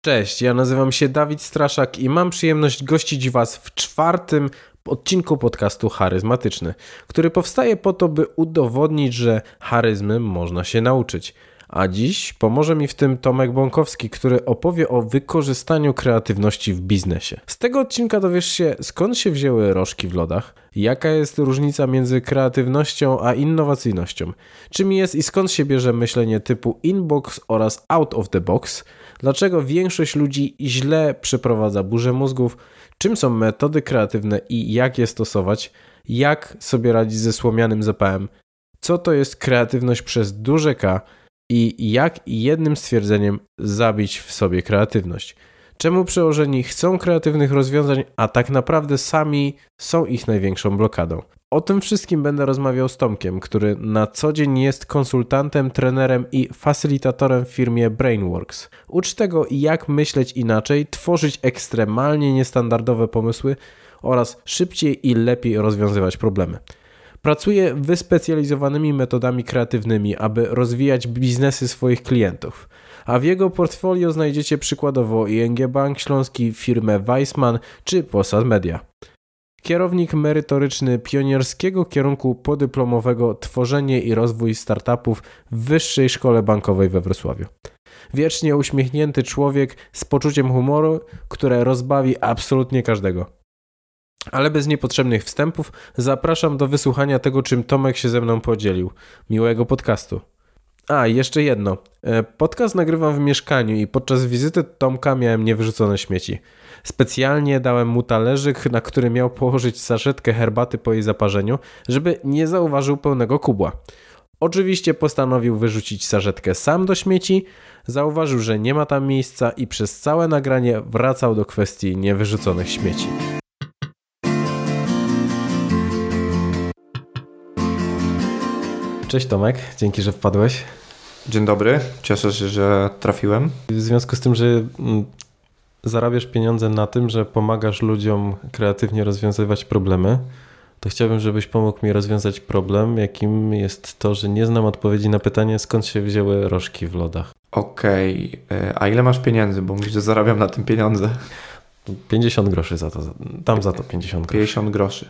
Cześć, ja nazywam się Dawid Straszak i mam przyjemność gościć Was w czwartym odcinku podcastu Charyzmatyczny, który powstaje po to, by udowodnić, że charyzmy można się nauczyć. A dziś pomoże mi w tym Tomek Bąkowski, który opowie o wykorzystaniu kreatywności w biznesie. Z tego odcinka dowiesz się, skąd się wzięły rożki w lodach, jaka jest różnica między kreatywnością a innowacyjnością, czym jest i skąd się bierze myślenie typu inbox oraz out of the box, dlaczego większość ludzi źle przeprowadza burzę mózgów, czym są metody kreatywne i jak je stosować, jak sobie radzić ze słomianym zapałem, co to jest kreatywność przez duże K i jak jednym stwierdzeniem zabić w sobie kreatywność. Czemu przełożeni chcą kreatywnych rozwiązań, a tak naprawdę sami są ich największą blokadą. O tym wszystkim będę rozmawiał z Tomkiem, który na co dzień jest konsultantem, trenerem i facylitatorem w firmie Brainworks. Ucz tego, jak myśleć inaczej, tworzyć ekstremalnie niestandardowe pomysły oraz szybciej i lepiej rozwiązywać problemy. Pracuje wyspecjalizowanymi metodami kreatywnymi, aby rozwijać biznesy swoich klientów. A w jego portfolio znajdziecie przykładowo ING Bank Śląski, firmę Weissman czy Posad Media. Kierownik merytoryczny pionierskiego kierunku podyplomowego Tworzenie i rozwój startupów w Wyższej Szkole Bankowej we Wrocławiu. Wiecznie uśmiechnięty człowiek z poczuciem humoru, które rozbawi absolutnie każdego. Ale bez niepotrzebnych wstępów zapraszam do wysłuchania tego, czym Tomek się ze mną podzielił. Miłego podcastu. A, jeszcze jedno. E, podcast nagrywam w mieszkaniu i podczas wizyty Tomka miałem niewyrzucone śmieci. Specjalnie dałem mu talerzyk, na który miał położyć saszetkę herbaty po jej zaparzeniu, żeby nie zauważył pełnego kubła. Oczywiście postanowił wyrzucić saszetkę sam do śmieci, zauważył, że nie ma tam miejsca i przez całe nagranie wracał do kwestii niewyrzuconych śmieci. Cześć Tomek, dzięki, że wpadłeś. Dzień dobry, cieszę się, że trafiłem. W związku z tym, że mm, zarabiasz pieniądze na tym, że pomagasz ludziom kreatywnie rozwiązywać problemy, to chciałbym, żebyś pomógł mi rozwiązać problem, jakim jest to, że nie znam odpowiedzi na pytanie, skąd się wzięły rożki w lodach. Okej, okay. a ile masz pieniędzy? Bo mówisz, że zarabiam na tym pieniądze. 50 groszy za to, tam za to 50 groszy. 50 groszy.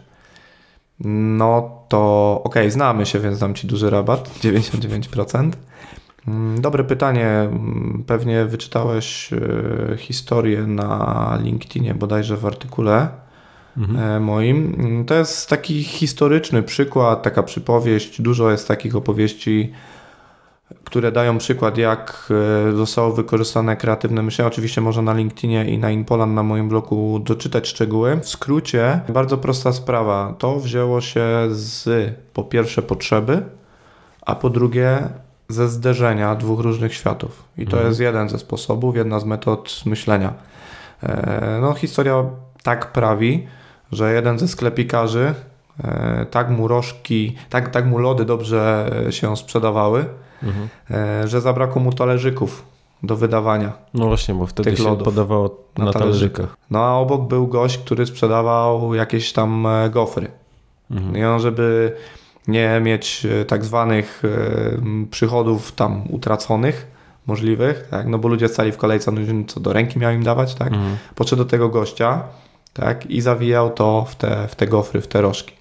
No to okej, okay, znamy się, więc dam Ci duży rabat, 99%. Mm, dobre pytanie. Mm, pewnie wyczytałeś e, historię na LinkedInie, bodajże w artykule mhm. E, moim. Mm, to jest taki historyczny przykład, taka przypowieść. Dużo jest takich opowieści, które dają przykład, jak e, zostało wykorzystane kreatywne myślenie. Oczywiście można na LinkedInie i na Inpolan na moim blogu doczytać szczegóły. W skrócie, bardzo prosta sprawa. To wzięło się z po pierwsze potrzeby, a po drugie ze zderzenia dwóch różnych światów. I to mhm. jest jeden ze sposobów, jedna z metod myślenia. E, no, historia tak prawi, że jeden ze sklepikarzy, e, tak mu rożki, tak, tak mu lody dobrze się sprzedawały, mhm. E, że zabrakło mu talerzyków do wydawania. No właśnie, bo wtedy się lodów podawało na, na talerzykach. No a obok był gość, który sprzedawał jakieś tam gofry. Mhm. I on, żeby nie mieć e, tak zwanych e, przychodów tam utraconych, możliwych, tak? no bo ludzie stali w kolejce, no co do ręki miał im dawać, tak? Mhm. Podszedł do tego gościa, tak? I zawijał to w te, w te gofry, w te rożki.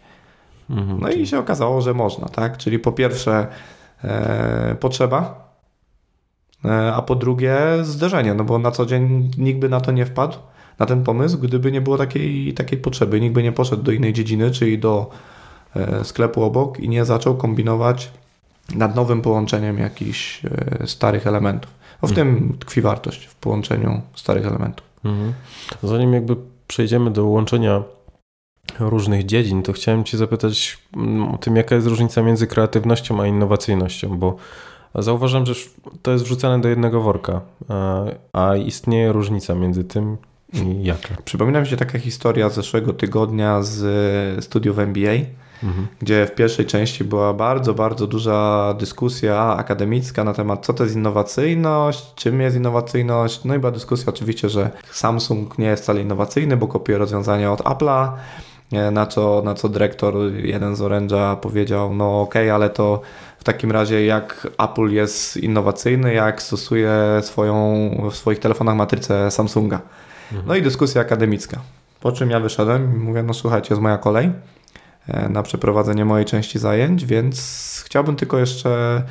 Mhm, no czyli... i się okazało, że można, tak? Czyli po pierwsze e, potrzeba, e, a po drugie zderzenie, no bo na co dzień nikt by na to nie wpadł, na ten pomysł, gdyby nie było takiej, takiej potrzeby. Nikt by nie poszedł do innej dziedziny, czyli do sklepu obok i nie zaczął kombinować nad nowym połączeniem jakichś e, starych elementów. Bo w mhm. tym tkwi wartość, w połączeniu starych elementów. Mhm. Zanim jakby przejdziemy do łączenia różnych dziedzin, to chciałem Cię zapytać mm, o tym, jaka jest różnica między kreatywnością a innowacyjnością, bo zauważam, że to jest wrzucane do jednego worka, a istnieje różnica między tym i jaka. Przypomina mi się taka historia z zeszłego tygodnia z studiów MBA, mhm. gdzie w pierwszej części była bardzo, bardzo duża dyskusja akademicka na temat, co to jest innowacyjność, czym jest innowacyjność. No i była dyskusja oczywiście, że Samsung nie jest wcale innowacyjny, bo kopiuje rozwiązania od Apple'a. Na co, na co dyrektor, jeden z Orange'a powiedział, no okej, okay, ale to w takim razie jak Apple jest innowacyjny, jak stosuje swoją, w swoich telefonach matrycę Samsunga. No i dyskusja akademicka. Po czym ja wyszedłem i mówię, no słuchajcie, jest moja kolej e, na przeprowadzenie mojej części zajęć, więc chciałbym tylko jeszcze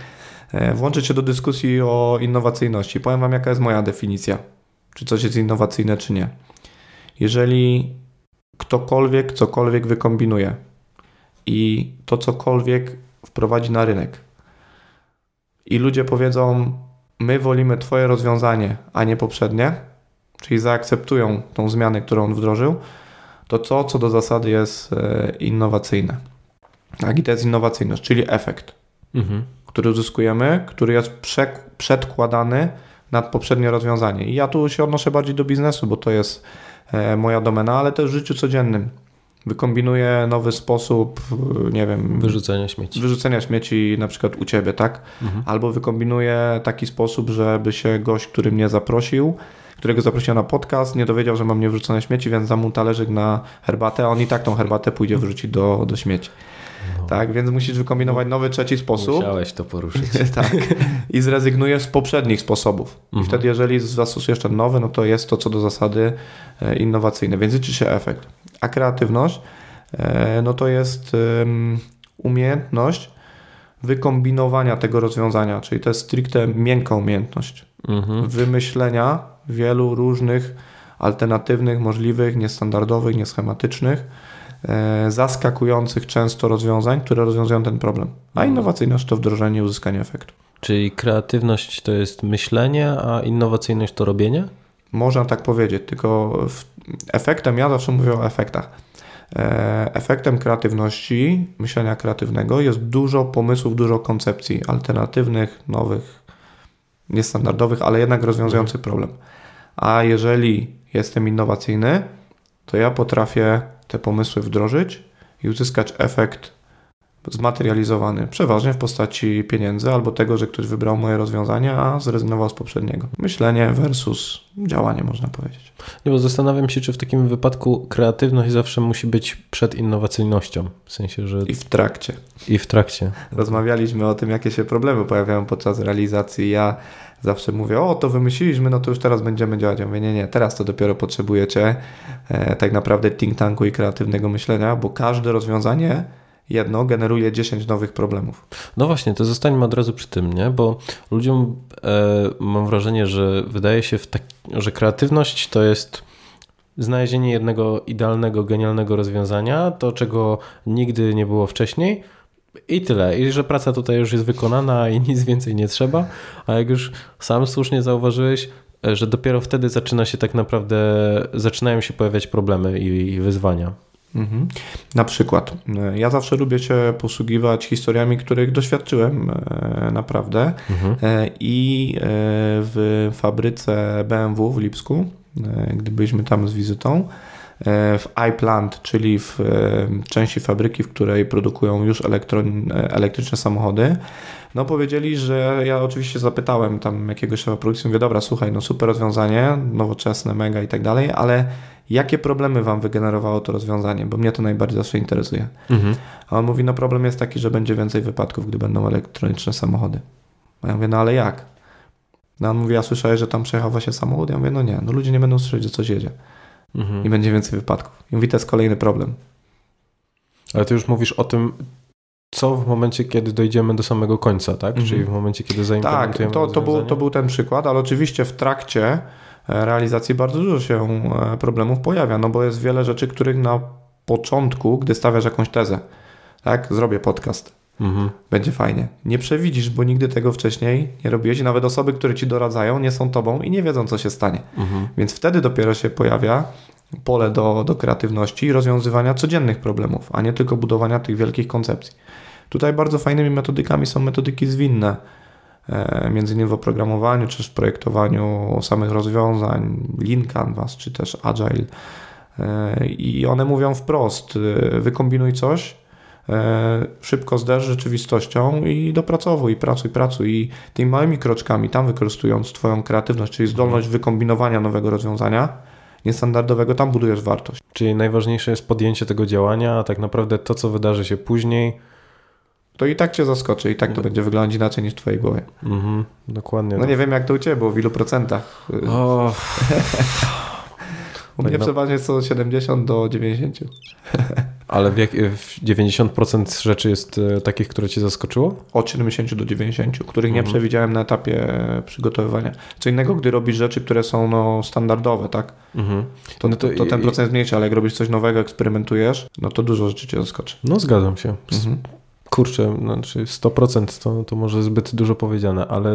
e, włączyć się do dyskusji o innowacyjności. Powiem Wam, jaka jest moja definicja, czy coś jest innowacyjne, czy nie. Jeżeli ktokolwiek cokolwiek wykombinuje i to cokolwiek wprowadzi na rynek i ludzie powiedzą, my wolimy Twoje rozwiązanie, a nie poprzednie, czyli zaakceptują tą zmianę, którą on wdrożył, to co co do zasady jest e, innowacyjne. Tak, i to jest innowacyjność, czyli efekt, mhm. który uzyskujemy, który jest przedkładany nad poprzednie rozwiązanie. I ja tu się odnoszę bardziej do biznesu, bo to jest e, moja domena, ale też w życiu codziennym. Wykombinuję nowy sposób, e, nie wiem. Wyrzucenia śmieci. Wyrzucenia śmieci na przykład u ciebie, tak? Mhm. Albo wykombinuję taki sposób, żeby się gość, który mnie zaprosił, którego zaprosiłem na podcast, nie dowiedział, że mam niewrzucone śmieci, więc dam mu talerzyk na herbatę, a on i tak tą herbatę pójdzie wrzucić do, do śmieci. No. Tak, więc musisz wykombinować nowy, trzeci sposób. Musiałeś to poruszyć. tak. I zrezygnujesz z poprzednich sposobów. Mhm. I wtedy, jeżeli zastosujesz ten nowy, no to jest to co do zasady e, innowacyjne, więc liczy się efekt. A kreatywność, e, no to jest umiejętność wykombinowania tego rozwiązania, czyli to jest stricte miękka umiejętność. Mhm. Wymyślenia wielu różnych alternatywnych, możliwych, niestandardowych, nieschematycznych, e, zaskakujących często rozwiązań, które rozwiązują ten problem. A mhm. innowacyjność to wdrożenie i uzyskanie efektu. Czyli kreatywność to jest myślenie, a innowacyjność to robienie? Można tak powiedzieć, tylko efektem, ja zawsze mówię o efektach. E, efektem kreatywności, myślenia kreatywnego jest dużo pomysłów, dużo koncepcji alternatywnych, nowych, niestandardowych, ale jednak rozwiązujących problem. A jeżeli jestem innowacyjny, to ja potrafię te pomysły wdrożyć i uzyskać efekt zmaterializowany, przeważnie w postaci pieniędzy albo tego, że ktoś wybrał moje rozwiązanie, a zrezygnował z poprzedniego. Myślenie versus działanie, można powiedzieć. Nie, bo zastanawiam się, czy w takim wypadku kreatywność zawsze musi być przed innowacyjnością. W sensie, że. I w trakcie. I w trakcie. Rozmawialiśmy o tym, jakie się problemy pojawiają podczas realizacji. Ja zawsze mówię, o to wymyśliliśmy, no to już teraz będziemy działać. Ja mówię, nie, nie, teraz to dopiero potrzebujecie e, tak naprawdę think tanku i kreatywnego myślenia, bo każde rozwiązanie jedno generuje 10 nowych problemów. No właśnie, to zostańmy od razu przy tym, nie? bo ludziom e, mam wrażenie, że wydaje się, tak, że kreatywność to jest znalezienie jednego idealnego, genialnego rozwiązania, to czego nigdy nie było wcześniej. I tyle. I że praca tutaj już jest wykonana i nic więcej nie trzeba. A jak już sam słusznie zauważyłeś, e, że dopiero wtedy zaczyna się tak naprawdę, zaczynają się pojawiać problemy i, i wyzwania. Mhm. Na przykład, e, ja zawsze lubię się posługiwać historiami, których doświadczyłem e, naprawdę. Mhm. E, I w fabryce BMW w Lipsku, gdy byliśmy tam z wizytą, w iPlant, czyli w części fabryki, w której produkują już elektryczne samochody, no powiedzieli, że ja oczywiście zapytałem tam jakiegoś szefa produkcji, mówię, dobra, słuchaj, no super rozwiązanie, nowoczesne, mega i tak dalej, ale jakie problemy Wam wygenerowało to rozwiązanie, bo mnie to najbardziej zawsze interesuje. Mhm. A on mówi, no problem jest taki, że będzie więcej wypadków, gdy będą elektroniczne samochody. A ja mówię, no ale jak? No on mówi, ja słyszałem, że tam przejechał właśnie samochód. Ja mówię, no nie, no ludzie nie będą słyszeć, że coś jedzie. Mhm. I będzie więcej wypadków. I mówi, to jest kolejny problem. Ale ty już mówisz o tym, co w momencie, kiedy dojdziemy do samego końca, tak? Mhm. Czyli w momencie, kiedy zaimplementujemy Tak, to, to, był, to był ten przykład, ale oczywiście w trakcie realizacji bardzo dużo się e, problemów pojawia, no bo jest wiele rzeczy, których na początku, gdy stawiasz jakąś tezę, tak, zrobię podcast, mhm. będzie fajnie. Nie przewidzisz, bo nigdy tego wcześniej nie robiłeś i nawet osoby, które ci doradzają, nie są tobą i nie wiedzą, co się stanie. Mhm. Więc wtedy dopiero się pojawia pole do, do kreatywności i rozwiązywania codziennych problemów, a nie tylko budowania tych wielkich koncepcji. Tutaj bardzo fajnymi metodykami są metodyki zwinne, między innymi w oprogramowaniu, czy w projektowaniu samych rozwiązań, Lean Canvas, czy też Agile. E, I one mówią wprost, e, wykombinuj coś, szybko zderz rzeczywistością i dopracowuj, pracuj, pracuj. I tymi małymi kroczkami, tam wykorzystując Twoją kreatywność, czyli zdolność wykombinowania nowego rozwiązania, niestandardowego, tam budujesz wartość. Czyli najważniejsze jest podjęcie tego działania, a tak naprawdę to, co wydarzy się później, to i tak cię zaskoczy, i tak to będzie wyglądać inaczej niż w twojej głowie. Mhm, dokładnie. No nie wiem jak to u ciebie było, w ilu procentach? O, U mnie tak no- przeważnie jest to 70 do 90. ale w, jak, w 90% rzeczy jest e, takich, które cię zaskoczyło? Od 70 do 90, których nie Mhm. przewidziałem na etapie przygotowywania. Co innego, gdy robisz rzeczy, które są no, standardowe, tak? Mhm. To, No to, to ten procent jest mniejszy, ale jak robisz coś nowego, eksperymentujesz, no to dużo rzeczy cię zaskoczy. No zgadzam się. Mhm. Kurczę, znaczy 100% to, to może zbyt dużo powiedziane, ale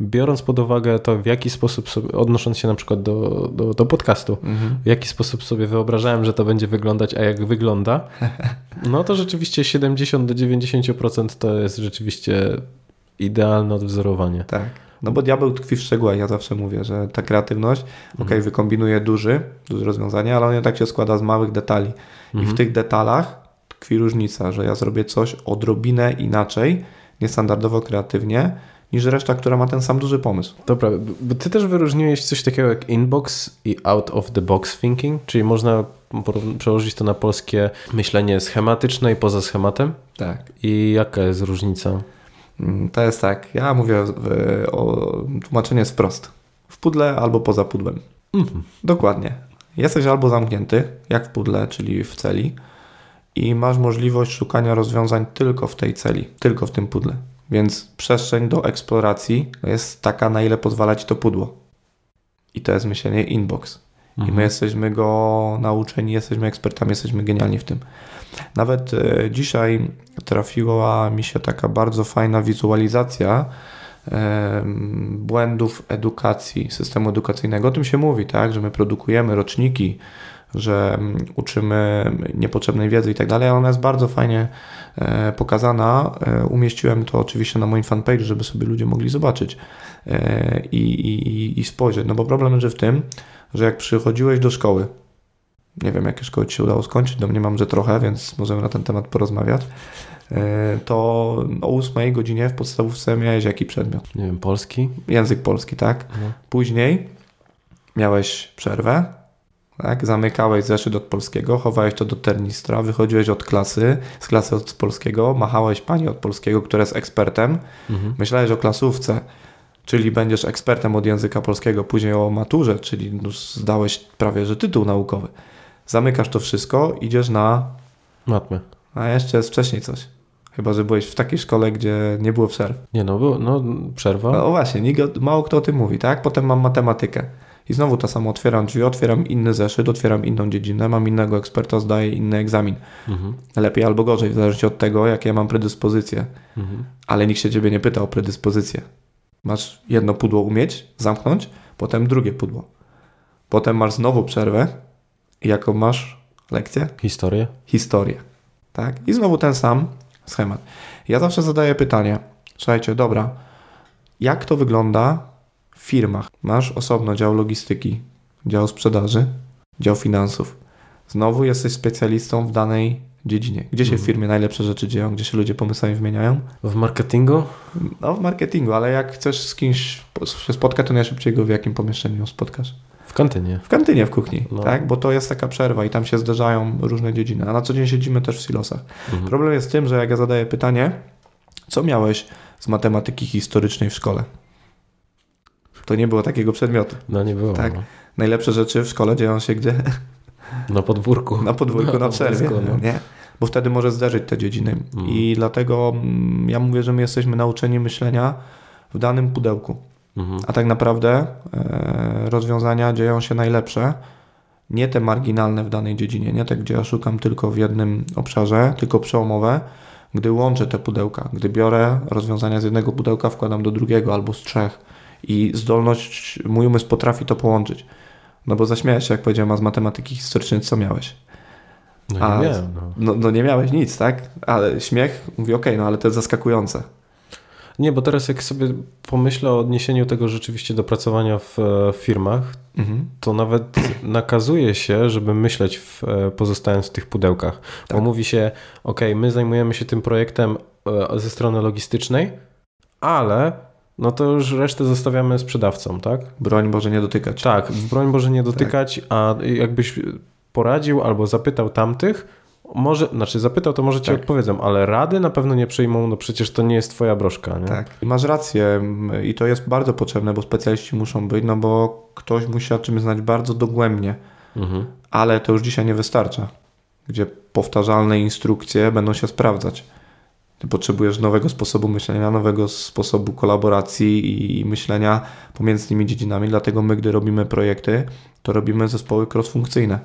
biorąc pod uwagę to, w jaki sposób sobie, odnosząc się na przykład do, do, do podcastu, Mhm. w jaki sposób sobie wyobrażałem, że to będzie wyglądać, a jak wygląda, no to rzeczywiście 70 do 90% to jest rzeczywiście idealne odwzorowanie. Tak. No bo diabeł tkwi w szczegółach. Ja zawsze mówię, że ta kreatywność, Mhm. okej, wykombinuje duży, duże rozwiązanie, ale on tak się składa z małych detali. I Mhm. w tych detalach tkwi różnica, że ja zrobię coś odrobinę inaczej, niestandardowo kreatywnie, niż reszta, która ma ten sam duży pomysł. Dobra, bo ty też wyróżniłeś coś takiego jak inbox i out of the box thinking, czyli można przełożyć to na polskie myślenie schematyczne i poza schematem. Tak. I jaka jest różnica? Mm, To jest tak. Ja mówię o tłumaczenie jest wprost. W pudle albo poza pudłem. Mhm. Dokładnie. Jesteś albo zamknięty, jak w pudle, czyli w celi, i masz możliwość szukania rozwiązań tylko w tej celi, tylko w tym pudle. Więc przestrzeń do eksploracji jest taka, na ile pozwala ci to pudło. I to jest myślenie inbox. I Mhm. my jesteśmy go nauczeni, jesteśmy ekspertami, jesteśmy genialni w tym. Nawet e, dzisiaj trafiła mi się taka bardzo fajna wizualizacja em, błędów edukacji, systemu edukacyjnego. O tym się mówi, tak, że my produkujemy roczniki, że mm, uczymy niepotrzebnej wiedzy i tak dalej, ale ona jest bardzo fajnie e, pokazana. E, umieściłem to oczywiście na moim fanpage, żeby sobie ludzie mogli zobaczyć e, i, i, i spojrzeć. No bo problem leży w tym, że jak przychodziłeś do szkoły, nie wiem jakie szkoły Ci się udało skończyć, domniemam, że trochę, więc możemy na ten temat porozmawiać, to o 8 godzinie w podstawówce miałeś jaki przedmiot? Nie wiem, polski? Język polski, tak? No. Później miałeś przerwę, tak? Zamykałeś zeszyt od polskiego, chowałeś to do ternistra, wychodziłeś od klasy, z klasy od polskiego, machałeś pani od polskiego, która jest ekspertem, Mhm. myślałeś o klasówce, czyli będziesz ekspertem od języka polskiego, później o maturze, czyli no zdałeś prawie że tytuł naukowy. Zamykasz to wszystko, idziesz na. Matmy. A jeszcze jest wcześniej coś. Chyba, że byłeś w takiej szkole, gdzie nie było przerw. Nie no, było, no przerwa. No właśnie, nikt, mało kto o tym mówi, tak? Potem mam matematykę. I znowu to samo, otwieram drzwi, otwieram inny zeszyt, otwieram inną dziedzinę, mam innego eksperta, zdaję inny egzamin. Mhm. Lepiej albo gorzej, w zależności od tego, jakie ja mam predyspozycje. Mhm. Ale nikt się ciebie nie pyta o predyspozycję. Masz jedno pudło umieć, zamknąć, potem drugie pudło. Potem masz znowu przerwę i jaką masz lekcję? Historię? Historię. Tak? I znowu ten sam schemat. Ja zawsze zadaję pytanie, słuchajcie, dobra, jak to wygląda w firmach? Masz osobno dział logistyki, dział sprzedaży, dział finansów. Znowu jesteś specjalistą w danej dziedzinie. Gdzie się w Mhm. firmie najlepsze rzeczy dzieją, gdzie się ludzie pomysłami wymieniają? W marketingu? No, w marketingu, ale jak chcesz z kimś się spotkać, to najszybciej go w jakim pomieszczeniu spotkasz? W kantynie. W kantynie, w kuchni, No. tak? Bo to jest taka przerwa i tam się zderzają różne dziedziny, a na co dzień siedzimy też w silosach. Mhm. Problem jest w tym, że jak ja zadaję pytanie, co miałeś z matematyki historycznej w szkole? To nie było takiego przedmiotu. No nie było. Tak. No. Najlepsze rzeczy w szkole dzieją się gdzie? Na podwórku. Na podwórku, na przerwie. boisku, no. Nie? Bo wtedy może zderzyć te dziedziny. Mm. I dlatego mm, ja mówię, że my jesteśmy nauczeni myślenia w danym pudełku. Mhm. A tak naprawdę e, rozwiązania dzieją się najlepsze, nie te marginalne w danej dziedzinie, nie te, gdzie ja szukam tylko w jednym obszarze, tylko przełomowe, gdy łączę te pudełka, gdy biorę rozwiązania z jednego pudełka, wkładam do drugiego albo z trzech i zdolność, mój umysł potrafi to połączyć. No bo zaśmiałeś się, jak powiedziałem, a z matematyki historycznej co miałeś? No A, nie wiem. No. No, no nie miałeś nic, tak? Ale śmiech, mówi okej, no ale to jest zaskakujące. Nie, bo teraz jak sobie pomyślę o odniesieniu tego rzeczywiście do pracowania w e, firmach, Mhm. to nawet nakazuje się, żeby myśleć w, e, pozostając w tych pudełkach. Bo Tak. mówi się, ok, my zajmujemy się tym projektem e, ze strony logistycznej, ale no to już resztę zostawiamy sprzedawcom, tak? Broń Boże nie dotykać. Tak, broń Boże nie dotykać, a jakbyś poradził albo zapytał tamtych, Może, znaczy zapytał, to może ci Tak. odpowiedzą, ale rady na pewno nie przyjmą, no przecież to nie jest twoja broszka, nie? Tak. Masz rację m, i to jest bardzo potrzebne, bo specjaliści muszą być, no bo ktoś musi o czymś znać bardzo dogłębnie, Mhm. ale to już dzisiaj nie wystarcza, gdzie powtarzalne instrukcje będą się sprawdzać. Ty potrzebujesz nowego sposobu myślenia, nowego sposobu kolaboracji i myślenia pomiędzy tymi dziedzinami, dlatego my, gdy robimy projekty, to robimy zespoły cross-funkcyjne.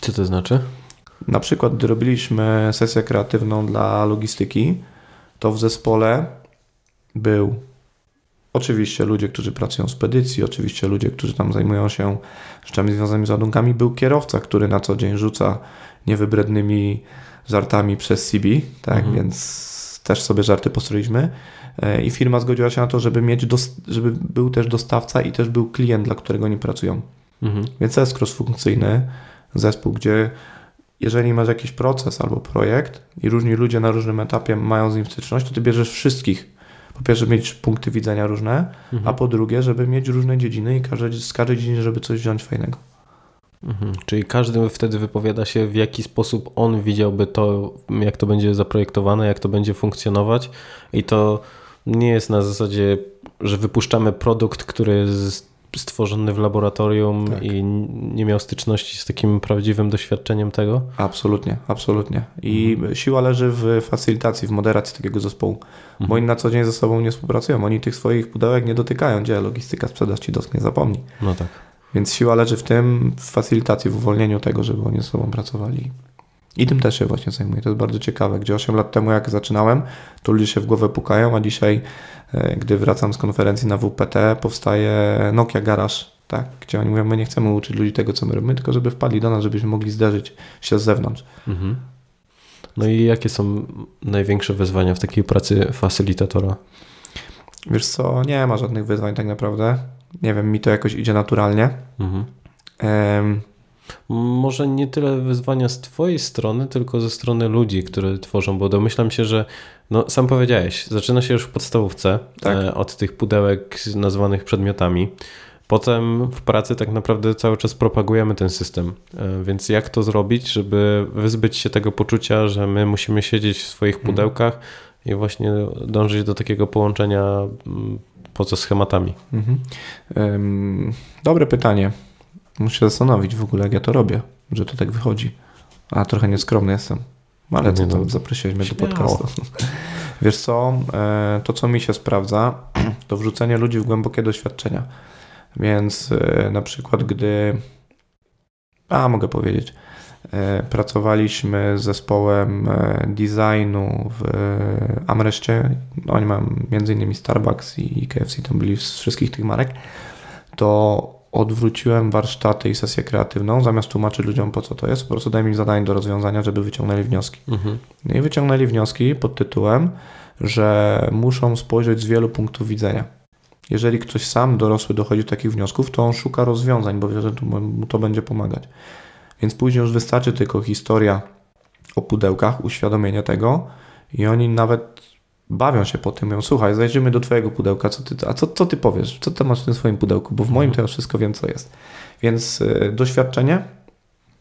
Co to znaczy? Na przykład, gdy robiliśmy sesję kreatywną dla logistyki, to w zespole był oczywiście ludzie, którzy pracują w spedycji, oczywiście ludzie, którzy tam zajmują się rzeczami związanymi z ładunkami, był kierowca, który na co dzień rzuca niewybrednymi żartami przez CB, tak, Mhm. więc też sobie żarty postroiliśmy E, i firma zgodziła się na to, żeby mieć, żeby był też dostawca i też był klient, dla którego oni pracują. Mhm. Więc to jest cross-funkcyjny zespół, gdzie jeżeli masz jakiś proces albo projekt i różni ludzie na różnym etapie mają z nim styczność, to ty bierzesz wszystkich. Po pierwsze, mieć punkty widzenia różne, Mhm. a po drugie, żeby mieć różne dziedziny i każdy, z każdej dziedziny, żeby coś wziąć fajnego. Mhm. Czyli każdy wtedy wypowiada się, w jaki sposób on widziałby to, jak to będzie zaprojektowane, jak to będzie funkcjonować. I to nie jest na zasadzie, że wypuszczamy produkt, który jest stworzony w laboratorium Tak. i nie miał styczności z takim prawdziwym doświadczeniem tego. Absolutnie, absolutnie. I siła leży w facylitacji, w moderacji takiego zespołu, bo oni na co dzień ze sobą nie współpracują. Oni tych swoich pudełek nie dotykają, gdzie logistyka, sprzedaż ci dotknie, zapomnij. No tak. Więc siła leży w tym, w facylitacji, w uwolnieniu tego, żeby oni ze sobą pracowali. I tym też się właśnie zajmuję. To jest bardzo ciekawe, gdzie 8 lat temu, jak zaczynałem, to ludzie się w głowę pukają, a dzisiaj, e, gdy wracam z konferencji na WPT, powstaje Nokia Garage, tak, gdzie oni mówią, my nie chcemy uczyć ludzi tego, co my robimy, tylko żeby wpadli do nas, żebyśmy mogli zderzyć się z zewnątrz. Mhm. No i jakie są największe wyzwania w takiej pracy facylitatora? Wiesz co, nie ma żadnych wyzwań tak naprawdę. Nie wiem, mi to jakoś idzie naturalnie. Mhm. Em, Może nie tyle wyzwania z Twojej strony, tylko ze strony ludzi, które tworzą, bo domyślam się, że no, sam powiedziałeś, zaczyna się już w podstawówce Tak. e, od tych pudełek nazwanych przedmiotami. Potem w pracy tak naprawdę cały czas propagujemy ten system. E, Więc jak to zrobić, żeby wyzbyć się tego poczucia, że my musimy siedzieć w swoich Mhm. pudełkach i właśnie dążyć do takiego połączenia mm, poza schematami? Mhm. Dobre pytanie. Muszę się zastanowić w ogóle, jak ja to robię, że to tak wychodzi. A trochę nieskromny jestem. Ale co tam, no, zaprosiłeś mnie do podcastu. Wiesz co, e, to co mi się sprawdza, to wrzucenie ludzi w głębokie doświadczenia. Więc e, na przykład, gdy, a mogę powiedzieć, pracowaliśmy z zespołem e, designu w e, Amreszcie, oni mają innymi Starbucks i KFC, tam byli z wszystkich tych marek, to odwróciłem warsztaty i sesję kreatywną, zamiast tłumaczyć ludziom po co to jest, po prostu dałem im zadanie do rozwiązania, żeby wyciągnęli wnioski. Mhm. No i wyciągnęli wnioski pod tytułem, że muszą spojrzeć z wielu punktów widzenia. Jeżeli ktoś sam dorosły dochodzi do takich wniosków, to on szuka rozwiązań, bo wie, że mu to będzie pomagać. Więc później już wystarczy tylko historia o pudełkach, uświadomienie tego i oni nawet bawią się po tym, mówią, słuchaj, zajrzymy do twojego pudełka, co ty, a co, co ty powiesz, co ty masz w tym swoim pudełku, bo w moim to ja wszystko wiem, co jest. Więc y, doświadczenie,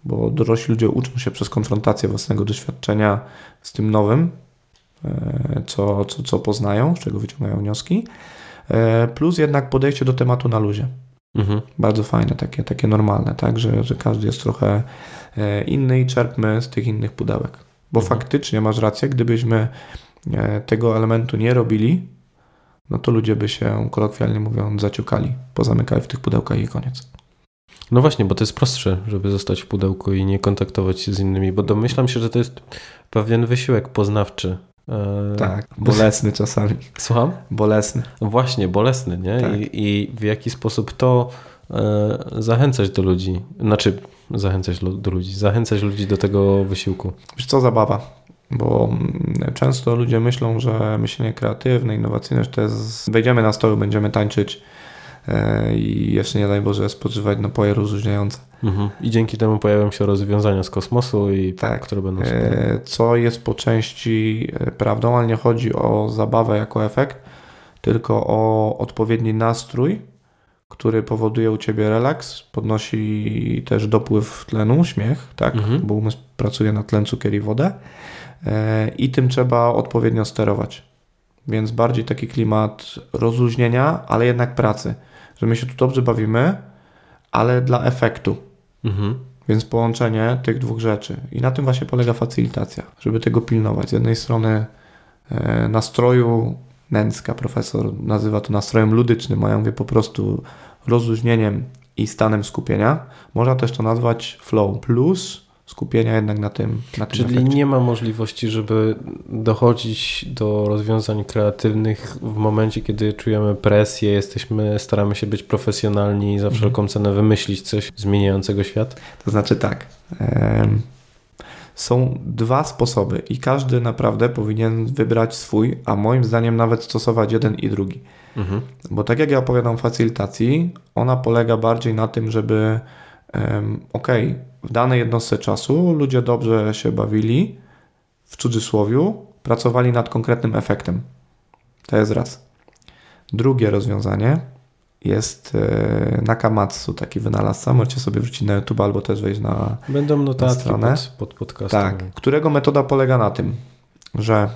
bo dorośli ludzie uczą się przez konfrontację własnego doświadczenia z tym nowym, e, co, co, co poznają, z czego wyciągają wnioski, e, plus jednak podejście do tematu na luzie. Mhm. Bardzo fajne, takie, takie normalne, tak, że, że każdy jest trochę e, inny i czerpmy z tych innych pudełek. Bo Mhm. faktycznie masz rację, gdybyśmy e, tego elementu nie robili, no to ludzie by się, kolokwialnie mówiąc, zaciukali, pozamykali w tych pudełkach i koniec. No właśnie, bo to jest prostsze, żeby zostać w pudełku i nie kontaktować się z innymi, bo domyślam się, że to jest pewien wysiłek poznawczy. E, Tak, bolesny czasami, Słucham? bolesny. Właśnie, bolesny, nie? Tak. I, I w jaki sposób to e, zachęcać do ludzi, znaczy zachęcać do ludzi, zachęcać ludzi do tego wysiłku. Wiesz co, zabawa. Bo mm, często ludzie myślą, że myślenie kreatywne, innowacyjne, że to jest wejdziemy na stoły, będziemy tańczyć i jeszcze nie daj Boże spożywać napoje rozluźniające. Mhm. I dzięki temu pojawią się rozwiązania z kosmosu, i Tak. które będą. E, Co jest po części e, prawdą, ale nie chodzi o zabawę jako efekt, tylko o odpowiedni nastrój, który powoduje u ciebie relaks, podnosi też dopływ tlenu, śmiech, tak, Mhm. bo umysł pracuje na tlen, cukier i wodę e, i tym trzeba odpowiednio sterować. Więc bardziej taki klimat rozluźnienia, ale jednak pracy, że my się tu dobrze bawimy, ale dla efektu. Mhm. Więc połączenie tych dwóch rzeczy. I na tym właśnie polega facylitacja, żeby tego pilnować. Z jednej strony e, nastroju Nęcka, profesor, nazywa to nastrojem ludycznym, a ja mówię po prostu rozluźnieniem i stanem skupienia. Można też to nazwać flow plus skupienia jednak na tym, na tym Czyli efekcie. nie ma możliwości, żeby dochodzić do rozwiązań kreatywnych w momencie, kiedy czujemy presję, jesteśmy, staramy się być profesjonalni i za Mhm. wszelką cenę wymyślić coś zmieniającego świat? To znaczy tak. są dwa sposoby i każdy naprawdę powinien wybrać swój, a moim zdaniem nawet stosować jeden i drugi. Mhm. Bo tak jak ja opowiadam o facylitacji, ona polega bardziej na tym, żeby okej, w danej jednostce czasu ludzie dobrze się bawili, w cudzysłowiu, pracowali nad konkretnym efektem. To jest raz. Drugie rozwiązanie jest e, Nakamatsu, taki wynalazca. Możecie sobie wrzucić na YouTube albo też wejść na, Będą notatki stronę. pod, pod podcastem. tak, którego metoda polega na tym, że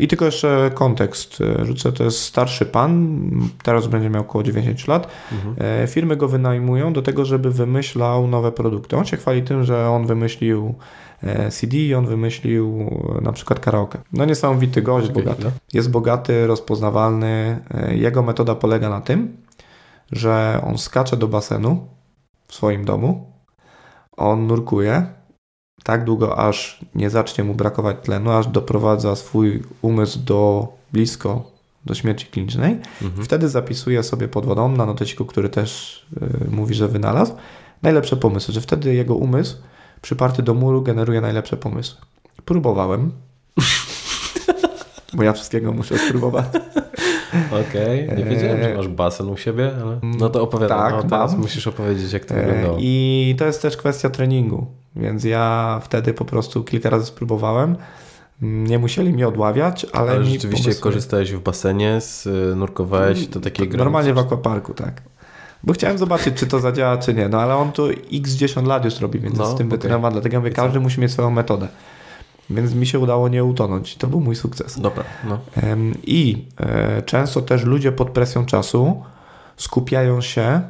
i tylko jeszcze kontekst rzucę, to jest starszy pan, teraz będzie miał około 90 lat. Mhm. E, Firmy go wynajmują do tego, żeby wymyślał nowe produkty. On się chwali tym, że on wymyślił e, CD, on wymyślił e, na przykład karaoke. No niesamowity gość, Okej, bogaty. no. Jest bogaty, rozpoznawalny. Jego metoda polega na tym, że on skacze do basenu w swoim domu, on nurkuje tak długo, aż nie zacznie mu brakować tlenu, aż doprowadza swój umysł do blisko do śmierci klinicznej. Mhm. Wtedy zapisuje sobie pod wodą na noteciku, który też y, mówi, że wynalazł, najlepsze pomysły, że wtedy jego umysł przyparty do muru generuje najlepsze pomysły. Próbowałem, bo ja wszystkiego muszę spróbować. Okej, nie wiedziałem, że E, masz basen u siebie, ale no to opowiadam. tak, no, teraz mam. musisz opowiedzieć, jak to E, wyglądało. I to jest też kwestia treningu, więc ja wtedy po prostu kilka razy spróbowałem. Nie musieli mi odławiać, ale, Ale mi rzeczywiście pomysły- korzystałeś w basenie, y, nurkowałeś do takiej gry. Normalnie w aquaparku, tak. Bo chciałem zobaczyć, czy to zadziała, czy nie. No ale on to x 10 lat już robi, więc No, jest z tym okej. wytrenowany. Dlatego ja mówię, każdy musi mieć swoją metodę. Więc mi się udało nie utonąć. To był mój sukces. Dobra, no. I e, często też ludzie pod presją czasu skupiają się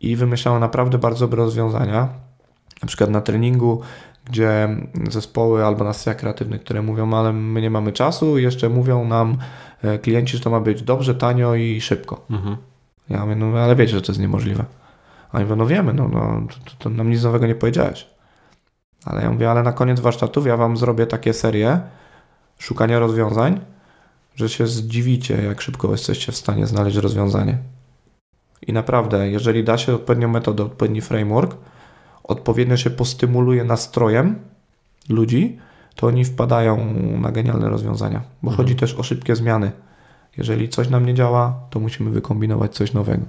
i wymyślają naprawdę bardzo dobre rozwiązania. Na przykład na treningu, gdzie zespoły albo na sesjach kreatywnych, które mówią, ale my nie mamy czasu, jeszcze mówią nam e, klienci, że to ma być dobrze, tanio i szybko. Mhm. Ja mówię, no ale wiecie, że to jest niemożliwe. A oni mówią, no wiemy, no, no to, to nam nic nowego nie powiedziałeś. Ale ja mówię, ale na koniec warsztatów ja wam zrobię takie serie szukania rozwiązań, że się zdziwicie, jak szybko jesteście w stanie znaleźć rozwiązanie. I naprawdę, jeżeli da się odpowiednią metodę, odpowiedni framework, odpowiednio się postymuluje nastrojem ludzi, to oni wpadają na genialne rozwiązania. Bo Mhm. chodzi też o szybkie zmiany. Jeżeli coś nam nie działa, to musimy wykombinować coś nowego.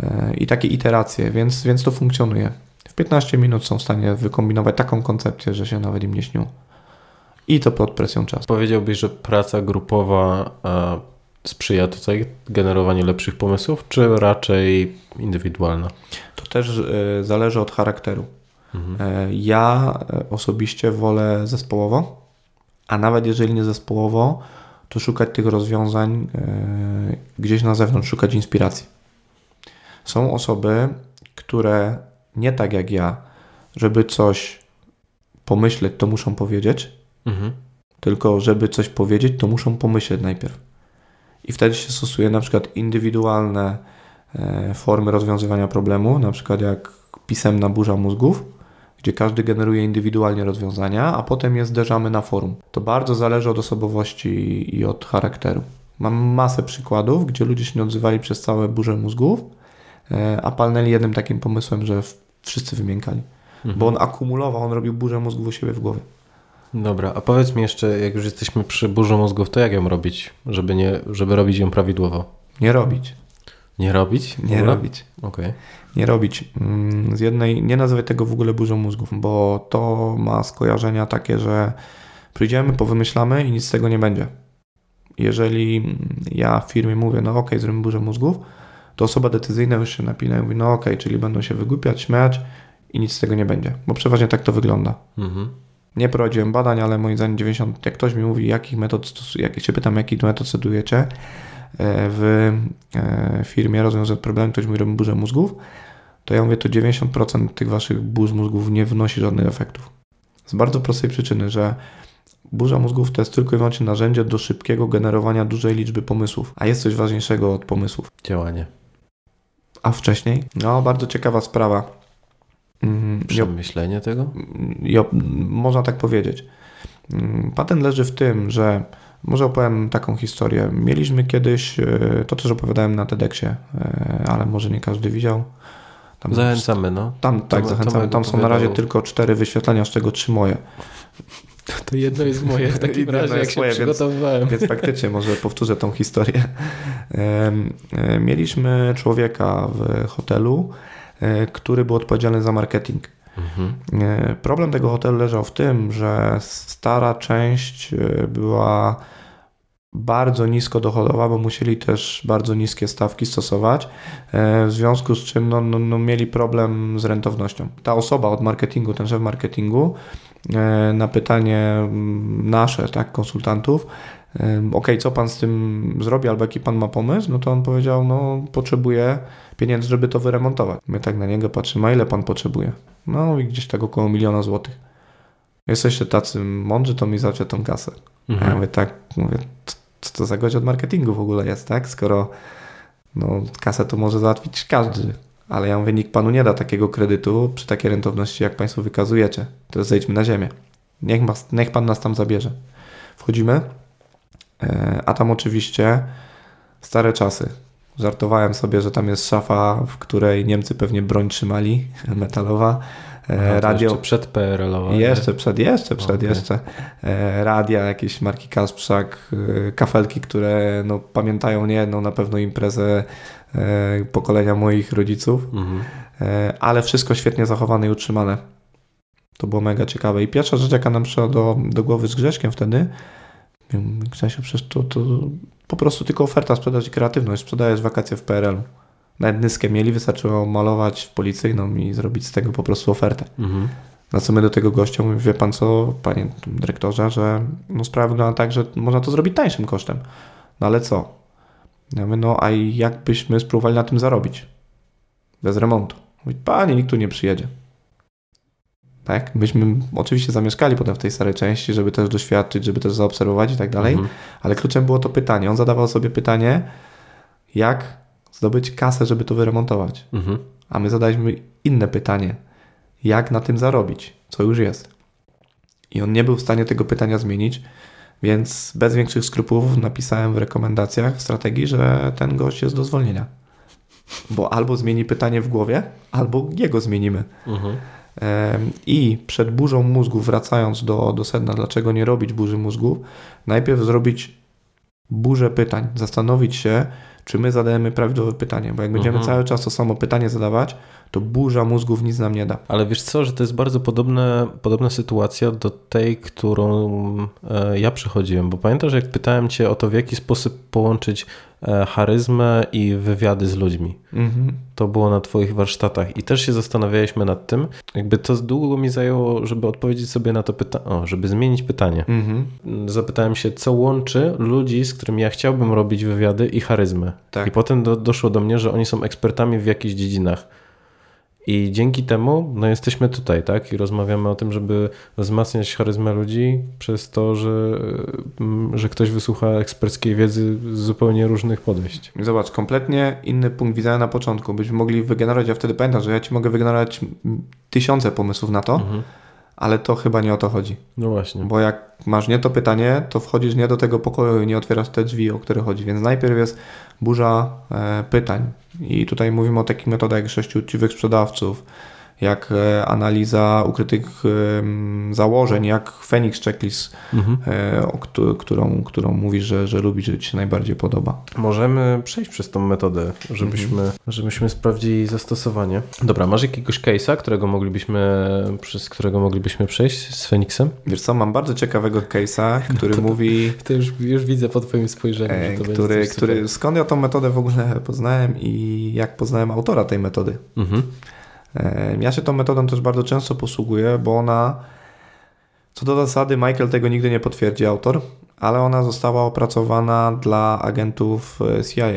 E, I takie iteracje, więc, więc to funkcjonuje. W 15 minut są w stanie wykombinować taką koncepcję, że się nawet im nie śniło. I to pod presją czasu. Powiedziałbyś, że praca grupowa e, sprzyja tutaj generowaniu lepszych pomysłów, czy raczej indywidualna? To też e, zależy od charakteru. Mhm. E, Ja osobiście wolę zespołowo, a nawet jeżeli nie zespołowo, to szukać tych rozwiązań gdzieś na zewnątrz, szukać inspiracji. Są osoby, które nie tak jak ja, żeby coś pomyśleć, to muszą powiedzieć, Mhm. tylko żeby coś powiedzieć, to muszą pomyśleć najpierw. I wtedy się stosuje na przykład indywidualne e, formy rozwiązywania problemu, na przykład jak pisemna burza mózgów, gdzie każdy generuje indywidualnie rozwiązania, a potem je zderzamy na forum. To bardzo zależy od osobowości i od charakteru. Mam masę przykładów, gdzie ludzie się nie odzywali przez całe burze mózgów, e, a palnęli jednym takim pomysłem, że w- wszyscy wymiękali. Mhm. Bo on akumulował, on robił burzę mózgów u siebie w głowie. Dobra, a powiedz mi jeszcze, jak już jesteśmy przy burzy mózgów, to jak ją robić, żeby, nie, żeby robić ją prawidłowo? Nie robić. Nie robić? Nie robić. Okej. nie robić. Z jednej, nie nazywaj tego w ogóle burzą mózgów, bo to ma skojarzenia takie, że przyjdziemy, powymyślamy i nic z tego nie będzie. Jeżeli ja w firmie mówię, no ok, zrobimy burzę mózgów, to osoba decyzyjna już się napina i mówi, no okej, okay, czyli będą się wygłupiać, śmiać i nic z tego nie będzie, bo przeważnie tak to wygląda. Mhm. Nie prowadziłem badań, ale moim zdaniem 90, jak ktoś mi mówi, jakich metod, jak się pytam, jakich metod stosujecie e, w e, firmie rozwiązać problem, ktoś mówi, robi burzę mózgów, to ja mówię, to 90% tych waszych burz mózgów nie wnosi żadnych efektów. Z bardzo prostej przyczyny, że burza mózgów to jest tylko i wyłącznie narzędzie do szybkiego generowania dużej liczby pomysłów, a jest coś ważniejszego od pomysłów. Działanie. A wcześniej? No, bardzo ciekawa sprawa. Mm, Przemyślenie tego? Jo, można tak powiedzieć. Mm, patent leży w tym, że może opowiem taką historię. Mieliśmy kiedyś, e, to też opowiadałem na TEDxie, e, ale może nie każdy widział. Tam zachęcamy, no. Tam, tak, zachęcamy. Tam są na razie tylko cztery wyświetlenia, z czego trzy moje. To jedno jest moje w takim razie, jak się moje, przygotowywałem. Więc, więc faktycznie może powtórzę tą historię. Mieliśmy człowieka w hotelu, E, który był odpowiedzialny za marketing. Mhm. E, problem tego hotelu leżał w tym, że stara część e, była bardzo nisko dochodowa, bo musieli też bardzo niskie stawki stosować, w związku z czym no, no, no mieli problem z rentownością. Ta osoba od marketingu, ten szef marketingu, na pytanie mm, nasze, tak, konsultantów, ok, co pan z tym zrobi, albo jaki pan ma pomysł, no to on powiedział, no potrzebuję pieniędzy, żeby to wyremontować. My tak na niego patrzymy, a ile pan potrzebuje? No i gdzieś tak około miliona złotych. Jesteście tacy mądrzy, to mi zawsze tą kasę. Mhm. Ja mówię tak, mówię, co to za gość od marketingu w ogóle jest, tak? Skoro no, kasę to może załatwić każdy, ale ja mówię, nikt panu nie da takiego kredytu przy takiej rentowności, jak państwo wykazujecie. To zejdźmy na ziemię. Niech, ma, niech pan nas tam zabierze. Wchodzimy, e, a tam oczywiście stare czasy. Żartowałem sobie, że tam jest szafa, w której Niemcy pewnie broń trzymali, metalowa. E, Aha, radio. Jeszcze przed PRL-owa. Jeszcze przed, jeszcze przed, okay. jeszcze. E, radia, jakieś marki Kasprzak, kafelki, które no, pamiętają niejedną na pewno imprezę pokolenia moich rodziców, mhm. ale wszystko świetnie zachowane i utrzymane. To było mega ciekawe. I pierwsza rzecz, jaka nam przyszła do, do głowy z Grześkiem wtedy, Grzesiu, przecież to, to po prostu tylko oferta, sprzedaż i kreatywność. Sprzedajesz wakacje w PRL-u. Nawet nyskę mieli, wystarczyło malować w policyjną i zrobić z tego po prostu ofertę. Mhm. Na co my do tego gościa mówimy, wie pan co, panie dyrektorze, że no sprawa wygląda tak, że można to zrobić tańszym kosztem. No ale co? Ja mówię, no a jakbyśmy spróbowali na tym zarobić? Bez remontu. Mówi, panie, nikt tu nie przyjedzie. Tak? Myśmy oczywiście zamieszkali potem w tej starej części, żeby też doświadczyć, żeby też zaobserwować i tak dalej, mhm. ale kluczem było to pytanie. On zadawał sobie pytanie, jak zdobyć kasę, żeby to wyremontować. Mhm. A my zadaliśmy inne pytanie, jak na tym zarobić, co już jest. I on nie był w stanie tego pytania zmienić, więc bez większych skrupułów napisałem w rekomendacjach, w strategii, że ten gość jest do zwolnienia. Bo albo zmieni pytanie w głowie, albo jego zmienimy. Mhm. I przed burzą mózgu, wracając do, do sedna, dlaczego nie robić burzy mózgów, najpierw zrobić burzę pytań, zastanowić się, czy my zadajemy prawidłowe pytanie, bo jak będziemy mhm. cały czas to samo pytanie zadawać, to burza mózgów nic nam nie da. Ale wiesz co, że to jest bardzo podobne, podobna sytuacja do tej, którą e, ja przechodziłem, bo pamiętasz, jak pytałem cię o to, w jaki sposób połączyć e, charyzmę i wywiady z ludźmi. Mhm. To było na twoich warsztatach i też się zastanawialiśmy nad tym. Jakby to długo mi zajęło, żeby odpowiedzieć sobie na to pytanie, żeby zmienić pytanie. Mhm. Zapytałem się, co łączy ludzi, z którymi ja chciałbym robić wywiady i charyzmę. Tak. I potem do, doszło do mnie, że oni są ekspertami w jakichś dziedzinach. I dzięki temu no, jesteśmy tutaj, tak? I rozmawiamy o tym, żeby wzmacniać charyzmę ludzi przez to, że, mm, że ktoś wysłucha eksperckiej wiedzy z zupełnie różnych podejść. Zobacz, kompletnie inny punkt widzenia na początku. Byśmy mogli wygenerować, ja wtedy pamiętam, że ja ci mogę wygenerować tysiące pomysłów na to, mhm ale to chyba nie o to chodzi. No właśnie. Bo jak masz nie to pytanie, to wchodzisz nie do tego pokoju i nie otwierasz te drzwi, o które chodzi. Więc najpierw jest burza e, pytań. I tutaj mówimy o takich metodach jak sześciu uczciwych sprzedawców, jak e, analiza ukrytych założeń, jak Phoenix Checklist, mhm. E, którą, którą mówisz, że, że lubisz, że Ci się najbardziej podoba. Możemy przejść przez tą metodę, żebyśmy, mhm. żebyśmy sprawdzili zastosowanie. Dobra, masz jakiegoś case'a, którego moglibyśmy, przez którego moglibyśmy przejść z Phoenixem? Wiesz co, mam bardzo ciekawego case'a, który no to, mówi... To już, już widzę po Twoim spojrzeniu, e, że to który, który, Skąd ja tą metodę w ogóle poznałem i jak poznałem autora tej metody. Mhm. Ja się tą metodą też bardzo często posługuję, bo ona, co do zasady, Michael tego nigdy nie potwierdzi, autor, ale ona została opracowana dla agentów e, CIA.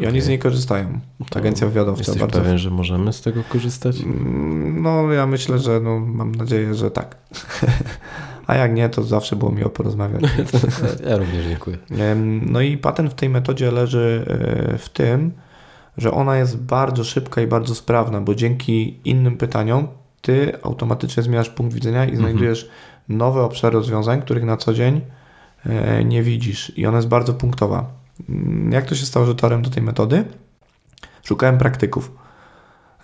I okay. oni z niej korzystają. To Agencja wywiadowcza. Jesteś bardzo... pewien, że możemy z tego korzystać? Mm, no, ja myślę, że no, mam nadzieję, że tak. A jak nie, to zawsze było miło porozmawiać. ja również dziękuję. No i patent w tej metodzie leży e, w tym, że ona jest bardzo szybka i bardzo sprawna, bo dzięki innym pytaniom ty automatycznie zmieniasz punkt widzenia i mhm. znajdujesz mhm. nowe obszary rozwiązań, których na co dzień e, nie widzisz i ona jest bardzo punktowa. Mm, jak to się stało, że torem do tej metody? Szukałem praktyków.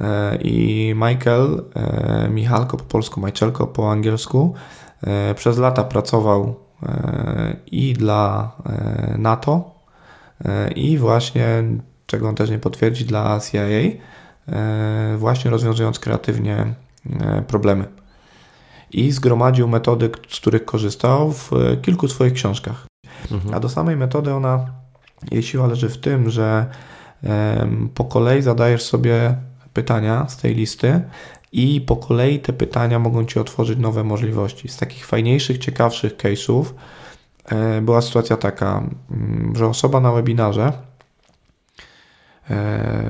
E, I Michael, e, Michalko po polsku, Majczelko po angielsku, przez lata pracował i dla NATO, i właśnie czego on też nie potwierdzi dla CIA, e, właśnie rozwiązując kreatywnie e, problemy. I zgromadził metody, z których korzystał w kilku swoich książkach. Mhm. A do samej metody ona, jej siła leży w tym, że po kolei zadajesz sobie pytania z tej listy i po kolei te pytania mogą Ci otworzyć nowe możliwości. Z takich fajniejszych, ciekawszych case'ów e, była sytuacja taka, mm, że osoba na webinarze E,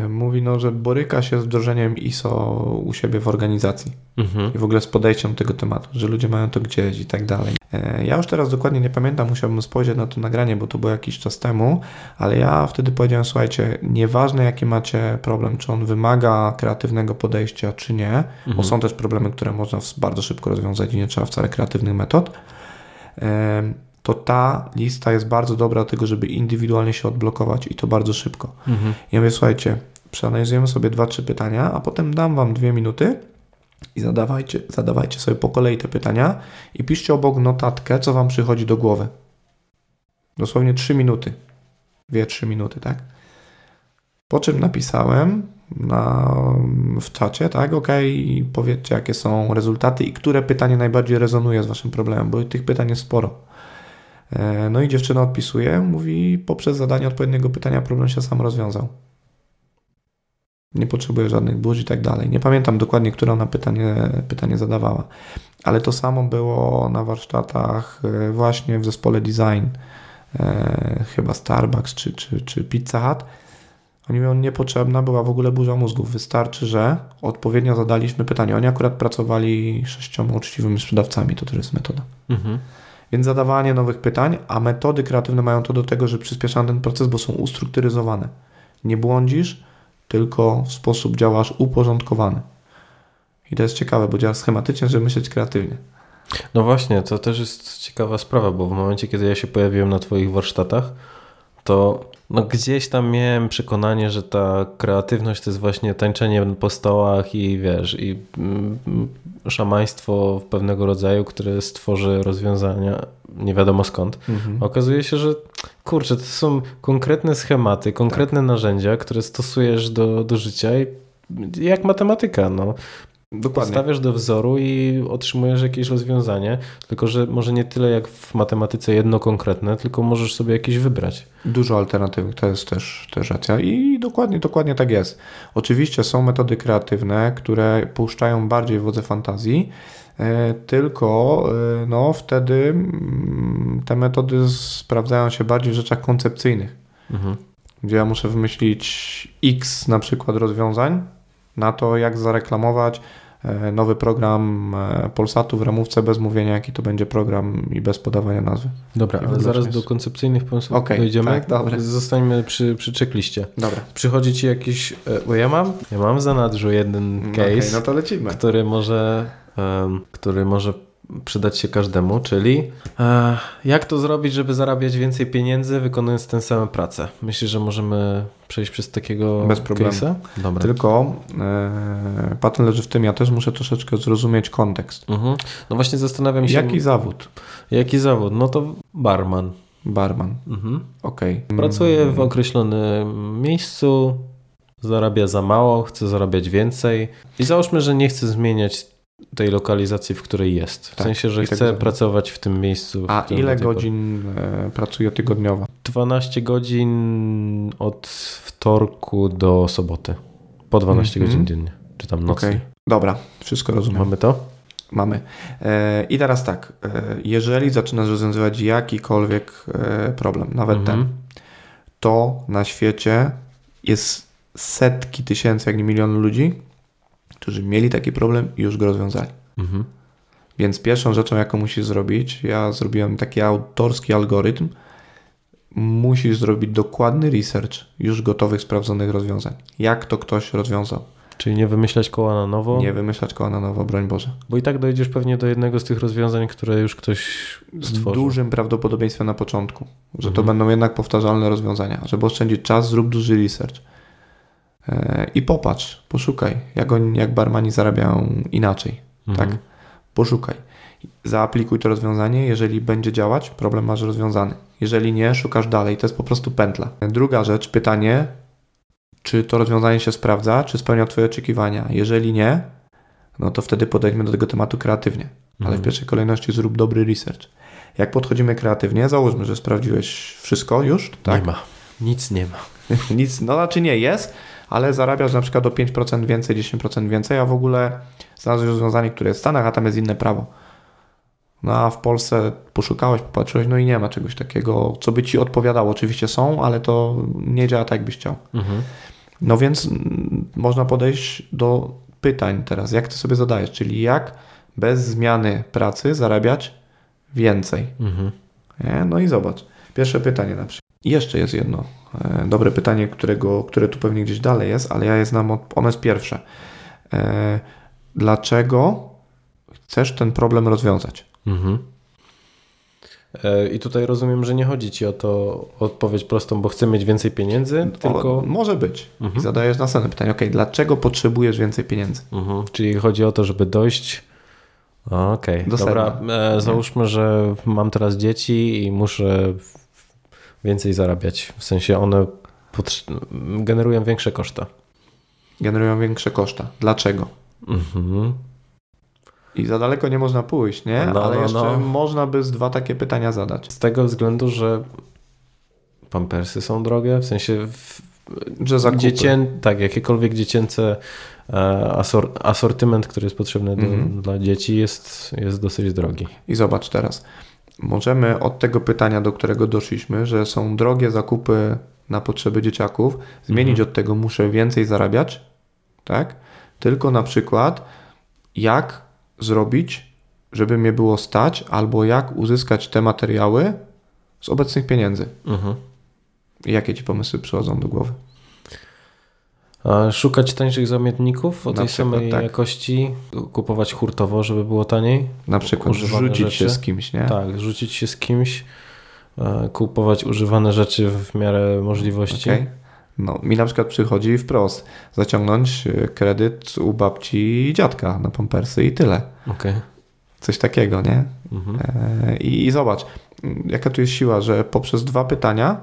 mówi, no, że boryka się z wdrożeniem ISO u siebie w organizacji mhm. i w ogóle z podejściem do tego tematu, że ludzie mają to gdzieś i tak dalej. E, ja już teraz dokładnie nie pamiętam, musiałbym spojrzeć na to nagranie, bo to było jakiś czas temu, ale ja wtedy powiedziałem, słuchajcie, nieważne jaki macie problem, czy on wymaga kreatywnego podejścia, czy nie, mhm. bo są też problemy, które można bardzo szybko rozwiązać i nie trzeba wcale kreatywnych metod e, to ta lista jest bardzo dobra do tego, żeby indywidualnie się odblokować i to bardzo szybko. Mhm. Ja mówię, słuchajcie, przeanalizujemy sobie dwa, trzy pytania, a potem dam Wam dwie minuty i zadawajcie, zadawajcie sobie po kolei te pytania i piszcie obok notatkę, co Wam przychodzi do głowy. Dosłownie trzy minuty. Dwie, trzy minuty, tak? Po czym napisałem na, w czacie, tak, ok, powiedzcie, jakie są rezultaty i które pytanie najbardziej rezonuje z Waszym problemem, bo tych pytań jest sporo. E, no i dziewczyna odpisuje, mówi, poprzez zadanie odpowiedniego pytania problem się sam rozwiązał. Nie potrzebuje żadnych burz i tak dalej. Nie pamiętam dokładnie, które ona pytanie, pytanie zadawała, ale to samo było na warsztatach e, właśnie w zespole design, e, chyba Starbucks czy, czy, czy Pizza Hut. Oni mówią, niepotrzebna była w ogóle burza mózgów. Wystarczy, że odpowiednio zadaliśmy pytanie. Oni akurat pracowali sześcioma uczciwymi sprzedawcami, to też jest metoda. Mhm. Więc zadawanie nowych pytań, a metody kreatywne mają to do tego, że przyspieszają ten proces, bo są ustrukturyzowane. Nie błądzisz, tylko w sposób działasz uporządkowany. I to jest ciekawe, bo działasz schematycznie, żeby myśleć kreatywnie. No właśnie, to też jest ciekawa sprawa, bo w momencie, kiedy ja się pojawiłem na Twoich warsztatach, to no gdzieś tam miałem przekonanie, że ta kreatywność to jest właśnie tańczenie po stołach i wiesz, i mm, szamaństwo pewnego rodzaju, które stworzy rozwiązania nie wiadomo skąd. Mhm. Okazuje się, że kurczę, to są konkretne schematy, konkretne tak. narzędzia, które stosujesz do, do życia i jak matematyka, no. Dokładnie. Podstawiasz do wzoru i otrzymujesz jakieś rozwiązanie, tylko że może nie tyle jak w matematyce jedno konkretne, tylko możesz sobie jakieś wybrać. Dużo alternatyw, to jest też, też racja i dokładnie, dokładnie tak jest. Oczywiście są metody kreatywne, które puszczają bardziej wodze fantazji, e, tylko e, no, wtedy mm, te metody sprawdzają się bardziej w rzeczach koncepcyjnych, mhm. gdzie ja muszę wymyślić x na przykład rozwiązań, na to, jak zareklamować e, nowy program e, Polsatu w ramówce bez mówienia, jaki to będzie program i bez podawania nazwy. Dobra, ale zaraz do koncepcyjnych pomysłów okay, dojdziemy. Tak, dobra. Zostańmy przy, przy checkliście. Dobra. Przychodzi Ci jakiś, e, bo ja mam, ja mam w zanadrzu jeden case, okay, no to lecimy. który może, um, który może przydać się każdemu, czyli e, jak to zrobić, żeby zarabiać więcej pieniędzy, wykonując tę samą pracę? Myślisz, że możemy przejść przez takiego Bez problemu. case'a? Dobra. Tylko e, patent leży w tym, ja też muszę troszeczkę zrozumieć kontekst. Mhm. No właśnie zastanawiam się... Jaki zawód? Jaki zawód? No to barman. Barman. Mhm. Okej. Pracuje w określonym miejscu, zarabia za mało, chce zarabiać więcej i załóżmy, że nie chce zmieniać tej lokalizacji, w której jest. W Tak, sensie, że tak chce pracować w tym miejscu. w A ile pory- godzin e, pracuje tygodniowo? 12 godzin od wtorku do soboty. Po 12 Mhm. godzin dziennie. Czy tam nocnie. Okej. Dobra, wszystko rozumiem. Mamy to? Mamy. E, I teraz tak, e, jeżeli zaczynasz rozwiązywać jakikolwiek problem, nawet Mhm. ten, to na świecie jest setki tysięcy, jak nie miliony ludzi, którzy mieli taki problem i już go rozwiązali. Mhm. Więc pierwszą rzeczą, jaką musisz zrobić, ja zrobiłem taki autorski algorytm, musisz zrobić dokładny research już gotowych, sprawdzonych rozwiązań. Jak to ktoś rozwiązał. Czyli nie wymyślać koła na nowo, Nie wymyślać koła na nowo, broń Boże. bo i tak dojdziesz pewnie do jednego z tych rozwiązań, które już ktoś z stworzył. dużym prawdopodobieństwem na początku, że to Mhm. będą jednak powtarzalne rozwiązania. Żeby oszczędzić czas, zrób duży research. E, I popatrz, poszukaj, jak, oni, jak barmani zarabiają inaczej. Mhm. Tak? Poszukaj. Zaaplikuj to rozwiązanie. Jeżeli będzie działać, problem masz rozwiązany. Jeżeli nie, szukasz dalej. To jest po prostu pętla. Druga rzecz, pytanie, czy to rozwiązanie się sprawdza, czy spełnia Twoje oczekiwania. Jeżeli nie, no to wtedy podejdźmy do tego tematu kreatywnie. Ale w Mhm. pierwszej kolejności zrób dobry research. Jak podchodzimy kreatywnie, załóżmy, że sprawdziłeś wszystko już, tak? Nie ma. Nic nie ma. Nic, no znaczy nie jest, ale zarabiasz na przykład o 5% więcej, 10% więcej, a w ogóle znalazłeś rozwiązanie, które jest w Stanach, a tam jest inne prawo. No a w Polsce poszukałeś, popatrzyłeś, no i nie ma czegoś takiego, co by ci odpowiadało. Oczywiście są, ale to nie działa tak, jakbyś chciał. Mhm. No więc mm, można podejść do pytań teraz, jak ty sobie zadajesz, czyli jak bez zmiany pracy zarabiać więcej. Mhm. No i zobacz. Pierwsze pytanie na przykład. Jeszcze jest jedno dobre pytanie, którego, które tu pewnie gdzieś dalej jest, ale ja je znam, od, ono jest pierwsze. E, dlaczego chcesz ten problem rozwiązać? Mhm. E, I tutaj rozumiem, że nie chodzi ci o to o odpowiedź prostą, bo chcę mieć więcej pieniędzy, tylko. O, może być. Mhm. I zadajesz następne pytanie. Ok, dlaczego potrzebujesz więcej pieniędzy? Mhm. Czyli chodzi o to, żeby dojść. Okej, Do dobra. E, załóżmy, że mam teraz dzieci i muszę więcej zarabiać. W sensie one generują większe koszta. Generują większe koszta. Dlaczego? Mhm. I za daleko nie można pójść, nie? No, Ale no, jeszcze no. można by z dwa takie pytania zadać. Z tego względu, że pampersy są drogie, w sensie w, Że zakupy. dziecię, tak, jakiekolwiek dziecięce e, asor, asortyment, który jest potrzebny do, Mhm. dla dzieci jest, jest dosyć drogi. I zobacz teraz. Możemy od tego pytania, do którego doszliśmy, że są drogie zakupy na potrzeby dzieciaków, zmienić Mhm. od tego muszę więcej zarabiać, tak? Tylko na przykład jak zrobić, żeby mnie było stać, albo jak uzyskać te materiały z obecnych pieniędzy. Mhm. Jakie ci pomysły przychodzą do głowy? Szukać tańszych zamienników o tej przykład, samej tak. jakości, kupować hurtowo, żeby było taniej. Na przykład Używane rzucić się rzeczy. z kimś, nie? Tak, rzucić się z kimś, e, kupować używane rzeczy w miarę możliwości. Okej. No, mi na przykład przychodzi wprost zaciągnąć e, kredyt u babci i dziadka na pampersy i tyle. Okej. Coś takiego, nie? Mhm. E, I, I zobacz, m, jaka tu jest siła, że poprzez dwa pytania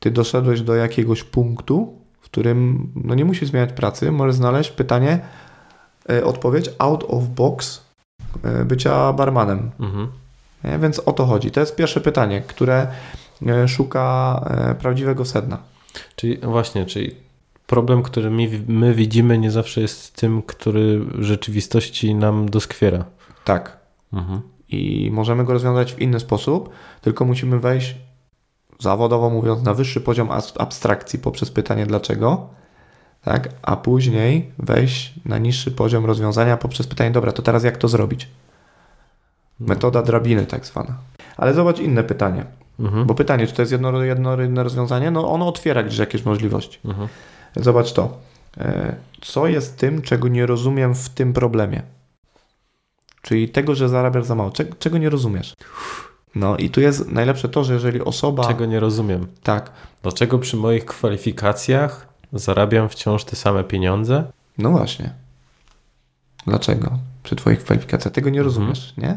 ty doszedłeś do jakiegoś punktu, w którym no nie musisz zmieniać pracy, możesz znaleźć pytanie, e, odpowiedź out of box e, bycia barmanem. Mhm. Więc o to chodzi. To jest pierwsze pytanie, które e, szuka prawdziwego sedna. Czyli właśnie, czyli problem, który my, my widzimy, nie zawsze jest tym, który w rzeczywistości nam doskwiera. Tak. Mhm. I możemy go rozwiązać w inny sposób, tylko musimy wejść zawodowo mówiąc na wyższy poziom abstrakcji poprzez pytanie dlaczego, tak? a później wejść na niższy poziom rozwiązania poprzez pytanie, dobra, to teraz jak to zrobić? Metoda drabiny tak zwana. Ale zobacz inne pytanie, Mhm. bo pytanie, czy to jest jedno, jedno, rozwiązanie, no ono otwiera gdzieś jakieś możliwości. Mhm. Zobacz to. E, Co jest tym, czego nie rozumiem w tym problemie? Czyli tego, że zarabiasz za mało. Czego, czego nie rozumiesz? No i tu jest najlepsze to, że jeżeli osoba... Czego nie rozumiem? Tak. Dlaczego przy moich kwalifikacjach zarabiam wciąż te same pieniądze? No właśnie. Dlaczego? Przy twoich kwalifikacjach. Tego nie Mhm. rozumiesz, nie?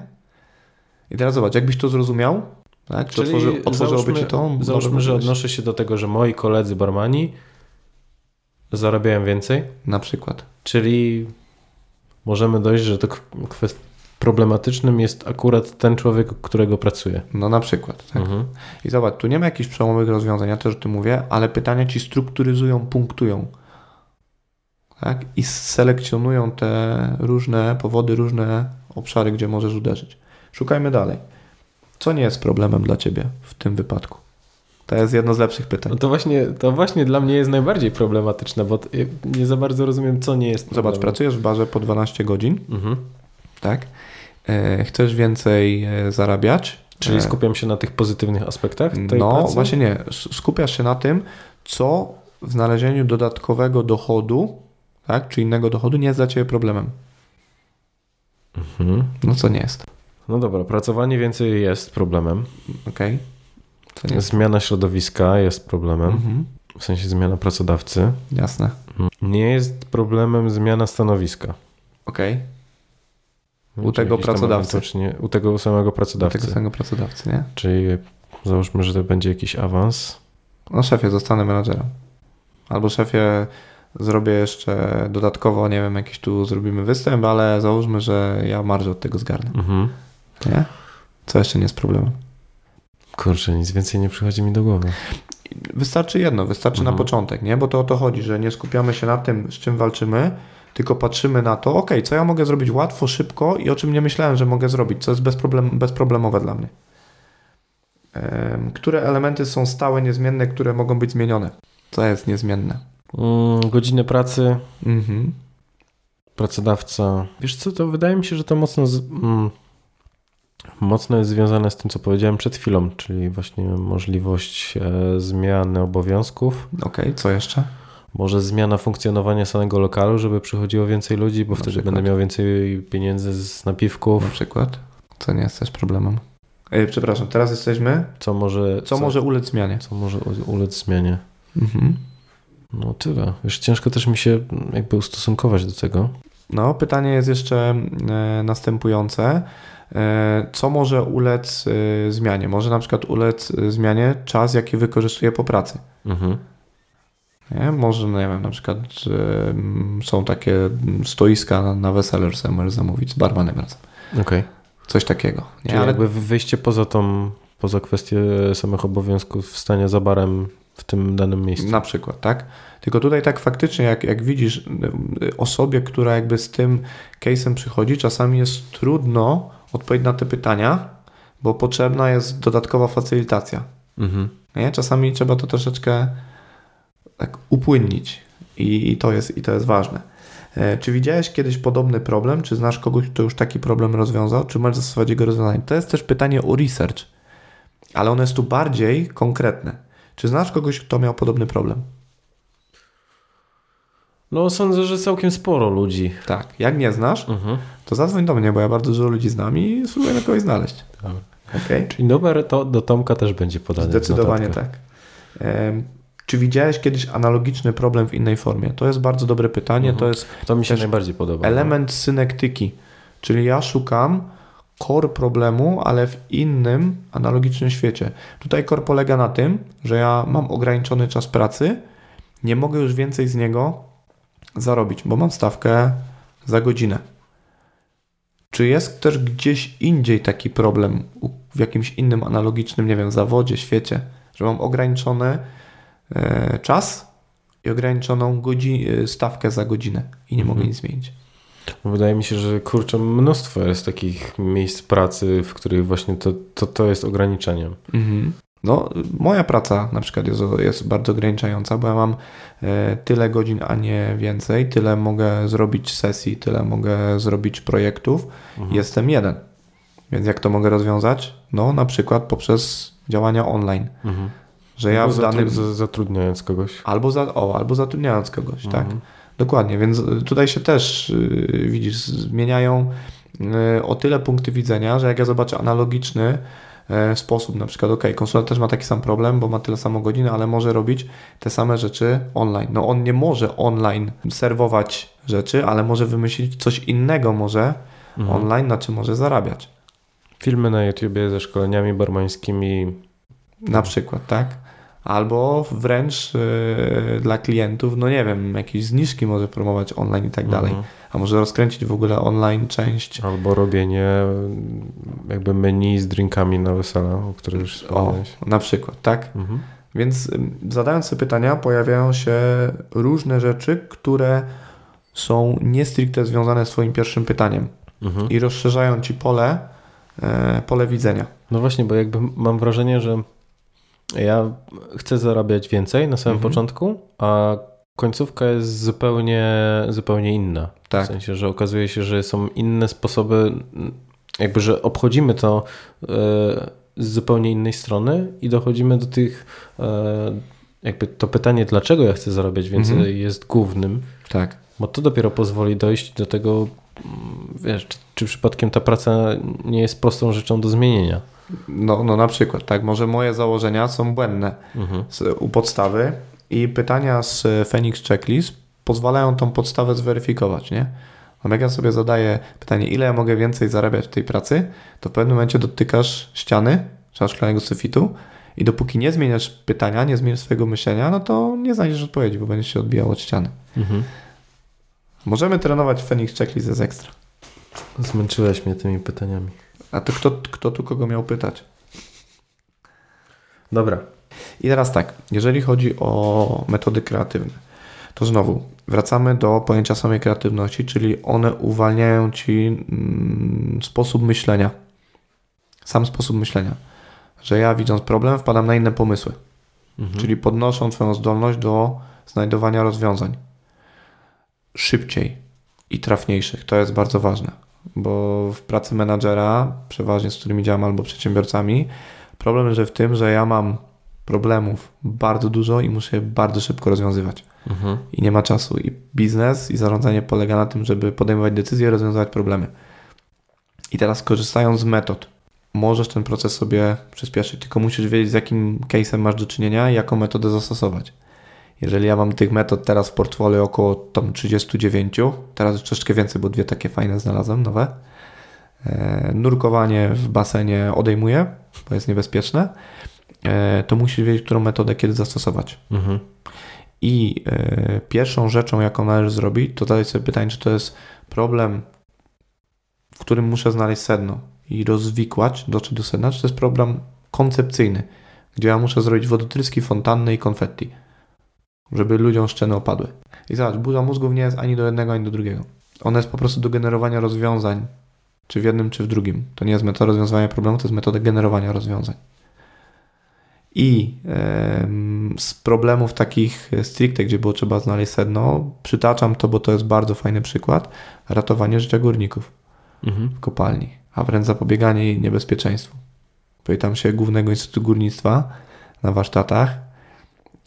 I teraz zobacz, jakbyś to zrozumiał, tak? Czy otworzy, otworzyłoby ci to? Załóżmy, że odnoszę się do tego, że moi koledzy barmani zarabiają więcej, Na przykład. czyli możemy dojść, że to kwest... problematycznym jest akurat ten człowiek, którego pracuję. No na przykład. Tak? Mhm. I zobacz, tu nie ma jakichś przełomowych rozwiązań, ja też o tym mówię, ale pytania ci strukturyzują, punktują. Tak? I selekcjonują te różne powody, różne obszary, gdzie możesz uderzyć. Szukajmy dalej. Co nie jest problemem dla ciebie w tym wypadku? To jest jedno z lepszych pytań. No to właśnie, to właśnie dla mnie jest najbardziej problematyczne, bo nie za bardzo rozumiem, co nie jest Zobacz, problemem. pracujesz w barze po 12 godzin, Mhm. tak? E, chcesz więcej e, zarabiać. Czyli E, skupiam się na tych pozytywnych aspektach tej No pracy? właśnie nie. Skupiasz się na tym, co w znalezieniu dodatkowego dochodu, tak, czy innego dochodu nie jest dla Ciebie problemem. Mhm. No co nie jest, No dobra, pracowanie więcej jest problemem. okej? Jest? Zmiana środowiska jest problemem, Mhm. w sensie zmiana pracodawcy. Jasne, Nie jest problemem zmiana stanowiska. okej. Nie U tego pracodawcy. U tego samego pracodawcy. tego samego pracodawcy, nie? Czyli załóżmy, że to będzie jakiś awans. No szefie, zostanę menadżerem. Albo szefie, zrobię jeszcze dodatkowo, nie wiem, jakiś tu zrobimy występ, ale załóżmy, że ja marżę od tego zgarnę, Mhm. nie? Co jeszcze nie jest problemem? Kurczę, nic więcej nie przychodzi mi do głowy. Wystarczy jedno, wystarczy Mhm. na początek, nie? Bo to o to chodzi, że nie skupiamy się na tym, z czym walczymy, tylko patrzymy na to, ok, co ja mogę zrobić łatwo, szybko i o czym nie myślałem, że mogę zrobić, co jest bezproblem, bezproblemowe dla mnie. Które elementy są stałe, niezmienne, które mogą być zmienione? Co jest niezmienne? Mm, godziny pracy, Mhm. pracodawca. Wiesz co, to wydaje mi się, że to mocno, z, mm, mocno jest związane z tym, co powiedziałem przed chwilą, czyli właśnie możliwość e, zmiany obowiązków, Okej, co jeszcze? Może zmiana funkcjonowania samego lokalu, żeby przychodziło więcej ludzi, bo Na wtedy przykład. będę miał więcej pieniędzy z Na napiwków, przykład? Co nie jest też problemem? Ej, przepraszam, teraz jesteśmy. co może, Co, może ulec zmianie? co może ulec zmianie. Mhm. No tyle. Wiesz, ciężko też mi się mm, jakby ustosunkować do tego. No, pytanie jest jeszcze e, następujące. E, co może ulec e, zmianie? Może na przykład ulec zmianie czas, jaki wykorzystuje po pracy. Mhm. Nie? Może, no nie wiem, na przykład e, m, są takie stoiska na, na wesele, że sobie możesz zamówić z barmanem razem. Okej. Coś takiego. Nie? Czyli Ale jakby wyjście poza tą, poza kwestię samych obowiązków stania za barem w tym danym miejscu. Na przykład, tak? Tylko tutaj tak faktycznie, jak, jak widzisz, osobie, która jakby z tym case'em przychodzi, czasami jest trudno odpowiedzieć na te pytania, bo potrzebna jest dodatkowa facylitacja. Mhm. Nie? Czasami trzeba to troszeczkę tak upłynnić i, i, to jest, i to jest ważne. E, Czy widziałeś kiedyś podobny problem? Czy znasz kogoś, kto już taki problem rozwiązał? Czy możesz zastosować jego rozwiązanie? To jest też pytanie o research, ale ono jest tu bardziej konkretne. Czy znasz kogoś, kto miał podobny problem? No sądzę, że całkiem sporo ludzi. Tak. Jak nie znasz, Mhm. to zadzwoń do mnie, bo ja bardzo dużo ludzi znam i spróbuję na kogoś znaleźć. Dobra. Okej? Czyli numer to do Tomka też będzie podany. Zdecydowanie tak. Czy widziałeś kiedyś analogiczny problem w innej formie? To jest bardzo dobre pytanie. Mhm. To jest To mi się najbardziej podoba. element synektyki, czyli ja szukam core problemu, ale w innym analogicznym świecie. Tutaj core polega na tym, że ja mam ograniczony czas pracy, nie mogę już więcej z niego zarobić, bo mam stawkę za godzinę. Czy jest też gdzieś indziej taki problem w jakimś innym analogicznym, nie wiem, zawodzie, świecie, że mam ograniczony e, czas i ograniczoną e, stawkę za godzinę i nie mogę Mhm. nic zmienić. Wydaje mi się, że kurczę, mnóstwo jest takich miejsc pracy, w których właśnie to, to, to jest ograniczeniem. Mhm. No, moja praca na przykład jest, jest bardzo ograniczająca, bo ja mam e, tyle godzin, a nie więcej, tyle mogę zrobić sesji, tyle mogę zrobić projektów. Mhm. Jestem jeden. Więc jak to mogę rozwiązać? No, na przykład poprzez działania online, Mhm. Że ja Albo w danym... zatru- zatrudniając kogoś. Albo, za, o, albo zatrudniając kogoś, tak? Mhm. Dokładnie, więc tutaj się też y, widzisz, zmieniają e, o tyle punkty widzenia, że jak ja zobaczę analogiczny e, sposób, na przykład, ok, konsultant też ma taki sam problem, bo ma tyle samo godzin, ale może robić te same rzeczy online. No on nie może online serwować rzeczy, ale może wymyślić coś innego może mhm. online, na czym może zarabiać. Filmy na YouTubie ze szkoleniami barmańskimi. Na przykład, tak? Albo wręcz yy, dla klientów, no nie wiem, jakieś zniżki może promować online i tak mhm. dalej. A może rozkręcić w ogóle online część. Albo robienie jakby menu z drinkami na wesela, o których już wspomniałeś. O, na przykład, tak? Mhm. Więc zadając sobie pytania, pojawiają się różne rzeczy, które są nie stricte związane z Twoim pierwszym pytaniem mhm. i rozszerzają Ci pole, e, pole widzenia. No właśnie, bo jakby mam wrażenie, że ja chcę zarabiać więcej na samym mhm. początku, a końcówka jest zupełnie, zupełnie inna. Tak. W sensie, że okazuje się, że są inne sposoby, jakby, że obchodzimy to e, z zupełnie innej strony i dochodzimy do tych, e, jakby to pytanie, dlaczego ja chcę zarabiać więcej, mhm. jest głównym. Tak. Bo to dopiero pozwoli dojść do tego, wiesz, czy, czy przypadkiem ta praca nie jest prostą rzeczą do zmienienia. No, no na przykład, tak, może moje założenia są błędne mhm. z, u podstawy i pytania z Phoenix Checklist pozwalają tą podstawę zweryfikować, nie? No jak ja sobie zadaję pytanie, ile ja mogę więcej zarabiać w tej pracy, to w pewnym momencie dotykasz ściany, czy szklanego sufitu i dopóki nie zmieniasz pytania, nie zmieniasz swojego myślenia, no to nie znajdziesz odpowiedzi, bo będziesz się odbijał od ściany. Mhm. Możemy trenować Phoenix Checklist z ekstra. Zmęczyłeś mnie tymi pytaniami. A to kto, kto tu kogo miał pytać? Dobra. I teraz tak, jeżeli chodzi o metody kreatywne, to znowu wracamy do pojęcia samej kreatywności, czyli one uwalniają ci mm, sposób myślenia. Sam sposób myślenia. Że ja widząc problem, wpadam na inne pomysły. Mhm. Czyli podnoszą Twoją zdolność do znajdowania rozwiązań szybciej i trafniejszych. To jest bardzo ważne, bo w pracy menadżera, przeważnie z którymi działam albo przedsiębiorcami, problem leży w tym, że ja mam problemów bardzo dużo i muszę je bardzo szybko rozwiązywać. Mhm. I nie ma czasu. I biznes i zarządzanie polega na tym, żeby podejmować decyzje rozwiązywać problemy. I teraz korzystając z metod, możesz ten proces sobie przyspieszyć, tylko musisz wiedzieć, z jakim case'em masz do czynienia i jaką metodę zastosować. Jeżeli ja mam tych metod teraz w portfolio około tam 39, teraz troszeczkę więcej, bo dwie takie fajne znalazłem, nowe. E, nurkowanie w basenie odejmuję, bo jest niebezpieczne. E, to musisz wiedzieć, którą metodę kiedy zastosować. Mhm. I e, pierwszą rzeczą, jaką należy zrobić, to zadać sobie pytanie, czy to jest problem, w którym muszę znaleźć sedno i rozwikłać, dotrzeć do sedna, czy to jest problem koncepcyjny, gdzie ja muszę zrobić wodotryski, fontanny i konfetti żeby ludziom szczeny opadły. I zobacz, burza mózgów nie jest ani do jednego, ani do drugiego. Ona jest po prostu do generowania rozwiązań, czy w jednym, czy w drugim. To nie jest metoda rozwiązywania problemu, to jest metoda generowania rozwiązań. I z problemów takich stricte, gdzie było trzeba znaleźć sedno, przytaczam to, bo to jest bardzo fajny przykład, ratowanie życia górników mhm. w kopalni, a wręcz zapobieganie niebezpieczeństwu. Pytam się Głównego Instytutu Górnictwa na warsztatach,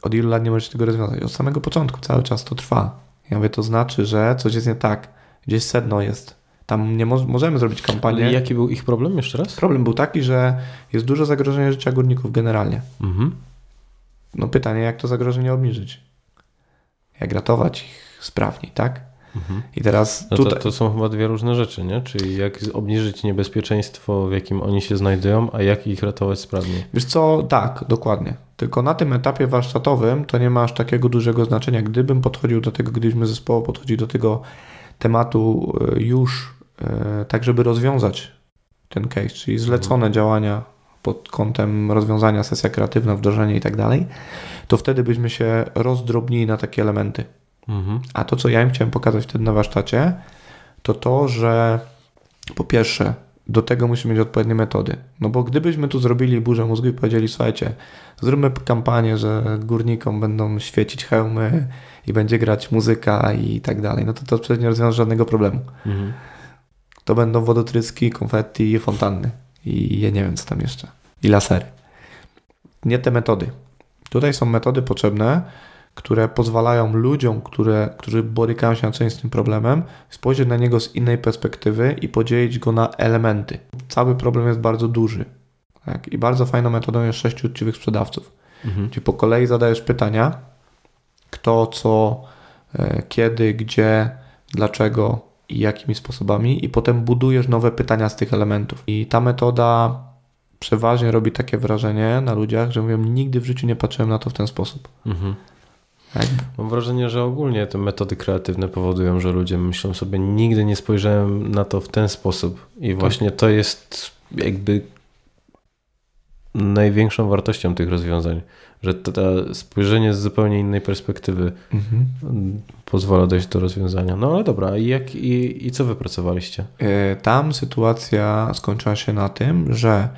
od ilu lat nie możesz tego rozwiązać? Od samego początku, cały czas to trwa. Ja mówię, to znaczy, że coś jest nie tak. Gdzieś sedno jest. Tam nie mo możemy zrobić kampanię. Ale jaki był ich problem jeszcze raz? Problem był taki, że jest dużo zagrożenia życia górników generalnie. Mhm. No pytanie, jak to zagrożenie obniżyć? Jak ratować ich sprawniej, tak? Mhm. I teraz no tutaj... to, to, są chyba dwie różne rzeczy, nie? Czyli jak obniżyć niebezpieczeństwo, w jakim oni się znajdują, a jak ich ratować sprawniej. Wiesz co, tak, dokładnie. Tylko na tym etapie warsztatowym to nie ma aż takiego dużego znaczenia. Gdybym podchodził do tego, gdybyśmy zespołu podchodzili do tego tematu e, już e, tak, żeby rozwiązać ten case, czyli zlecone mhm. działania pod kątem rozwiązania, sesja kreatywna, wdrożenie i tak dalej, to wtedy byśmy się rozdrobnili na takie elementy. Mhm. A to, co ja im chciałem pokazać wtedy na warsztacie, to to, że po pierwsze, do tego musimy mieć odpowiednie metody. No bo gdybyśmy tu zrobili burzę mózgu i powiedzieli, słuchajcie, zróbmy kampanię, że górnikom będą świecić hełmy i będzie grać muzyka i tak dalej, no to to przecież nie rozwiąże żadnego problemu. Mhm. To będą wodotryski, konfetti i fontanny. I ja nie wiem, co tam jeszcze. I lasery. Nie te metody. Tutaj są metody potrzebne, które pozwalają ludziom, które, którzy borykają się na co z tym problemem, spojrzeć na niego z innej perspektywy i podzielić go na elementy. Cały problem jest bardzo duży. Tak? I bardzo fajną metodą jest sześciu uczciwych sprzedawców. Mhm. Gdzie po kolei zadajesz pytania, kto, co, e, kiedy, gdzie, dlaczego i jakimi sposobami, i potem budujesz nowe pytania z tych elementów. I ta metoda przeważnie robi takie wrażenie na ludziach, że mówią, nigdy w życiu nie patrzyłem na to w ten sposób. Mhm. Tak? Mam wrażenie, że ogólnie te metody kreatywne powodują, że ludzie myślą sobie, nigdy nie spojrzałem na to w ten sposób. I tak. właśnie to jest jakby największą wartością tych rozwiązań, że to, to spojrzenie z zupełnie innej perspektywy mhm. pozwala dojść do rozwiązania. No ale dobra, i, jak, i, i co wypracowaliście? E, tam sytuacja skończyła się na tym, że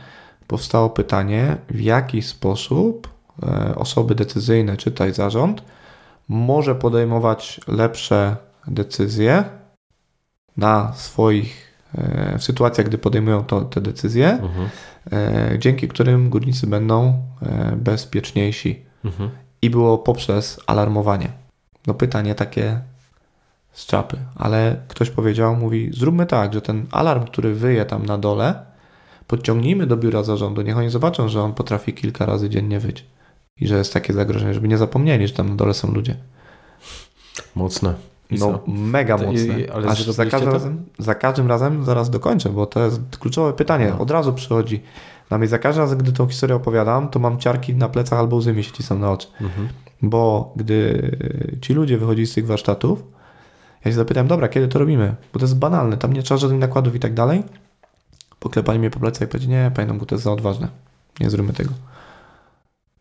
powstało pytanie, w jaki sposób e, osoby decyzyjne, czytaj zarząd, może podejmować lepsze decyzje na swoich, e, w sytuacjach, gdy podejmują to, te decyzje, mhm. E, dzięki którym górnicy będą bezpieczniejsi. Mhm. I było poprzez alarmowanie. No pytanie takie z czapy, ale ktoś powiedział, mówi, zróbmy tak, że ten alarm, który wyje tam na dole, podciągnijmy do biura zarządu, niech oni zobaczą, że on potrafi kilka razy dziennie wyć i że jest takie zagrożenie, żeby nie zapomnieli, że tam na dole są ludzie. Mocne. I no, co? mega mocne. I, ale Aż za każdym, razem, za każdym razem zaraz dokończę, bo to jest kluczowe pytanie. No. Od razu przychodzi na mnie za każdym razem, gdy tą historię opowiadam, to mam ciarki na plecach albo łzy mi się cisną na oczy. Mhm. Bo gdy ci ludzie wychodzili z tych warsztatów, ja się zapytałem, dobra, kiedy to robimy? Bo to jest banalne, tam nie trzeba żadnych nakładów i tak dalej. Poklepali mnie po plecach i powiedzieli, nie, panie bo to jest za odważne. Nie zróbmy tego.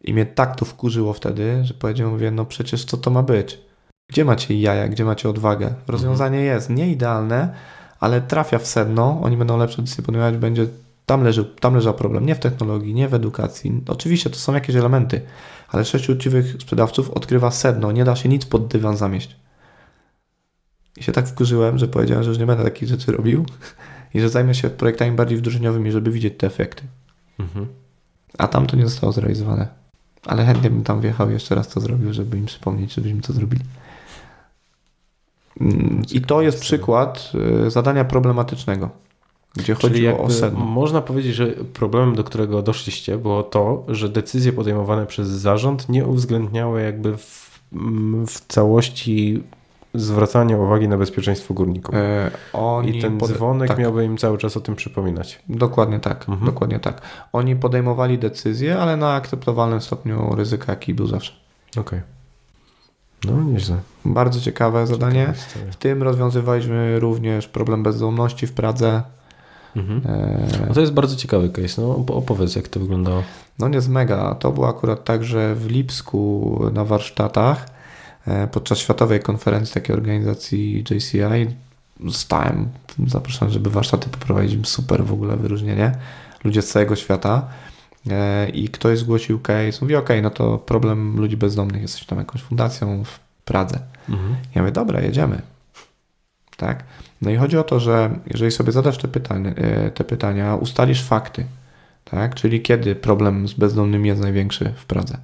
I mnie tak to wkurzyło wtedy, że powiedziałem, mówię, no przecież co to ma być? Gdzie macie jaja, gdzie macie odwagę? Rozwiązanie mhm. jest nie idealne, ale trafia w sedno, oni będą lepsze decyzje podejmować, będzie tam, leży, tam leżał problem, nie w technologii, nie w edukacji. Oczywiście to są jakieś elementy, ale sześciu uczciwych sprzedawców odkrywa sedno, nie da się nic pod dywan zamieść. I się tak wkurzyłem, że powiedziałem, że już nie będę takich rzeczy robił i że zajmę się projektami bardziej wdrożeniowymi, żeby widzieć te efekty. Mhm. A tam to nie zostało zrealizowane. Ale chętnie bym tam wjechał jeszcze raz to zrobił, żeby im przypomnieć, żebyśmy to zrobili. Mm, I to jest przykład y, zadania problematycznego, gdzie chodzi o sedno. Można powiedzieć, że problemem, do którego doszliście, było to, że decyzje podejmowane przez zarząd nie uwzględniały jakby w, w całości zwracania uwagi na bezpieczeństwo górników. E, I ten pod... dzwonek tak. miałby im cały czas o tym przypominać. Dokładnie tak, mhm. dokładnie tak. Oni podejmowali decyzje, ale na akceptowalnym stopniu ryzyka, jaki był zawsze. Okej. Okay. No, nieźle. Bardzo ciekawe zadanie. W tym rozwiązywaliśmy również problem bezdomności w Pradze. Mhm. E... No to jest bardzo ciekawy case. No, opowiedz, jak to wyglądało. No nie jest mega. To było akurat tak, że w Lipsku na warsztatach podczas światowej konferencji takiej organizacji JCI zostałem zaproszony, żeby warsztaty poprowadzić. Super w ogóle wyróżnienie. Ludzie z całego świata. E, i ktoś zgłosił case, mówi ok, no to problem ludzi bezdomnych, jesteś tam jakąś fundacją w Pradze. Mhm. Ja mówię, dobra, jedziemy. Tak? No i chodzi o to, że jeżeli sobie zadasz te pytania, e, te pytania ustalisz fakty, tak? Czyli kiedy problem z bezdomnymi jest największy w Pradze?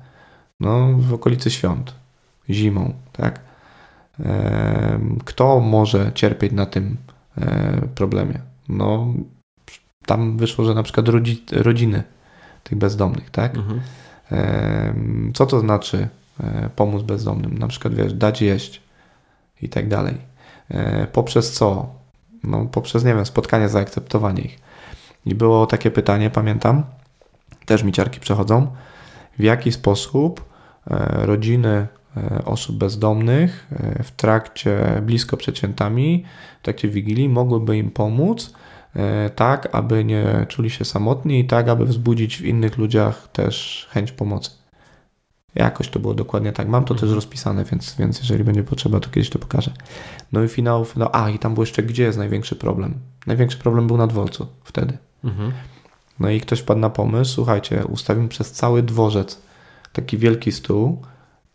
No, w okolicy świąt, zimą, tak? Kto może cierpieć na tym e, problemie? No, tam wyszło, że na przykład rodziny tych bezdomnych, tak? Mhm. Co to znaczy e, pomóc bezdomnym? Na przykład, wiesz, dać jeść i tak dalej. E, poprzez co? No, poprzez, nie wiem, spotkanie, zaakceptowanie ich. I było takie pytanie, pamiętam, też mi ciarki przechodzą, w jaki sposób rodziny osób bezdomnych w trakcie blisko przeciętami, w trakcie Wigilii mogłyby im pomóc E, tak, aby nie czuli się samotni i tak, aby wzbudzić w innych ludziach też chęć pomocy. Jakoś to było dokładnie tak. Mam to też mhm. rozpisane, więc, więc jeżeli będzie potrzeba, to kiedyś to pokażę. No i finał, finał. A, i tam było jeszcze, gdzie jest największy problem? Największy problem był na dworcu wtedy. Mhm. No i ktoś wpadł na pomysł, słuchajcie, ustawimy przez cały dworzec taki wielki stół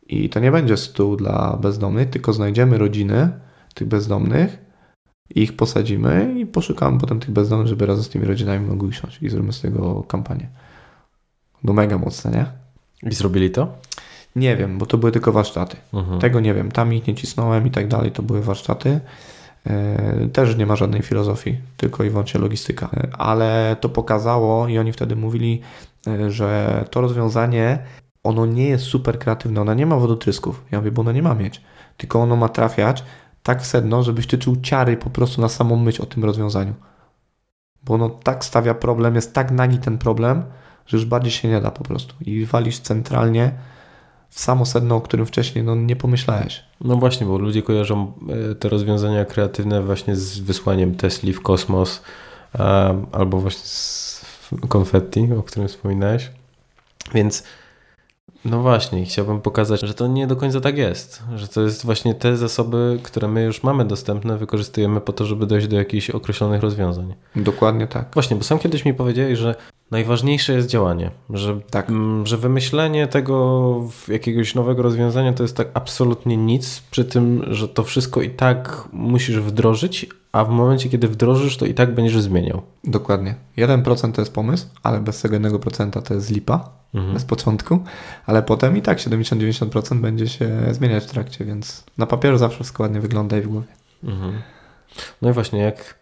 i to nie będzie stół dla bezdomnych, tylko znajdziemy rodziny tych bezdomnych ich posadzimy i poszukamy potem tych bezdomnych, żeby razem z tymi rodzinami mogli usiąść i zrobimy z tego kampanię. No mega mocne, nie? I zrobili to? Nie wiem, bo to były tylko warsztaty. Mhm. Tego nie wiem. Tam ich nie cisnąłem i tak dalej, to były warsztaty. E, Też nie ma żadnej filozofii, tylko i wyłącznie logistyka. E, Ale to pokazało i oni wtedy mówili, e, że to rozwiązanie, ono nie jest super kreatywne, ono nie ma wodotrysków. Ja mówię, bo ono nie ma mieć. Tylko ono ma trafiać tak w sedno, żebyś ty czuł ciary po prostu na samą myśl o tym rozwiązaniu. Bo ono tak stawia problem, jest tak nagi ten problem, że już bardziej się nie da po prostu. I walisz centralnie w samo sedno, o którym wcześniej no, nie pomyślałeś. No właśnie, bo ludzie kojarzą e, te rozwiązania kreatywne właśnie z wysłaniem Tesli w kosmos e, albo właśnie z konfetti, o którym wspominałeś. Więc no właśnie, chciałbym pokazać, że to nie do końca tak jest. Że to jest właśnie te zasoby, które my już mamy dostępne, wykorzystujemy po to, żeby dojść do jakichś określonych rozwiązań. Dokładnie tak. Właśnie, bo sam kiedyś mi powiedziałeś, że najważniejsze jest działanie, że, Tak. mm, że wymyślenie tego jakiegoś nowego rozwiązania to jest tak absolutnie nic, przy tym, że to wszystko i tak musisz wdrożyć, a w momencie, kiedy wdrożysz, to i tak będziesz zmieniał. Dokładnie. 1% to jest pomysł, ale bez tego 1% to jest lipa, Mhm. bez początku, ale potem i tak 70-90% będzie się zmieniać w trakcie, więc na papierze zawsze wszystko ładnie wygląda i w głowie. Mhm. No i właśnie, jak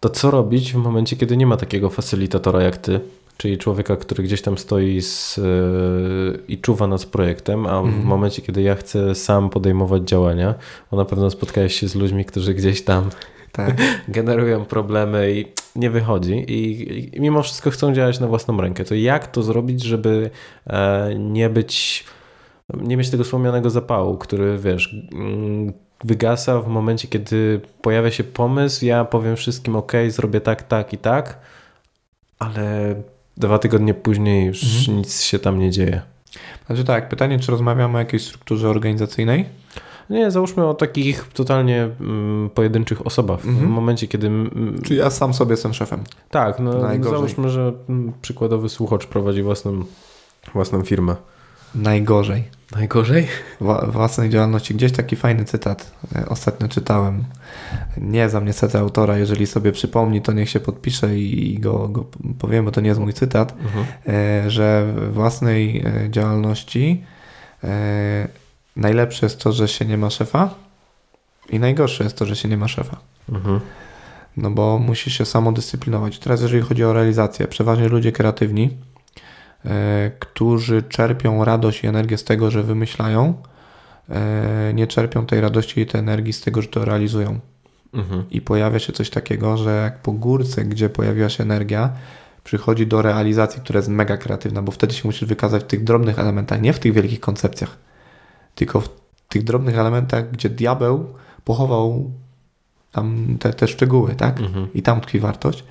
to co robić w momencie, kiedy nie ma takiego facylitatora jak ty, czyli człowieka, który gdzieś tam stoi z, yy, i czuwa nad projektem, a w Mhm. momencie, kiedy ja chcę sam podejmować działania, bo na pewno spotkałeś się z ludźmi, którzy gdzieś tam Tak. generują problemy i nie wychodzi i, i mimo wszystko chcą działać na własną rękę. To jak to zrobić, żeby e, nie być, nie mieć tego słomianego zapału, który wiesz, mm, wygasa w momencie, kiedy pojawia się pomysł, ja powiem wszystkim ok, zrobię tak, tak i tak, ale dwa tygodnie później już Mhm. nic się tam nie dzieje. Znaczy tak, pytanie, czy rozmawiamy o jakiejś strukturze organizacyjnej? Nie, załóżmy o takich totalnie mm, pojedynczych osobach. W Mhm. momencie, kiedy mm, Czy ja sam sobie jestem szefem? Tak, no Najgorzej. załóżmy, że mm, przykładowy słuchacz prowadzi własną, własną firmę. Najgorzej. Najgorzej? Wła- własnej działalności. Gdzieś taki fajny cytat e, ostatnio czytałem. Nie znam niestety autora, jeżeli sobie przypomni, to niech się podpisze i, go, go powiem, bo to nie jest mój cytat, Mhm. e, że w własnej e, działalności najlepsze jest to, że się nie ma szefa i najgorsze jest to, że się nie ma szefa. Mhm. No bo musisz się samodyscyplinować. Teraz jeżeli chodzi o realizację, przeważnie ludzie kreatywni, którzy czerpią radość i energię z tego, że wymyślają, e, nie czerpią tej radości i tej energii z tego, że to realizują. Mhm. I pojawia się coś takiego, że jak po górce, gdzie pojawiła się energia, przychodzi do realizacji, która jest mega kreatywna, bo wtedy się musisz wykazać w tych drobnych elementach, nie w tych wielkich koncepcjach, tylko w tych drobnych elementach, gdzie diabeł pochował tam te, te szczegóły, tak? Mhm. I tam tkwi wartość.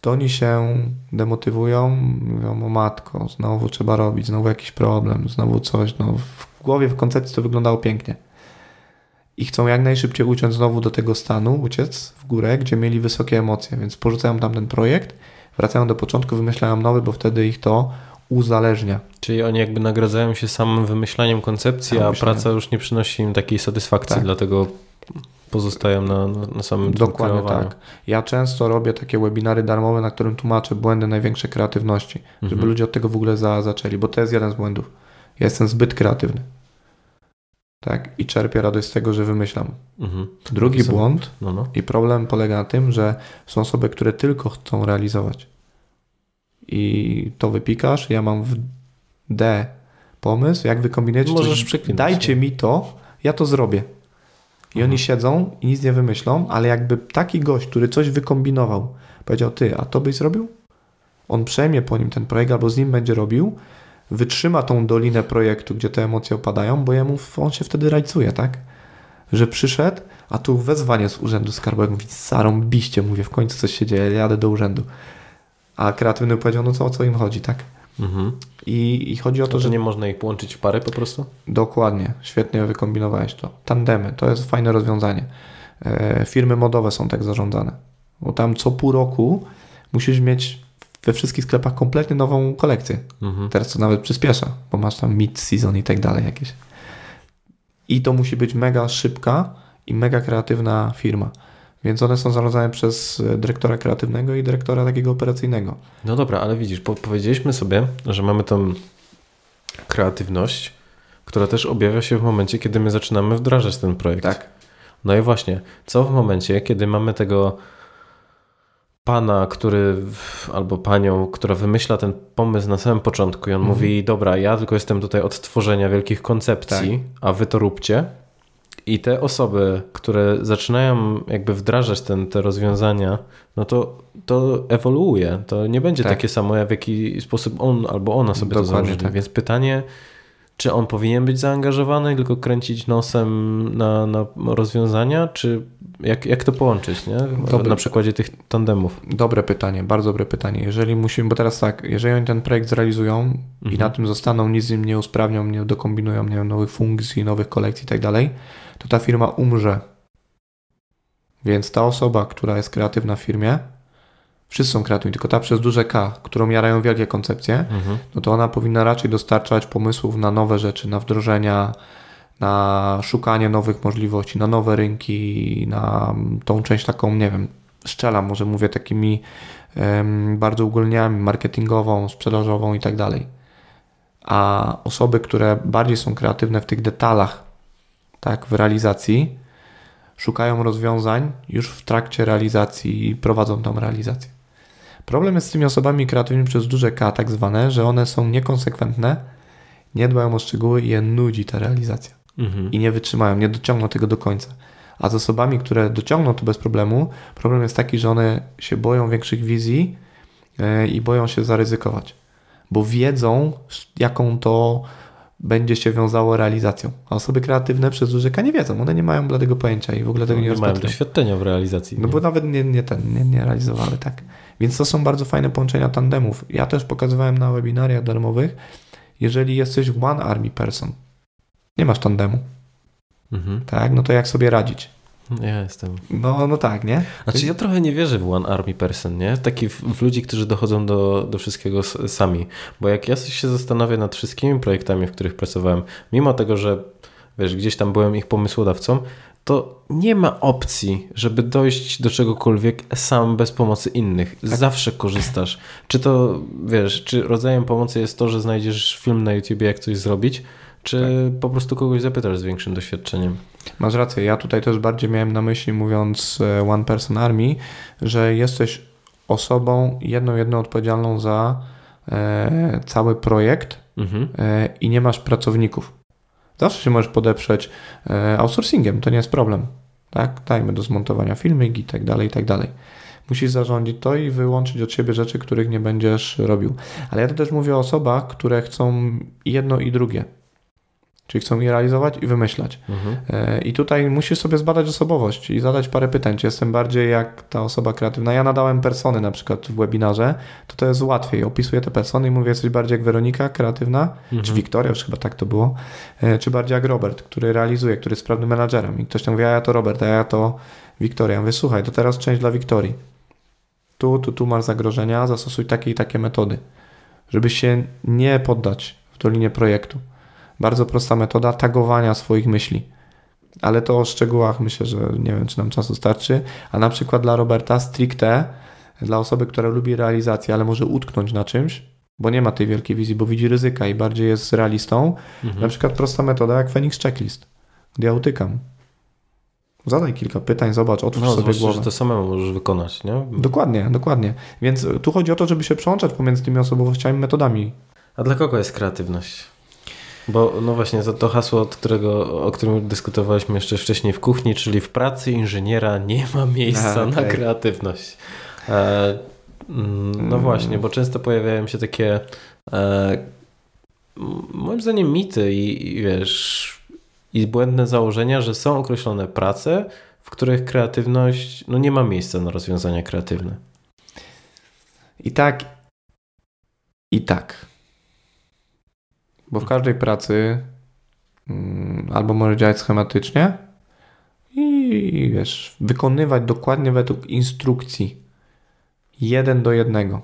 To oni się demotywują, mówią o matko, znowu trzeba robić, znowu jakiś problem, znowu coś. No, w głowie, w koncepcji to wyglądało pięknie. I chcą jak najszybciej uciąć znowu do tego stanu, uciec w górę, gdzie mieli wysokie emocje, więc porzucają tam ten projekt, wracają do początku, wymyślają nowy, bo wtedy ich to uzależnia. Czyli oni jakby nagradzają się samym wymyślaniem koncepcji, a praca już nie przynosi im takiej satysfakcji, Tak. dlatego pozostają na, na, na samym Dokładnie tak. Ja często robię takie webinary darmowe, na którym tłumaczę błędy największej kreatywności, żeby Mhm. ludzie od tego w ogóle za, zaczęli, bo to jest jeden z błędów. Ja jestem zbyt kreatywny. Tak? I czerpię radość z tego, że wymyślam. Mhm. Drugi Co? błąd No, no. i problem polega na tym, że są osoby, które tylko chcą realizować. I to wypikasz, ja mam w D pomysł, jak wykombinujecie Możesz dajcie nie? mi to, ja to zrobię. I Mhm. oni siedzą i nic nie wymyślą, ale jakby taki gość, który coś wykombinował, powiedział, ty, a to byś zrobił? On przejmie po nim ten projekt albo z nim będzie robił, wytrzyma tą dolinę projektu, gdzie te emocje opadają, bo jemu, on się wtedy rajcuje, tak? Że przyszedł, a tu wezwanie z urzędu skarbowego, mówi, zarąbiście, mówię, w końcu coś się dzieje, jadę do urzędu. A kreatywny powiedział, no co, o co im chodzi, tak? Mhm. I, i chodzi o To, to, że nie można ich połączyć w pary po prostu? Dokładnie, świetnie wykombinowałeś to. Tandemy, to jest fajne rozwiązanie. E, firmy modowe są tak zarządzane, bo tam co pół roku musisz mieć we wszystkich sklepach kompletnie nową kolekcję. Mhm. Teraz to nawet przyspiesza, bo masz tam mid-season i tak dalej jakieś. I to musi być mega szybka i mega kreatywna firma. Więc one są zarządzane przez e, dyrektora kreatywnego i dyrektora takiego operacyjnego. No dobra, ale widzisz, po powiedzieliśmy sobie, że mamy tą kreatywność, która też objawia się w momencie, kiedy my zaczynamy wdrażać ten projekt. Tak. No i właśnie, co w momencie, kiedy mamy tego pana, który albo panią, która wymyśla ten pomysł na samym początku i on Mhm. mówi, dobra, ja tylko jestem tutaj od tworzenia wielkich koncepcji, a wy to róbcie. I te osoby, które zaczynają jakby wdrażać ten, te rozwiązania, no to, to ewoluuje. To nie będzie Tak. takie samo, w jaki sposób on albo ona sobie to Dokładnie założyli. tak. Więc pytanie, czy on powinien być zaangażowany, tylko kręcić nosem na, na rozwiązania, czy jak, jak to połączyć, nie? Dobry. Na przykładzie tych tandemów. Dobre pytanie, bardzo dobre pytanie. Jeżeli musimy, bo teraz tak, jeżeli oni ten projekt zrealizują i Mhm. na tym zostaną, nic z nim nie usprawnią, nie dokombinują nie wiem, nowych funkcji, nowych kolekcji i tak dalej, to ta firma umrze. Więc ta osoba, która jest kreatywna w firmie, wszyscy są kreatywni, tylko ta przez duże K, którą jarają wielkie koncepcje, Mhm. no to ona powinna raczej dostarczać pomysłów na nowe rzeczy, na wdrożenia, na szukanie nowych możliwości, na nowe rynki, na tą część taką, nie wiem, szczelam, może mówię takimi em, bardzo ogólniami, marketingową, sprzedażową i tak dalej. A osoby, które bardziej są kreatywne w tych detalach, tak, w realizacji, szukają rozwiązań już w trakcie realizacji i prowadzą tą realizację. Problem jest z tymi osobami kreatywnymi przez duże K, tak zwane, że one są niekonsekwentne, nie dbają o szczegóły i je nudzi ta realizacja. Mhm. I nie wytrzymają, nie dociągną tego do końca. A z osobami, które dociągną to bez problemu, problem jest taki, że one się boją większych wizji e, i boją się zaryzykować, bo wiedzą, jaką to będzie się wiązało realizacją. A osoby kreatywne przez duże K nie wiedzą, one nie mają bladego pojęcia i w ogóle tego nie, nie mają rozpatrują. doświadczenia w realizacji. No nie? bo nawet nie, nie, ten, nie, nie realizowały, tak. Więc to są bardzo fajne połączenia tandemów. Ja też pokazywałem na webinariach darmowych, jeżeli jesteś w one army person, nie masz tandemu, Mhm. tak, no to jak sobie radzić? Ja jestem. No, no tak, nie? Znaczy ja trochę nie wierzę w one army person, nie? Taki w, w ludzi, którzy dochodzą do, do wszystkiego s- sami. Bo jak ja się zastanawiam nad wszystkimi projektami, w których pracowałem, mimo tego, że wiesz, gdzieś tam byłem ich pomysłodawcą, to nie ma opcji, żeby dojść do czegokolwiek sam bez pomocy innych. Zawsze korzystasz. Czy to, wiesz, czy rodzajem pomocy jest to, że znajdziesz film na YouTubie, jak coś zrobić, czy po prostu kogoś zapytasz z większym doświadczeniem. Masz rację, ja tutaj też bardziej miałem na myśli, mówiąc e, one person army, że jesteś osobą jedną, jedną odpowiedzialną za e, cały projekt Mhm. e, i nie masz pracowników. Zawsze się możesz podeprzeć e, outsourcingiem, to nie jest problem. Tak? Dajmy do zmontowania filmik i tak dalej, i tak dalej. Musisz zarządzić to i wyłączyć od siebie rzeczy, których nie będziesz robił. Ale ja to też mówię o osobach, które chcą jedno i drugie. Czyli chcą i realizować i wymyślać. Mhm. E, I tutaj musisz sobie zbadać osobowość i zadać parę pytań, czy jestem bardziej jak ta osoba kreatywna. Ja nadałem persony na przykład w webinarze, to to jest łatwiej. Opisuję te persony i mówię, jesteś bardziej jak Weronika, kreatywna, Mhm. czy Wiktoria, już chyba tak to było, e, czy bardziej jak Robert, który realizuje, który jest sprawnym menadżerem. I ktoś tam mówi, a ja to Robert, a ja to Wiktoria. Ja mówię, słuchaj, to teraz część dla Wiktorii. Tu, tu, tu masz zagrożenia, zastosuj takie i takie metody, żeby się nie poddać w dolinie projektu. Bardzo prosta metoda tagowania swoich myśli. Ale to o szczegółach myślę, że nie wiem, czy nam czasu starczy. A na przykład dla Roberta stricte, dla osoby, która lubi realizację, ale może utknąć na czymś, bo nie ma tej wielkiej wizji, bo widzi ryzyka i bardziej jest realistą. Mhm. Na przykład prosta metoda jak Phoenix Checklist, gdzie ja utykam. Zadaj kilka pytań, zobacz, otwórz No, sobie głowę. że to samemu możesz wykonać, nie? Dokładnie, dokładnie. Więc tu chodzi o to, żeby się przełączać pomiędzy tymi osobowościami, metodami. A dla kogo jest kreatywność? Bo no właśnie to, to hasło, od którego, o którym dyskutowaliśmy jeszcze wcześniej w kuchni, czyli w pracy inżyniera nie ma miejsca A, na kreatywność. E, mm, no właśnie, bo często pojawiają się takie e, moim zdaniem mity i, i wiesz i błędne założenia, że są określone prace, w których kreatywność no nie ma miejsca na rozwiązania kreatywne. I tak, i tak. Bo w każdej pracy mm, albo może działać schematycznie i wiesz, wykonywać dokładnie według instrukcji. Jeden do jednego.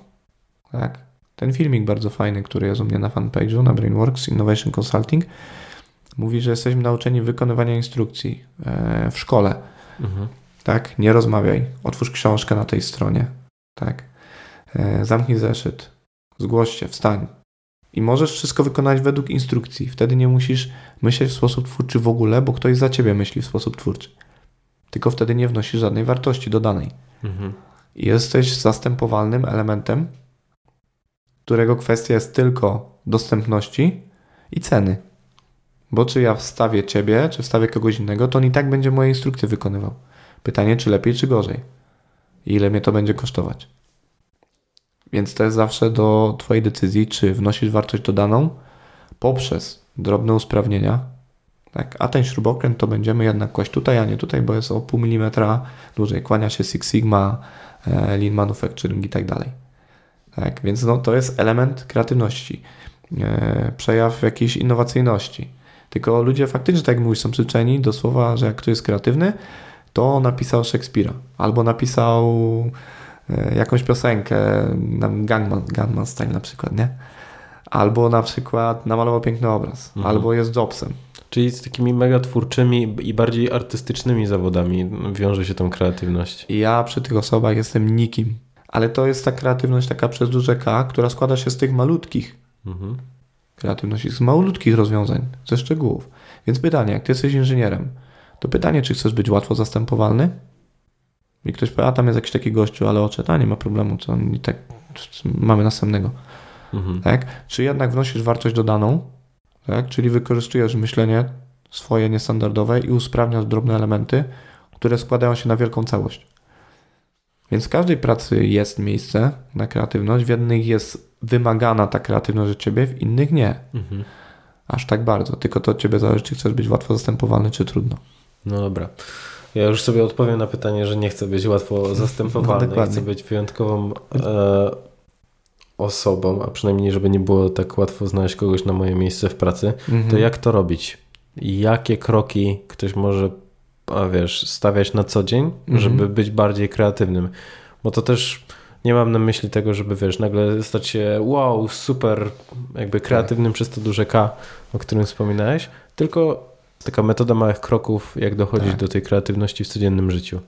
Tak? Ten filmik bardzo fajny, który jest u mnie na fanpage'u, na Brainworks Innovation Consulting, mówi, że jesteśmy nauczeni wykonywania instrukcji e, w szkole. Mhm. Tak? Nie rozmawiaj. Otwórz książkę na tej stronie. Tak? E, zamknij zeszyt. Zgłoś się, wstań. I możesz wszystko wykonać według instrukcji. Wtedy nie musisz myśleć w sposób twórczy w ogóle, bo ktoś za ciebie myśli w sposób twórczy. Tylko wtedy nie wnosisz żadnej wartości dodanej. Mhm. I jesteś zastępowalnym elementem, którego kwestia jest tylko dostępności i ceny. Bo czy ja wstawię ciebie, czy wstawię kogoś innego, to on i tak będzie moje instrukcje wykonywał. Pytanie, czy lepiej, czy gorzej. I ile mnie to będzie kosztować. Więc to jest zawsze do Twojej decyzji, czy wnosisz wartość dodaną poprzez drobne usprawnienia. Tak? A ten śrubokręt to będziemy jednak kłaść tutaj, a nie tutaj, bo jest o pół milimetra dłużej. Kłania się Six Sigma, e, Lean Manufacturing i tak dalej. Tak? Więc no, to jest element kreatywności, e, przejaw jakiejś innowacyjności. Tylko ludzie faktycznie, tak jak mówisz, są przyczeni do słowa, że jak ktoś jest kreatywny, to napisał Szekspira albo napisał jakąś piosenkę, Gangman, Gangman Style na przykład, nie? Albo na przykład namalował piękny obraz, Mhm. albo jest Jobsem. Czyli z takimi mega twórczymi i bardziej artystycznymi zawodami wiąże się tą kreatywność. Ja przy tych osobach jestem nikim. Ale to jest ta kreatywność taka przez duże K, która składa się z tych malutkich Mhm. kreatywności, z malutkich rozwiązań, ze szczegółów. Więc pytanie, jak ty jesteś inżynierem, to pytanie, czy chcesz być łatwo zastępowalny? I ktoś powie, a tam jest jakiś taki gościu, ale oczet, a nie ma problemu, to i tak mamy następnego. Mhm. Tak? Czy jednak wnosisz wartość dodaną, tak? czyli wykorzystujesz myślenie swoje niestandardowe i usprawniasz drobne elementy, które składają się na wielką całość. Więc w każdej pracy jest miejsce na kreatywność, w jednych jest wymagana ta kreatywność od ciebie, w innych nie. Mhm. Aż tak bardzo. Tylko to od ciebie zależy, czy chcesz być łatwo zastępowalny, czy trudno. No dobra. Ja już sobie odpowiem na pytanie, że nie chcę być łatwo zastępowalny, No, chcę być wyjątkową e, osobą, a przynajmniej żeby nie było tak łatwo znaleźć kogoś na moje miejsce w pracy. Mhm. To jak to robić? Jakie kroki ktoś może, a wiesz, stawiać na co dzień, Mhm. żeby być bardziej kreatywnym? Bo to też nie mam na myśli tego, żeby wiesz, nagle stać się wow, super, jakby kreatywnym przez to duże K, o którym wspominałeś, tylko taka metoda małych kroków, jak dochodzić Tak. do tej kreatywności w codziennym życiu.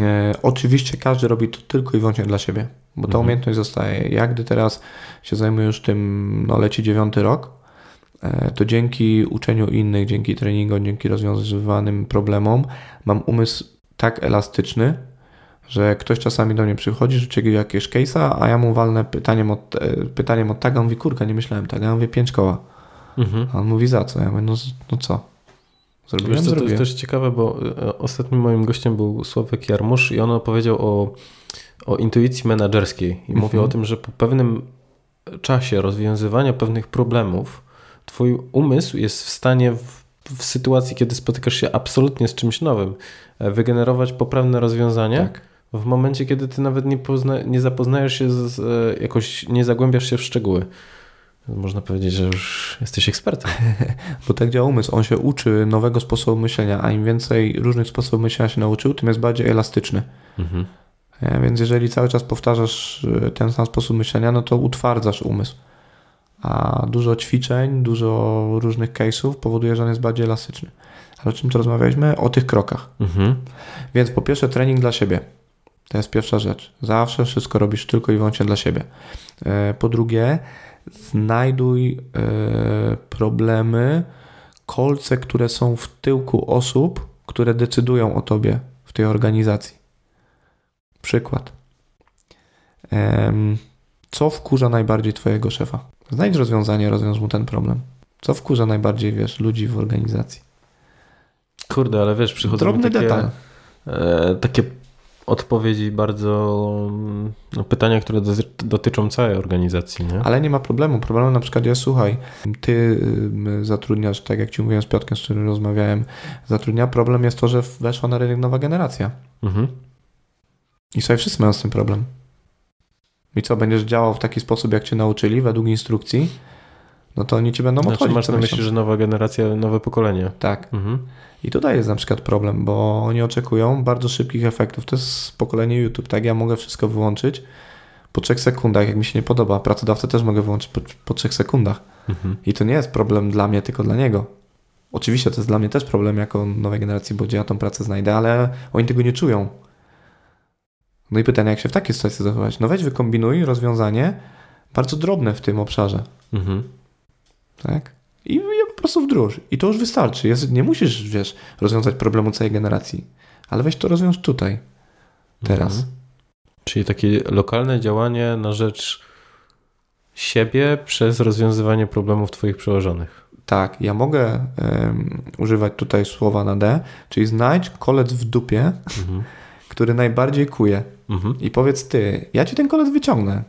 E, oczywiście każdy robi to tylko i wyłącznie dla siebie, bo ta Mhm. umiejętność zostaje. Ja gdy teraz się zajmuję już tym, no leci dziewiąty rok, e, to dzięki uczeniu innych, dzięki treningom, dzięki rozwiązywanym problemom mam umysł tak elastyczny, że ktoś czasami do mnie przychodzi, rzuci jakieś case'a, a ja mu walnę pytaniem od, e, pytaniem od taga, on mówi, kurka, nie myślałem tak, ja mówię, pięć koła. Mhm. A on mówi, za co? Ja mówię, no, no co? Zrobiłem, Wiesz co, to jest też ciekawe, bo e, ostatnim moim gościem był Sławek Jarmusz i on opowiedział o, o intuicji menedżerskiej i Mhm. mówił o tym, że po pewnym czasie rozwiązywania pewnych problemów twój umysł jest w stanie w, w sytuacji, kiedy spotykasz się absolutnie z czymś nowym, e, wygenerować poprawne rozwiązanie Tak. w momencie, kiedy ty nawet nie, pozna, nie zapoznajesz się z, z e, jakoś, nie zagłębiasz się w szczegóły. Można powiedzieć, że już jesteś ekspertem. Bo tak działa umysł. On się uczy nowego sposobu myślenia, a im więcej różnych sposobów myślenia się nauczył, tym jest bardziej elastyczny. Mhm. E, Więc jeżeli cały czas powtarzasz e, ten sam sposób myślenia, no to utwardzasz umysł. A dużo ćwiczeń, dużo różnych case'ów powoduje, że on jest bardziej elastyczny. Ale o czym tu rozmawialiśmy? O tych krokach. Mhm. Więc po pierwsze trening dla siebie. To jest pierwsza rzecz. Zawsze wszystko robisz tylko i wyłącznie dla siebie. E, Po drugie, znajduj e, problemy, kolce, które są w tyłku osób, które decydują o tobie w tej organizacji. Przykład. Co wkurza najbardziej twojego szefa? Znajdź rozwiązanie, rozwiąż mu ten problem. Co wkurza najbardziej, wiesz, ludzi w organizacji? Kurde, ale wiesz, przychodzą Drobny takie, detal. e, takie odpowiedzi bardzo, no, pytania, które doty- dotyczą całej organizacji, nie? Ale nie ma problemu. Problemem na przykład jest, słuchaj, ty zatrudniasz, tak jak ci mówiłem z Piotkiem, z którym rozmawiałem, zatrudnia. Problem jest to, że weszła na rynek nowa generacja. Mhm. I sobie wszyscy mają z tym problem. I co, będziesz działał w taki sposób, jak cię nauczyli, według instrukcji, no to oni ci będą Znaczy odchodzić masz na myśli, że nowa generacja, nowe pokolenie. Tak. Mhm. I tutaj jest na przykład problem, bo oni oczekują bardzo szybkich efektów. To jest pokolenie YouTube, tak? Ja mogę wszystko wyłączyć po trzech sekundach, jak mi się nie podoba. Pracodawcę też mogę wyłączyć po, po trzech sekundach. Mhm. I to nie jest problem dla mnie, tylko dla niego. Oczywiście to jest dla mnie też problem jako nowej generacji, bo gdzie ja tą pracę znajdę, ale oni tego nie czują. No i pytanie, jak się w takiej sytuacji zachować? No weź wykombinuj rozwiązanie bardzo drobne w tym obszarze. Mhm. Tak? I je po prostu wdróż. I to już wystarczy. Jest, nie musisz, wiesz, rozwiązać problemu całej generacji. Ale weź to rozwiąż tutaj. Teraz. Mhm. Czyli takie lokalne działanie na rzecz siebie przez rozwiązywanie problemów twoich przełożonych. Tak, ja mogę em, używać tutaj słowa na D, czyli znajdź kolec w dupie, Mhm. który najbardziej kuje. Mhm. I powiedz ty, ja ci ten kolec wyciągnę.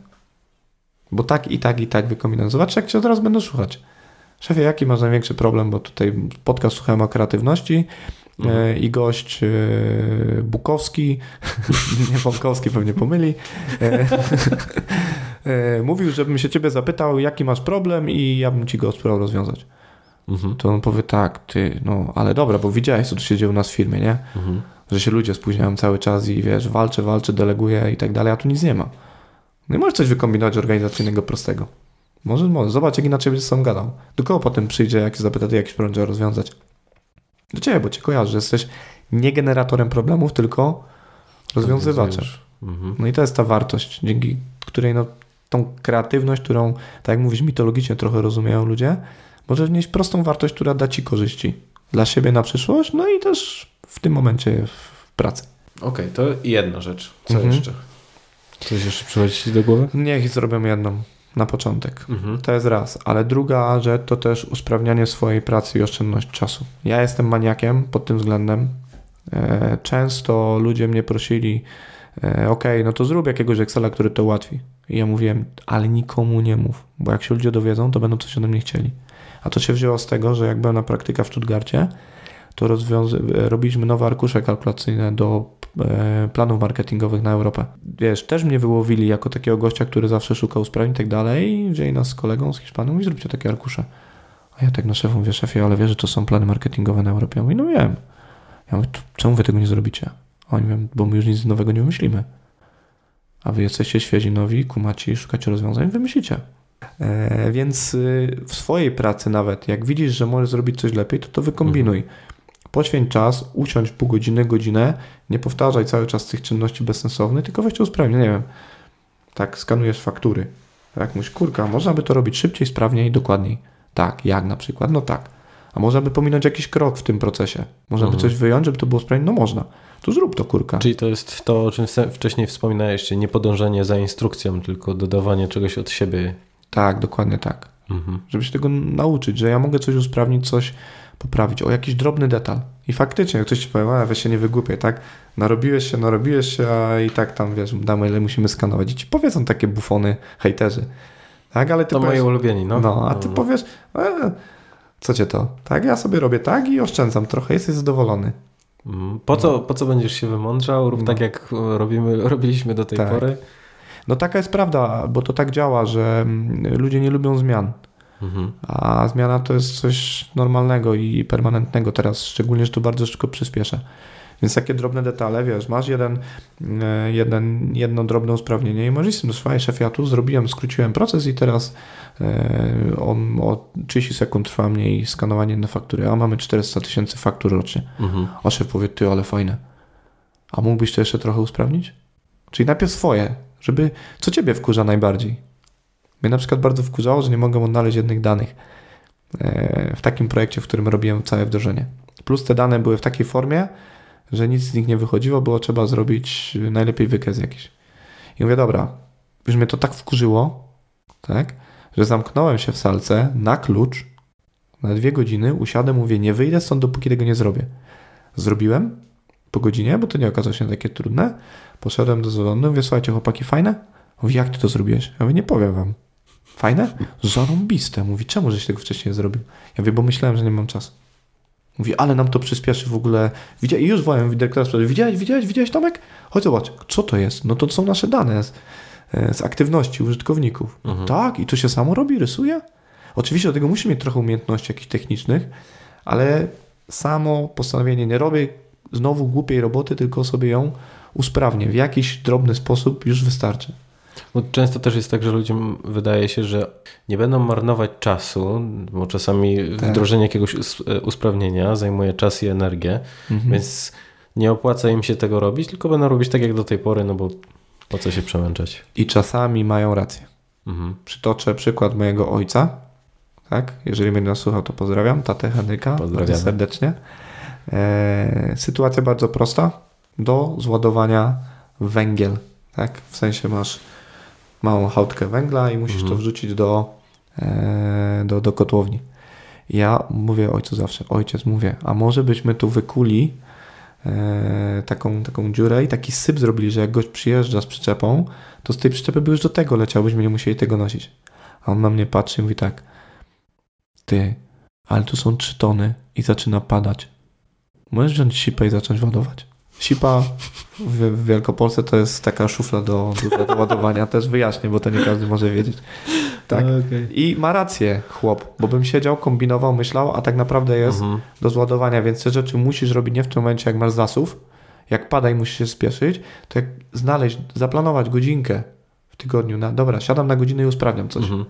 Bo tak i tak i tak wykombinuję. Zobacz, jak cię od razu będę słuchać. Szefie, jaki masz największy problem? Bo tutaj podcast słuchałem o kreatywności Mhm. e, i gość e, Bukowski, nie Bąkowski pewnie pomyli, e, mówił, żebym się ciebie zapytał, jaki masz problem i ja bym ci go spróbował rozwiązać. Mhm. To on powie tak, ty, no ale dobra, bo widziałeś, co tu się dzieje u nas w firmie, nie? Mhm. że się ludzie spóźniają cały czas i wiesz, walczę, walczę, deleguję i tak dalej, a tu nic nie ma. No i możesz coś wykombinować organizacyjnego prostego. Może, może. Zobacz, jak inaczej będziesz sam gadał. Do kogo potem przyjdzie, jak się zapyta, ty jakiś problem trzeba rozwiązać? Do ciebie, bo cię kojarzy, że jesteś nie generatorem problemów, tylko rozwiązywaczem. Mhm. No i to jest ta wartość, dzięki której no, tą kreatywność, którą, tak jak mówisz, mitologicznie trochę rozumieją ludzie, może wnieść prostą wartość, która da ci korzyści dla siebie na przyszłość, no i też w tym momencie w pracy. Okej, to jedna rzecz. Co Mhm. jeszcze? Coś jeszcze przychodzi ci do głowy? Niech zrobią jedną na początek. Mhm. To jest raz, ale druga rzecz to też usprawnianie swojej pracy i oszczędność czasu. Ja jestem maniakiem pod tym względem. E, Często ludzie mnie prosili, e, ok, no to zrób jakiegoś Excela, który to ułatwi. I ja mówiłem, ale nikomu nie mów, bo jak się ludzie dowiedzą, to będą coś ode mnie chcieli. A to się wzięło z tego, że jak byłem na praktyka w Stuttgarcie, to e, robiliśmy nowe arkusze kalkulacyjne do planów marketingowych na Europę. Wiesz, też mnie wyłowili jako takiego gościa, który zawsze szukał usprawnień i tak dalej wzięli nas z kolegą, z Hiszpaną i zróbcie takie arkusze. A ja tak na szefu mówię, szefie, ale wiesz, że to są plany marketingowe na Europie? Ja mówię, no wiem. Ja mówię, "To czemu wy tego nie zrobicie? Oni mówią, bo my już nic nowego nie wymyślimy. A wy jesteście świezi, nowi, kumaci, szukacie rozwiązań, wymyślicie. E, więc y, w swojej pracy nawet, jak widzisz, że możesz zrobić coś lepiej, to to wykombinuj. Poświęć czas, usiądź pół godziny, godzinę, nie powtarzaj cały czas tych czynności bezsensownych, tylko weź to usprawnię, nie wiem. Tak, skanujesz faktury. Tak, mówisz, kurka, można by to robić szybciej, sprawniej i dokładniej. Tak, jak na przykład? No tak. A można by pominąć jakiś krok w tym procesie. Można by Mhm. coś wyjąć, żeby to było sprawnie? No można. To zrób to, kurka. Czyli to jest to, o czym wcześniej wspominałeś, czyli nie podążanie za instrukcją, tylko dodawanie czegoś od siebie. Tak, dokładnie tak. Mhm. żeby się tego nauczyć, że ja mogę coś usprawnić, coś poprawić, o jakiś drobny detal. I faktycznie, jak ktoś ci powie, a weź się nie wygłupiaj, tak? Narobiłeś się, narobiłeś się, a i tak tam, wiesz, damy ile musimy skanować. I ci powiedzą takie bufony, hejterzy. Tak, ale ty To powiesz, moi ulubieni, no. no, a ty powiesz, e, co cię to? Tak, ja sobie robię tak i oszczędzam trochę, jesteś zadowolony. Mhm. Po co, po co będziesz się wymądrzał? Rób No. tak, jak e, robimy, robiliśmy do tej Tak. pory. No taka jest prawda, bo to tak działa, że mm, ludzie nie lubią zmian. Mhm. A zmiana to jest coś normalnego i permanentnego teraz, szczególnie, że to bardzo szybko przyspiesza. Więc takie drobne detale, wiesz, masz jeden, e, jeden, jedno drobne usprawnienie i możesz z tym, słuchaj szefie, ja tu zrobiłem, skróciłem proces i teraz e, on o 30 sekund trwa mniej skanowanie na faktury, a mamy 400 tysięcy faktur rocznie. Mhm. A szef powie, ty, ale fajne. A mógłbyś to jeszcze trochę usprawnić? Czyli najpierw swoje, żeby, co ciebie wkurza najbardziej? Mnie na przykład bardzo wkurzało, że nie mogę odnaleźć jednych danych e, w takim projekcie, w którym robiłem całe wdrożenie. Plus te dane były w takiej formie, że nic z nich nie wychodziło, było trzeba zrobić najlepiej wykaz jakiś. I mówię, dobra, już mnie to tak wkurzyło, tak, że zamknąłem się w salce na klucz na dwie godziny, usiadłem, mówię, nie wyjdę stąd, dopóki tego nie zrobię. Zrobiłem po godzinie, bo to nie okazało się takie trudne. Poszedłem do zarządu, mówię, słuchajcie, chłopaki, fajne? Mówi, jak ty to zrobiłeś? Ja mówię, nie powiem wam. Fajne? Zarąbiste. Mówi, czemu żeś tego wcześniej nie zrobił? Ja mówię, bo myślałem, że nie mam czasu. Mówi, ale nam to przyspieszy w ogóle. Widzia... I już wołam dyrektora sprzedaży. Widziałeś, widziałeś, widziałeś Tomek? Chodź zobacz, co to jest? No to są nasze dane z, e, z aktywności użytkowników. Mhm. Tak, i to się samo robi, rysuje? Oczywiście do tego musi mieć trochę umiejętności jakichś technicznych, ale samo postanowienie nie robię znowu głupiej roboty, tylko sobie ją usprawnię. W jakiś drobny sposób już wystarczy. Bo często też jest tak, że ludziom wydaje się, że nie będą marnować czasu, bo czasami Tak. wdrożenie jakiegoś e, usprawnienia zajmuje czas i energię, Mhm. więc nie opłaca im się tego robić, tylko będą robić tak jak do tej pory, no bo po co się przemęczać. I czasami mają rację. Mhm. Przytoczę przykład mojego ojca. Tak? Jeżeli będzie nas słuchał, to pozdrawiam. Tatę Henryka. Pozdrawiam serdecznie. E, sytuacja bardzo prosta. Do zładowania węgiel. Tak? W sensie masz małą hałtkę węgla i musisz mhm. to wrzucić do, e, do, do kotłowni. Ja mówię ojcu zawsze, ojciec mówię, a może byśmy tu wykuli e, taką, taką dziurę i taki syp zrobili, że jak gość przyjeżdża z przyczepą, to z tej przyczepy by już do tego leciał, byśmy nie musieli tego nosić. A on na mnie patrzy i mówi tak, ty, ale tu są trzy tony i zaczyna padać. Możesz wziąć sipę i zacząć ładować. Sipa w, Wielkopolsce to jest taka szufla do, do, do ładowania. Też wyjaśnię, bo to nie każdy może wiedzieć. Tak. Okay. I ma rację chłop, bo bym siedział, kombinował, myślał, a tak naprawdę jest mhm. do zładowania, więc te rzeczy musisz robić nie w tym momencie, jak masz zasów. Jak pada i musisz się spieszyć, to jak znaleźć, zaplanować godzinkę w tygodniu, na dobra, siadam na godzinę i usprawniam coś. Mhm.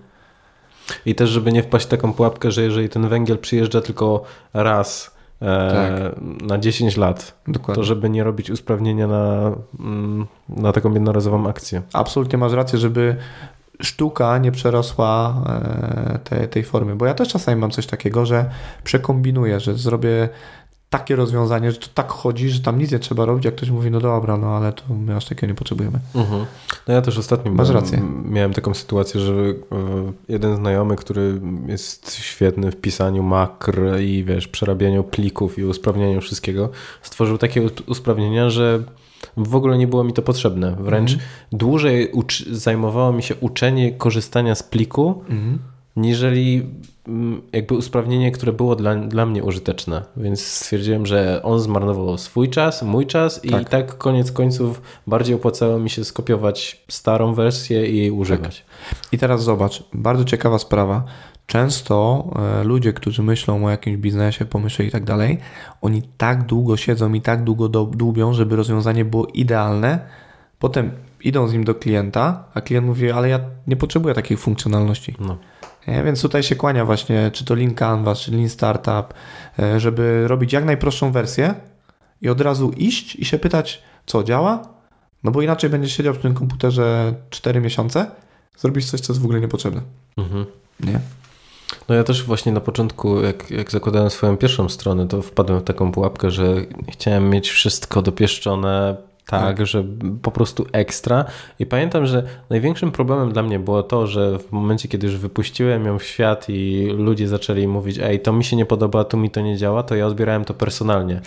I też, żeby nie wpaść w taką pułapkę, że jeżeli ten węgiel przyjeżdża tylko raz tak. na 10 lat, Dokładnie. to żeby nie robić usprawnienia na, mm, na taką jednorazową akcję. Absolutnie masz rację, żeby sztuka nie przerosła e, tej, tej formy. Bo ja też czasami mam coś takiego, że przekombinuję, że zrobię takie rozwiązanie, że to tak chodzi, że tam nic nie trzeba robić, jak ktoś mówi, no dobra, no ale to my aż takiego nie potrzebujemy. Mhm. No ja też ostatnio Masz miałem, rację. miałem taką sytuację, że e, jeden znajomy, który jest świetny w pisaniu makr i wiesz, przerabianiu plików i usprawnianiu wszystkiego, stworzył takie usprawnienia, że w ogóle nie było mi to potrzebne. Wręcz mhm. dłużej zajmowało mi się uczenie korzystania z pliku, mhm. niżeli jakby usprawnienie, które było dla, dla mnie użyteczne. Więc stwierdziłem, że on zmarnował swój czas, mój czas tak. i tak koniec końców bardziej opłacało mi się skopiować starą wersję i jej używać. Tak. I teraz zobacz, bardzo ciekawa sprawa. Często e, ludzie, którzy myślą o jakimś biznesie, pomyśle i tak dalej, oni tak długo siedzą i tak długo dłubią, żeby rozwiązanie było idealne. Potem idą z nim do klienta, a klient mówi, ale ja nie potrzebuję takiej funkcjonalności. No. Nie? Więc tutaj się kłania właśnie, czy to Lean Canvas, czy Lean Startup, e, żeby robić jak najprostszą wersję i od razu iść i się pytać, co działa, no bo inaczej będziesz siedział przy tym komputerze 4 miesiące, zrobisz coś, co jest w ogóle niepotrzebne. Mhm. Nie? No ja też właśnie na początku, jak, jak zakładałem swoją pierwszą stronę, to wpadłem w taką pułapkę, że chciałem mieć wszystko dopieszczone tak, tak, że po prostu ekstra. I pamiętam, że największym problemem dla mnie było to, że w momencie, kiedy już wypuściłem ją w świat i ludzie zaczęli mówić, ej, to mi się nie podoba, tu mi to nie działa, to ja odbierałem to personalnie.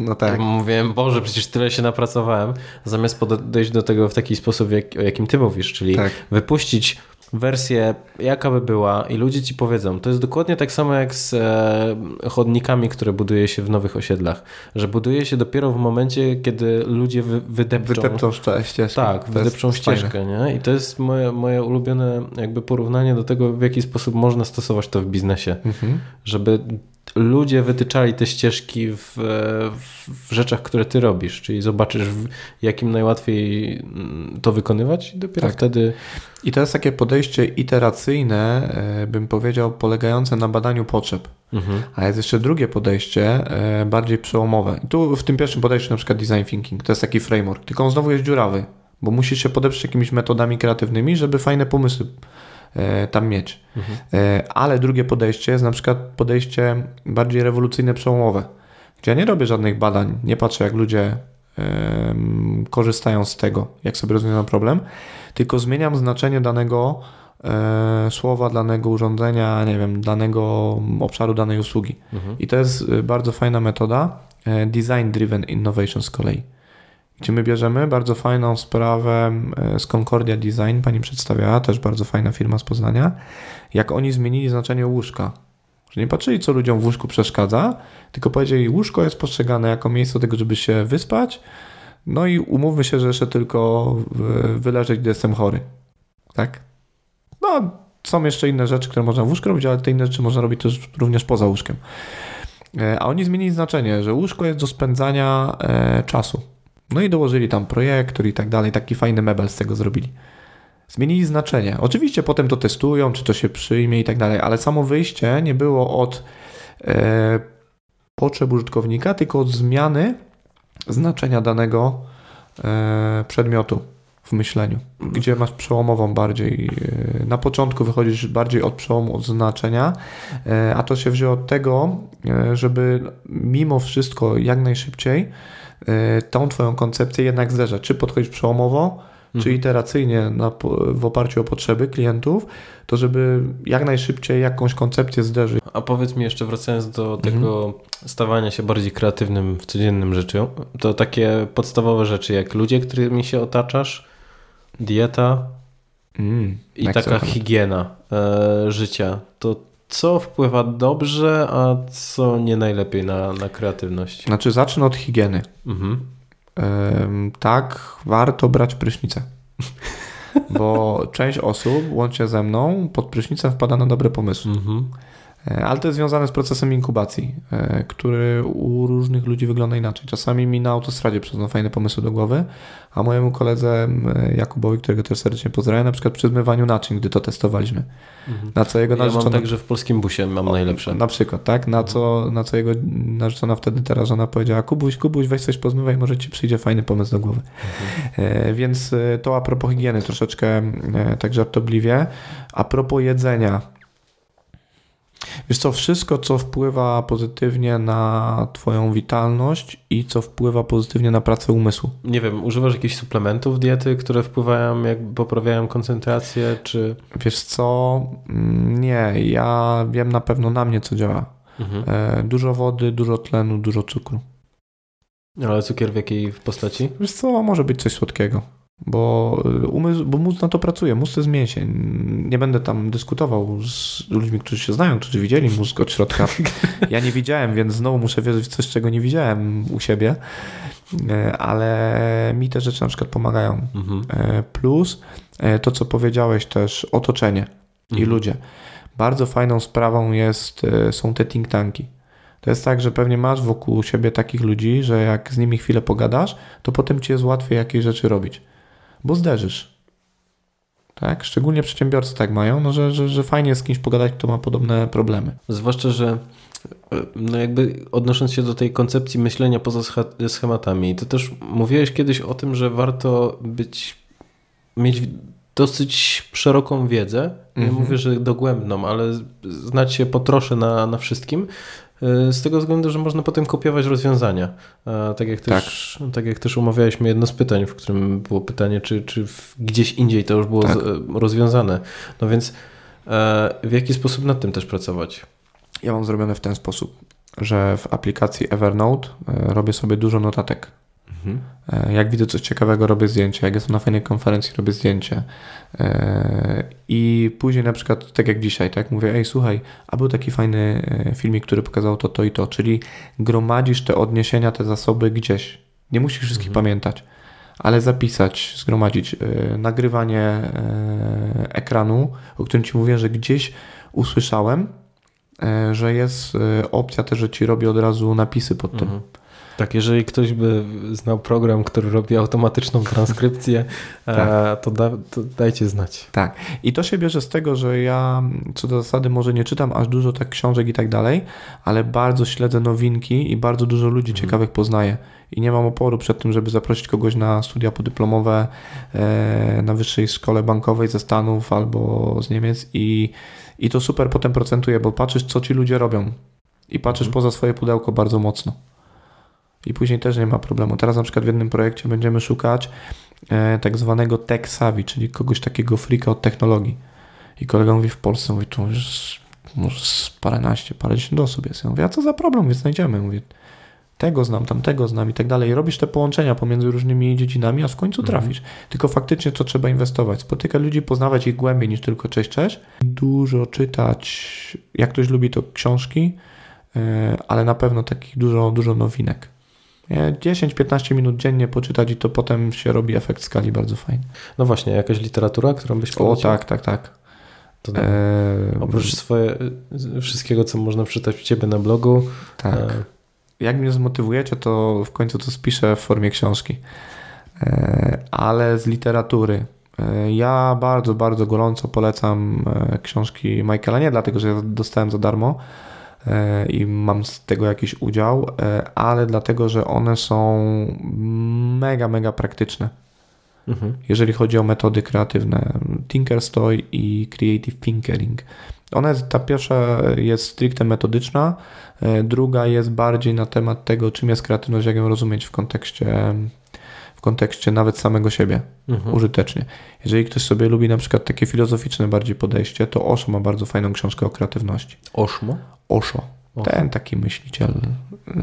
No tak. Mówiłem, Boże, przecież tyle się napracowałem, zamiast podejść do tego w taki sposób, jak, o jakim ty mówisz, czyli tak. wypuścić wersję, jaka by była i ludzie ci powiedzą, to jest dokładnie tak samo jak z e, chodnikami, które buduje się w nowych osiedlach, że buduje się dopiero w momencie, kiedy ludzie wy, wydepczą... Wydepczą ścieżkę. Tak, wydepczą ścieżkę, nie? I to jest moje, moje ulubione jakby porównanie do tego, w jaki sposób można stosować to w biznesie, mhm. żeby ludzie wytyczali te ścieżki w, w, rzeczach, które ty robisz, czyli zobaczysz, w jakim najłatwiej mm, to wykonywać i dopiero tak. wtedy... I to jest takie podejście iteracyjne, e, bym powiedział, polegające na badaniu potrzeb. Mhm. A jest jeszcze drugie podejście, e, bardziej przełomowe. I tu w tym pierwszym podejściu na przykład design thinking, to jest taki framework, tylko on znowu jest dziurawy, bo musisz się podeprzeć jakimiś metodami kreatywnymi, żeby fajne pomysły tam mieć. Mhm. E, ale drugie podejście jest na przykład podejście bardziej rewolucyjne, przełomowe, gdzie ja nie robię żadnych badań, nie patrzę jak ludzie korzystają z tego, jak sobie rozwiązują problem, tylko zmieniam znaczenie danego e, słowa, danego urządzenia, nie wiem, danego obszaru danej usługi. Mhm. I to jest bardzo fajna metoda Design Driven Innovation z kolei gdzie my bierzemy bardzo fajną sprawę e, z Concordia Design, pani przedstawiała, też bardzo fajna firma z Poznania, jak oni zmienili znaczenie łóżka. Że nie patrzyli, co ludziom w łóżku przeszkadza, tylko powiedzieli, łóżko jest postrzegane jako miejsce do tego, żeby się wyspać, no i umówmy się, że jeszcze tylko wyleżeć, gdy jestem chory. Tak? No, są jeszcze inne rzeczy, które można w łóżku robić, ale te inne rzeczy można robić też również poza łóżkiem. E, a oni zmienili znaczenie, że łóżko jest do spędzania e, czasu. No i dołożyli tam projektor i tak dalej, taki fajny mebel z tego zrobili. Zmienili znaczenie. Oczywiście potem to testują, czy to się przyjmie i tak dalej, ale samo wyjście nie było od e, potrzeb użytkownika, tylko od zmiany znaczenia danego e, przedmiotu. w myśleniu, gdzie masz przełomową bardziej. e, Na początku wychodzisz bardziej od przełomu, od znaczenia, e, a to się wzięło od tego, e, żeby mimo wszystko jak najszybciej tą twoją koncepcję jednak zderzać. Czy podchodzisz przełomowo, czy Mhm. iteracyjnie na, w oparciu o potrzeby klientów, to żeby jak najszybciej jakąś koncepcję zderzyć. A powiedz mi jeszcze wracając do Mhm. tego stawania się bardziej kreatywnym w codziennym życiu, to takie podstawowe rzeczy jak ludzie, którymi się otaczasz, dieta Mm, i taka higiena e, życia, to co wpływa dobrze, a co nie najlepiej na, na kreatywność? Znaczy zacznę od higieny. Mhm. Ym, tak, warto brać prysznicę. Bo część osób, łącznie ze mną, pod prysznicem wpada na dobre pomysły. Mhm. E, Ale to jest związane z procesem inkubacji, e, który u różnych ludzi wygląda inaczej. Czasami mi na autostradzie przychodzą fajne pomysły do głowy, a mojemu koledze Jakubowi, którego też serdecznie pozdrawiam, na przykład przy zmywaniu naczyń, gdy to testowaliśmy. Mhm. Na co jego Ja mam narzeczona... tak, że w polskim busie mam najlepsze. Na przykład, tak? Na co, na co jego narzeczona wtedy teraz żona powiedziała, Kubuś, Kubuś, weź coś pozmywaj, może ci przyjdzie fajny pomysł do głowy. E, Więc to a propos higieny, troszeczkę tak żartobliwie. A propos jedzenia. Wiesz co, wszystko, co wpływa pozytywnie na twoją witalność i co wpływa pozytywnie na pracę umysłu. Nie wiem, używasz jakichś suplementów diety, które wpływają, jakby poprawiają koncentrację, czy... Wiesz co, Mm, nie, ja wiem na pewno na mnie, co działa. Mhm. E, Dużo wody, dużo tlenu, dużo cukru. Ale cukier w jakiej postaci? Wiesz co, może być coś słodkiego, bo, y, umysł, bo mózg na to pracuje, mózg to jest mięsień. Nie będę tam dyskutował z ludźmi, którzy się znają, którzy widzieli mózg od środka. Ja nie widziałem, więc znowu muszę wierzyć w coś, czego nie widziałem u siebie, E, ale mi te rzeczy na przykład pomagają. Mhm. E, Plus to, co powiedziałeś też, otoczenie i Mhm. ludzie. Bardzo fajną sprawą jest, są te think tanki. To jest tak, że pewnie masz wokół siebie takich ludzi, że jak z nimi chwilę pogadasz, to potem ci jest łatwiej jakieś rzeczy robić. Bo zderzysz. Tak? Szczególnie przedsiębiorcy tak mają, no, że, że, że fajnie jest z kimś pogadać, kto ma podobne problemy. Zwłaszcza, że e, no jakby odnosząc się do tej koncepcji myślenia poza schematami, to też mówiłeś kiedyś o tym, że warto być, mieć dosyć szeroką wiedzę. Nie Mhm. mówię, że dogłębną, ale znać się po trosze na, na wszystkim. E, Z tego względu, że można potem kopiować rozwiązania. E, Tak jak, też, tak. jak też umawialiśmy jedno z pytań, w którym było pytanie, czy, czy gdzieś indziej to już było Tak. e, rozwiązane. No więc e, w jaki sposób nad tym też pracować? Ja mam zrobione w ten sposób, że w aplikacji Evernote robię sobie dużo notatek. Mhm. E, Jak widzę coś ciekawego, robię zdjęcie. Jak jestem na fajnej konferencji, robię zdjęcie. E, I później na przykład, tak jak dzisiaj, tak mówię, ej słuchaj, a był taki fajny e, filmik, który pokazał to, to i to, czyli gromadzisz te odniesienia, te zasoby gdzieś. Nie musisz wszystkich Mhm. pamiętać, ale zapisać, zgromadzić. Nagrywanie ekranu, o którym Ci mówię, że gdzieś usłyszałem, że jest opcja też, że Ci robi od razu napisy pod tym. Mhm. Tak, jeżeli ktoś by znał program, który robi automatyczną transkrypcję, e, Tak. to, da, to dajcie znać. Tak. I to się bierze z tego, że ja co do zasady może nie czytam aż dużo tak książek i tak dalej, ale bardzo śledzę nowinki i bardzo dużo ludzi Mhm. ciekawych poznaję. I nie mam oporu przed tym, żeby zaprosić kogoś na studia podyplomowe e, na wyższej szkole bankowej ze Stanów albo z Niemiec i, i to super potem procentuje, bo patrzysz, co ci ludzie robią i patrzysz Mhm. poza swoje pudełko bardzo mocno. I później też nie ma problemu. Teraz na przykład w jednym projekcie będziemy szukać e, tak zwanego tech savvy, czyli kogoś takiego frika od technologii. I kolega mówi w Polsce, mówi, to już może paręnaście, parędziesiąt osób jest. Ja mówię, a co za problem, więc znajdziemy. Mówię, tego znam, tamtego znam i tak dalej. I robisz te połączenia pomiędzy różnymi dziedzinami, a w końcu Mhm. trafisz. Tylko faktycznie to trzeba inwestować. Spotykać ludzi, poznawać ich głębiej niż tylko cześć, cześć. Dużo czytać, jak ktoś lubi to książki, e, ale na pewno takich dużo, dużo nowinek. Nie, 10-15 minut dziennie poczytać i to potem się robi efekt skali bardzo fajny. No właśnie, jakaś literatura, którą byś O polecił? tak, tak, tak. To E, Oprócz swoje, wszystkiego, co można przeczytać u Ciebie na blogu. tak. e, Jak mnie zmotywujecie, to w końcu to spiszę w formie książki. E, Ale z literatury. e, Ja bardzo, bardzo gorąco polecam książki Michaela. Nie dlatego, że ja dostałem za darmo i mam z tego jakiś udział, e, ale dlatego, że one są mega, mega praktyczne. mhm. jeżeli chodzi o metody kreatywne. Tinkerstoy i Creative Thinkering. Ona ta pierwsza jest stricte metodyczna, e, druga jest bardziej na temat tego, czym jest kreatywność, jak ją rozumieć w kontekście, kontekście nawet samego siebie, mhm. użytecznie. Jeżeli ktoś sobie lubi na przykład takie filozoficzne bardziej podejście, to Osho ma bardzo fajną książkę o kreatywności. Oszmo? Osho. Osho. Ten taki myśliciel, e,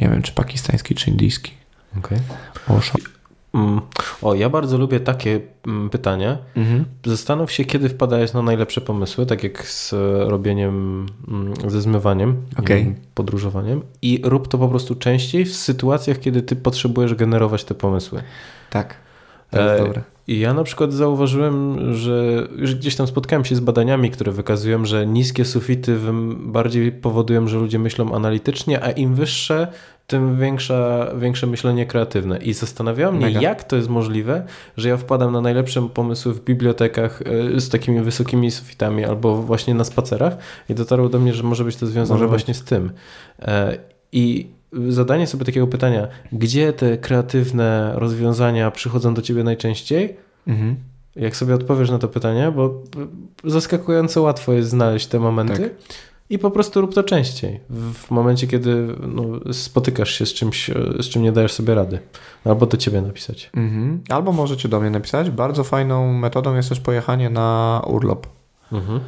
nie wiem czy pakistański, czy indyjski. Okay. Osho. Mm. O, ja bardzo lubię takie mm, pytania. Mhm. Zastanów się, kiedy wpadałeś na najlepsze pomysły, tak jak z robieniem, mm, ze zmywaniem, okay. podróżowaniem i rób to po prostu częściej w sytuacjach, kiedy ty potrzebujesz generować te pomysły. Tak. To jest e, dobre. I ja na przykład zauważyłem, że już gdzieś tam spotkałem się z badaniami, które wykazują, że niskie sufity bardziej powodują, że ludzie myślą analitycznie, a im wyższe, tym większa, większe myślenie kreatywne. I zastanawiało mnie, Mega. jak to jest możliwe, że ja wpadam na najlepsze pomysły w bibliotekach e, z takimi wysokimi sufitami albo właśnie na spacerach i dotarło do mnie, że może być to związane może właśnie być. z tym. E, I zadanie sobie takiego pytania, gdzie te kreatywne rozwiązania przychodzą do ciebie najczęściej? Mhm. Jak sobie odpowiesz na to pytanie, bo zaskakująco łatwo jest znaleźć te momenty. Tak. I po prostu rób to częściej. W momencie, kiedy no, spotykasz się z czymś, z czym nie dajesz sobie rady. Albo do ciebie napisać. Mhm. Albo możecie do mnie napisać. Bardzo fajną metodą jest też pojechanie na urlop. Mhm.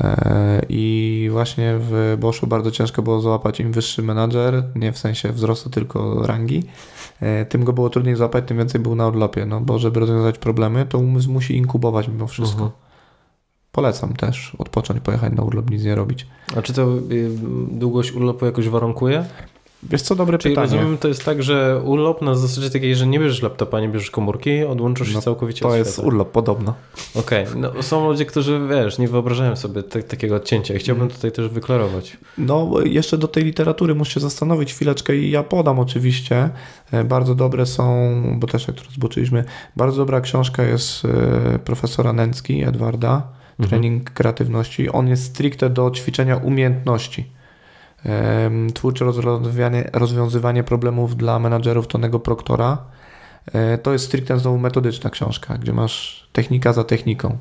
E, I właśnie w Boschu bardzo ciężko było złapać im wyższy menadżer, nie w sensie wzrostu, tylko rangi. E, tym go było trudniej złapać, tym więcej był na urlopie. No bo żeby rozwiązać problemy, to umysł musi inkubować mimo wszystko. Mhm. Polecam też odpocząć, pojechać na urlop, nic nie robić. A czy to y, długość urlopu jakoś warunkuje? Wiesz co, dobre Czyli pytanie. rozumiem, to jest tak, że urlop na zasadzie takiej, że nie bierzesz laptopa, nie bierzesz komórki, odłączysz no, się całkowicie To jest urlop, podobno. Okej, okay. no, są ludzie, którzy, wiesz, nie wyobrażają sobie te, takiego odcięcia. Chciałbym mm. tutaj też wyklarować. No, jeszcze do tej literatury muszę się zastanowić chwileczkę i ja podam oczywiście. E, bardzo dobre są, bo też jak tu zboczyliśmy, bardzo dobra książka jest e, profesora Nęcki, Edwarda, mhm. Trening kreatywności. On jest stricte do ćwiczenia umiejętności twórcze rozwiązywanie, rozwiązywanie problemów dla menadżerów Tonego Proktora. E, to jest stricte znowu metodyczna książka, gdzie masz technika za techniką.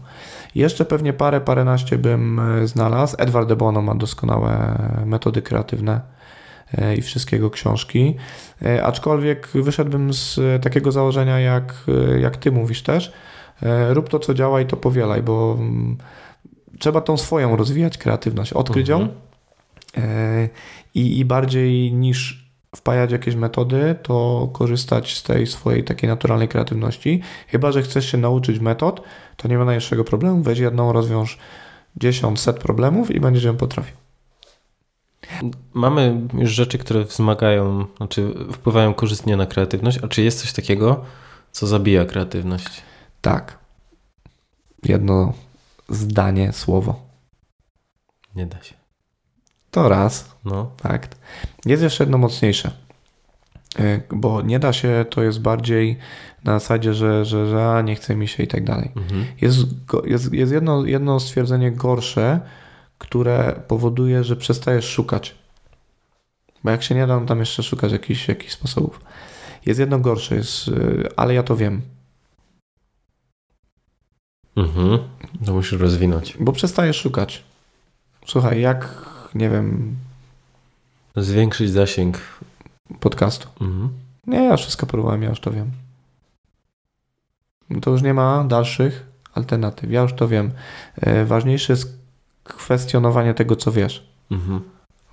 Jeszcze pewnie parę, paręnaście bym e, znalazł. Edward de Bono ma doskonałe metody kreatywne e, i wszystkiego książki. Aczkolwiek wyszedłbym z takiego założenia, jak, jak ty mówisz też. Rób to, co działa i to powielaj, bo mm, trzeba tą swoją rozwijać kreatywność. Odkryć mhm. I, I bardziej niż wpajać jakieś metody, to korzystać z tej swojej takiej naturalnej kreatywności. Chyba, że chcesz się nauczyć metod, to nie ma najmniejszego problemu. Weź jedną, rozwiąż 10, set problemów i będziesz ją potrafił. Mamy już rzeczy, które wzmagają, znaczy wpływają korzystnie na kreatywność, a czy jest coś takiego, co zabija kreatywność? Tak. Jedno zdanie, słowo. Nie da się. To raz. No. Fakt. Jest jeszcze jedno mocniejsze. E, bo nie da się, to jest bardziej na zasadzie, że, że, że nie chce mi się i tak dalej. Mhm. Jest, jest, jest jedno, jedno stwierdzenie gorsze, które powoduje, że przestajesz szukać. Bo jak się nie da, tam jeszcze szukać jakichś, jakichś sposobów. Jest jedno gorsze, jest, e, ale ja to wiem. Mhm. To musisz rozwinąć. Bo przestajesz szukać. Słuchaj, jak nie wiem. Zwiększyć zasięg podcastu. Mhm. Nie, ja wszystko próbowałem, ja już to wiem. To już nie ma dalszych alternatyw. Ja już to wiem. E, ważniejsze jest kwestionowanie tego, co wiesz. Mhm.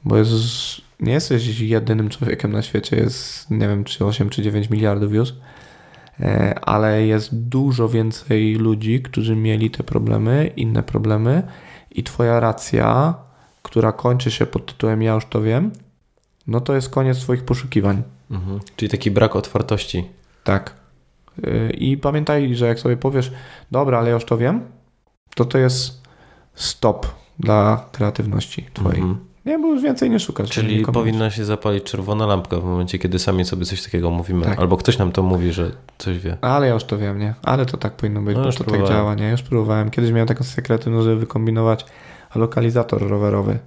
Bo jest, nie jesteś jedynym człowiekiem na świecie. Jest, nie wiem, czy 8 czy 9 miliardów już. E, ale jest dużo więcej ludzi, którzy mieli te problemy, inne problemy, i Twoja racja która kończy się pod tytułem Ja już to wiem, no to jest koniec Twoich poszukiwań. Mhm. Czyli taki brak otwartości. Tak. Y, I pamiętaj, że jak sobie powiesz, dobra, ale ja już to wiem, to to jest stop dla kreatywności Twojej. Mhm. Nie, bo już więcej nie szukasz. Czyli powinna się zapalić czerwona lampka w momencie, kiedy sami sobie coś takiego mówimy. Tak. Albo ktoś nam to mówi, że coś wie. Ale ja już to wiem, nie? Ale to tak powinno być, no, bo to próbowałem. tak działa, nie? Już próbowałem. Kiedyś miałem taką sekretę, żeby wykombinować lokalizator rowerowy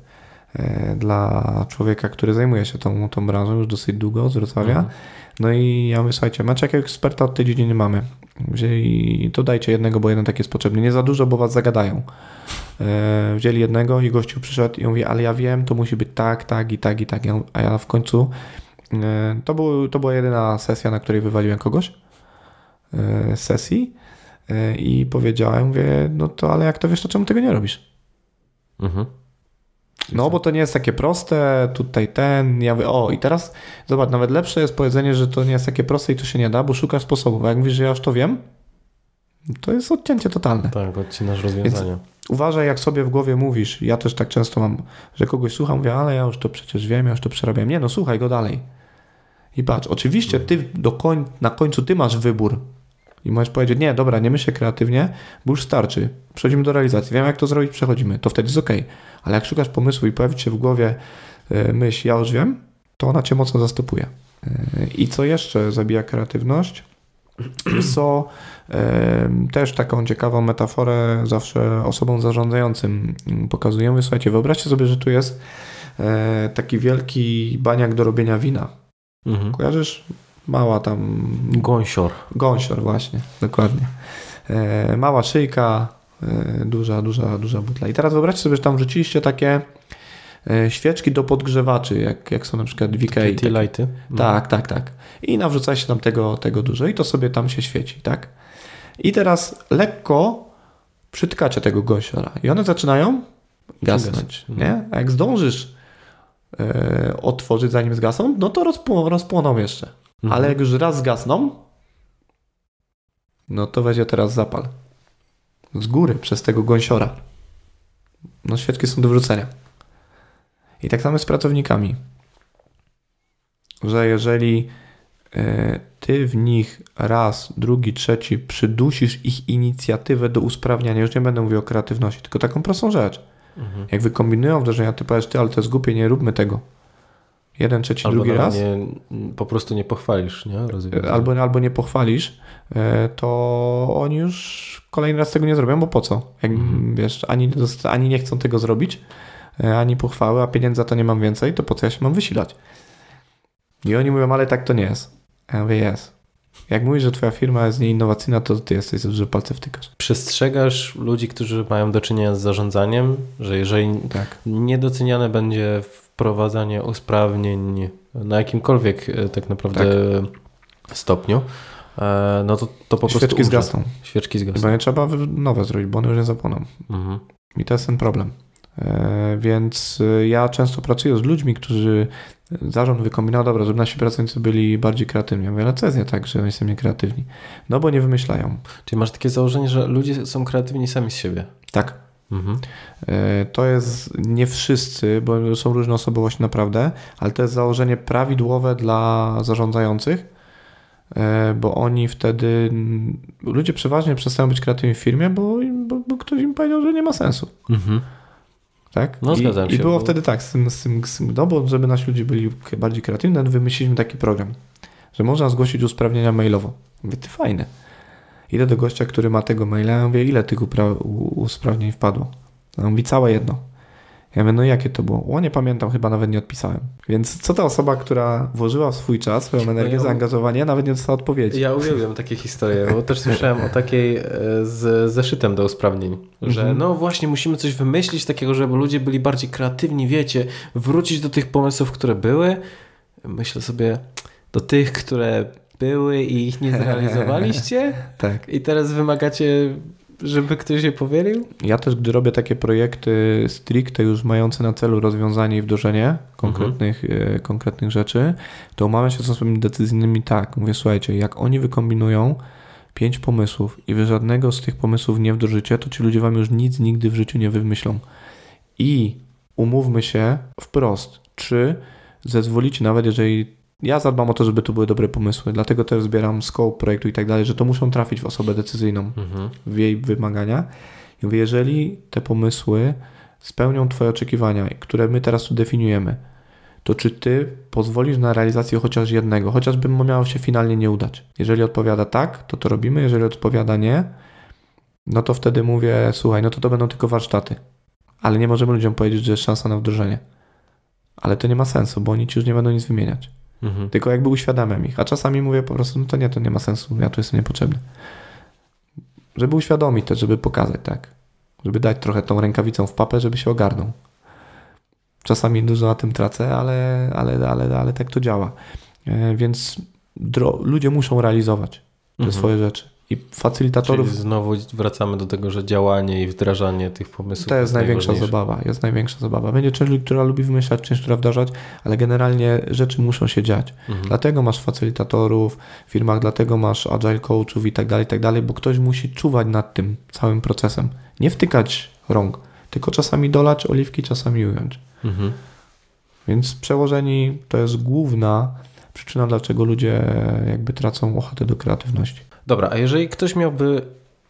e, dla człowieka, który zajmuje się tą, tą branżą już dosyć długo z Wrocławia. Mhm. No i ja mówię, słuchajcie, macie jakiegoś eksperta od tej dziedziny mamy. Wzięli, to dajcie jednego, bo jeden tak jest potrzebny. Nie za dużo, bo was zagadają. E, wzięli jednego i gościu przyszedł i mówi, ale ja wiem, to musi być tak, tak i tak i tak. A ja w końcu, e, to, był, to była jedyna sesja, na której wywaliłem kogoś z sesji i powiedziałem, mówię, no to ale jak to wiesz, to czemu tego nie robisz? Mhm. No, bo to nie jest takie proste, tutaj ten, ja mówię, o i teraz zobacz, nawet lepsze jest powiedzenie, że to nie jest takie proste i to się nie da, bo szukasz sposobów, a jak mówisz, że ja już to wiem, to jest odcięcie totalne. Tak, odcinasz rozwiązania. Więc uważaj, jak sobie w głowie mówisz, ja też tak często mam, że kogoś słucham, mówię, ale ja już to przecież wiem, ja już to przerabiam. Nie, no słuchaj go dalej. I patrz, oczywiście ty do koń, na końcu ty masz wybór, i możesz powiedzieć, nie, dobra, nie myślę kreatywnie, bo już starczy. Przechodzimy do realizacji. Wiem, jak to zrobić, przechodzimy. To wtedy jest ok. Ale jak szukasz pomysłu i pojawi się w głowie e, myśl, ja już wiem, to ona cię mocno zastępuje. E, I co jeszcze zabija kreatywność? Co też taką ciekawą metaforę zawsze osobom zarządzającym pokazujemy. Słuchajcie, wyobraźcie sobie, że tu jest e, taki wielki baniak do robienia wina. Mhm. Kojarzysz? Mała tam. Gąsior. Gąsior, właśnie, dokładnie. E, mała szyjka, e, duża, duża, duża butla. I teraz wyobraźcie sobie, że tam wrzuciliście takie e, świeczki do podgrzewaczy, jak, jak są na przykład. Tea lighty. No. Tak, tak, tak. I nawrzucaliście tam tego, tego dużo i to sobie tam się świeci, tak? I teraz lekko przytkacie tego gąsiora i one zaczynają gasnąć, nie? A jak zdążysz e, otworzyć zanim zgasną, no to rozpł rozpłoną jeszcze. Mhm. Ale jak już raz zgasną, no to weź teraz zapal. Z góry, przez tego gąsiora. No świeczki są do wrzucenia. I tak samo z pracownikami. Że jeżeli e, ty w nich raz, drugi, trzeci przydusisz ich inicjatywę do usprawniania, już nie będę mówił o kreatywności, tylko taką prostą rzecz. Mhm. Jak wykombinują wdrożenia, ty powiesz, ty, ale to jest głupie, nie róbmy tego jeden, trzeci, albo drugi raz. Nie, po prostu nie pochwalisz, nie? Albo, albo nie pochwalisz, e, to oni już kolejny raz tego nie zrobią, bo po co? Jak, mhm. Wiesz, ani, ani nie chcą tego zrobić, e, ani pochwały, a pieniędzy za to nie mam więcej, to po co ja się mam wysilać? I oni mówią, ale tak to nie jest. Ja mówię, jest. Jak mówisz, że twoja firma jest nieinnowacyjna, to ty jesteś, że palce wtykasz. Przestrzegasz ludzi, którzy mają do czynienia z zarządzaniem, że jeżeli tak. niedoceniane będzie wprowadzanie usprawnień na jakimkolwiek e, tak naprawdę tak. stopniu, e, no to, to po Świeczki prostu Świeczki zgasną. Świeczki zgasną. Bo nie trzeba nowe zrobić, bo one już nie zapłoną. Mhm. I to jest ten problem. E, więc ja często pracuję z ludźmi, którzy zarząd wykombinował, dobra, żeby nasi pracownicy byli bardziej kreatywni. Ja mówię, ale co jest nie tak, że oni są niekreatywni? No bo nie wymyślają. Czyli masz takie założenie, że ludzie są kreatywni sami z siebie. Tak. Mhm. E, to jest nie wszyscy, bo są różne osobowości naprawdę, ale to jest założenie prawidłowe dla zarządzających, e, bo oni wtedy, ludzie przeważnie przestają być kreatywni w firmie, bo, bo, bo ktoś im powiedział, że nie ma sensu. Mhm. Tak? No, zgadzam I, się. I było bo... wtedy tak, z tym, z tym, z tym, no bo żeby nasi ludzie byli bardziej kreatywni, wymyśliliśmy taki program, że można zgłosić usprawnienia mailowo. Mówię, ty fajne. Idę do gościa, który ma tego maila, ja mówię, ile tych usprawnień wpadło? On mówi, całe jedno. Ja mówię, no jakie to było? O, nie pamiętam, chyba nawet nie odpisałem. Więc co ta osoba, która włożyła w swój czas, swoją energię, no ja, zaangażowanie, nawet nie dostała odpowiedzi. Ja uwielbiam takie historie, bo też słyszałem o takiej e, z zeszytem do usprawnień, że mhm. no właśnie musimy coś wymyślić takiego, żeby ludzie byli bardziej kreatywni, wiecie, wrócić do tych pomysłów, które były. Myślę sobie, do tych, które były i ich nie zrealizowaliście. tak. I teraz wymagacie żeby ktoś się powielił? Ja też, gdy robię takie projekty stricte już mające na celu rozwiązanie i wdrożenie konkretnych, mhm. konkretnych rzeczy, to umawiam się z osobami decyzyjnymi tak. Mówię, słuchajcie, jak oni wykombinują pięć pomysłów i wy żadnego z tych pomysłów nie wdrożycie, to ci ludzie wam już nic nigdy w życiu nie wymyślą. I umówmy się wprost, czy zezwolicie, nawet jeżeli ja zadbam o to, żeby tu były dobre pomysły, dlatego też zbieram scope projektu i tak dalej, że to muszą trafić w osobę decyzyjną, mhm. w jej wymagania. I mówię, jeżeli te pomysły spełnią Twoje oczekiwania, które my teraz tu definiujemy, to czy Ty pozwolisz na realizację chociaż jednego, chociażby miało się finalnie nie udać. Jeżeli odpowiada tak, to to robimy, jeżeli odpowiada nie, no to wtedy mówię, słuchaj, no to to będą tylko warsztaty. Ale nie możemy ludziom powiedzieć, że jest szansa na wdrożenie. Ale to nie ma sensu, bo oni ci już nie będą nic wymieniać. Mhm. Tylko jakby uświadamiam ich. A czasami mówię po prostu, no to nie, to nie ma sensu, ja tu jestem niepotrzebny. Żeby uświadomić też, żeby pokazać, tak. Żeby dać trochę tą rękawicą w papę, żeby się ogarnął. Czasami dużo na tym tracę, ale, ale, ale, ale tak to działa. E, więc ludzie muszą realizować te mhm. swoje rzeczy. I facylitatorów. Czyli znowu wracamy do tego, że działanie i wdrażanie tych pomysłów. To jest, jest największa zabawa. Jest największa zabawa. Będzie część, która lubi wymyślać, część, która wdrażać, ale generalnie rzeczy muszą się dziać. Mhm. Dlatego masz facylitatorów w firmach, dlatego masz agile coachów i tak dalej, i tak dalej, bo ktoś musi czuwać nad tym całym procesem. Nie wtykać rąk, tylko czasami dolać oliwki, czasami ująć. Mhm. Więc przełożeni to jest główna przyczyna, dlaczego ludzie jakby tracą ochotę do kreatywności. Dobra, a jeżeli ktoś miałby,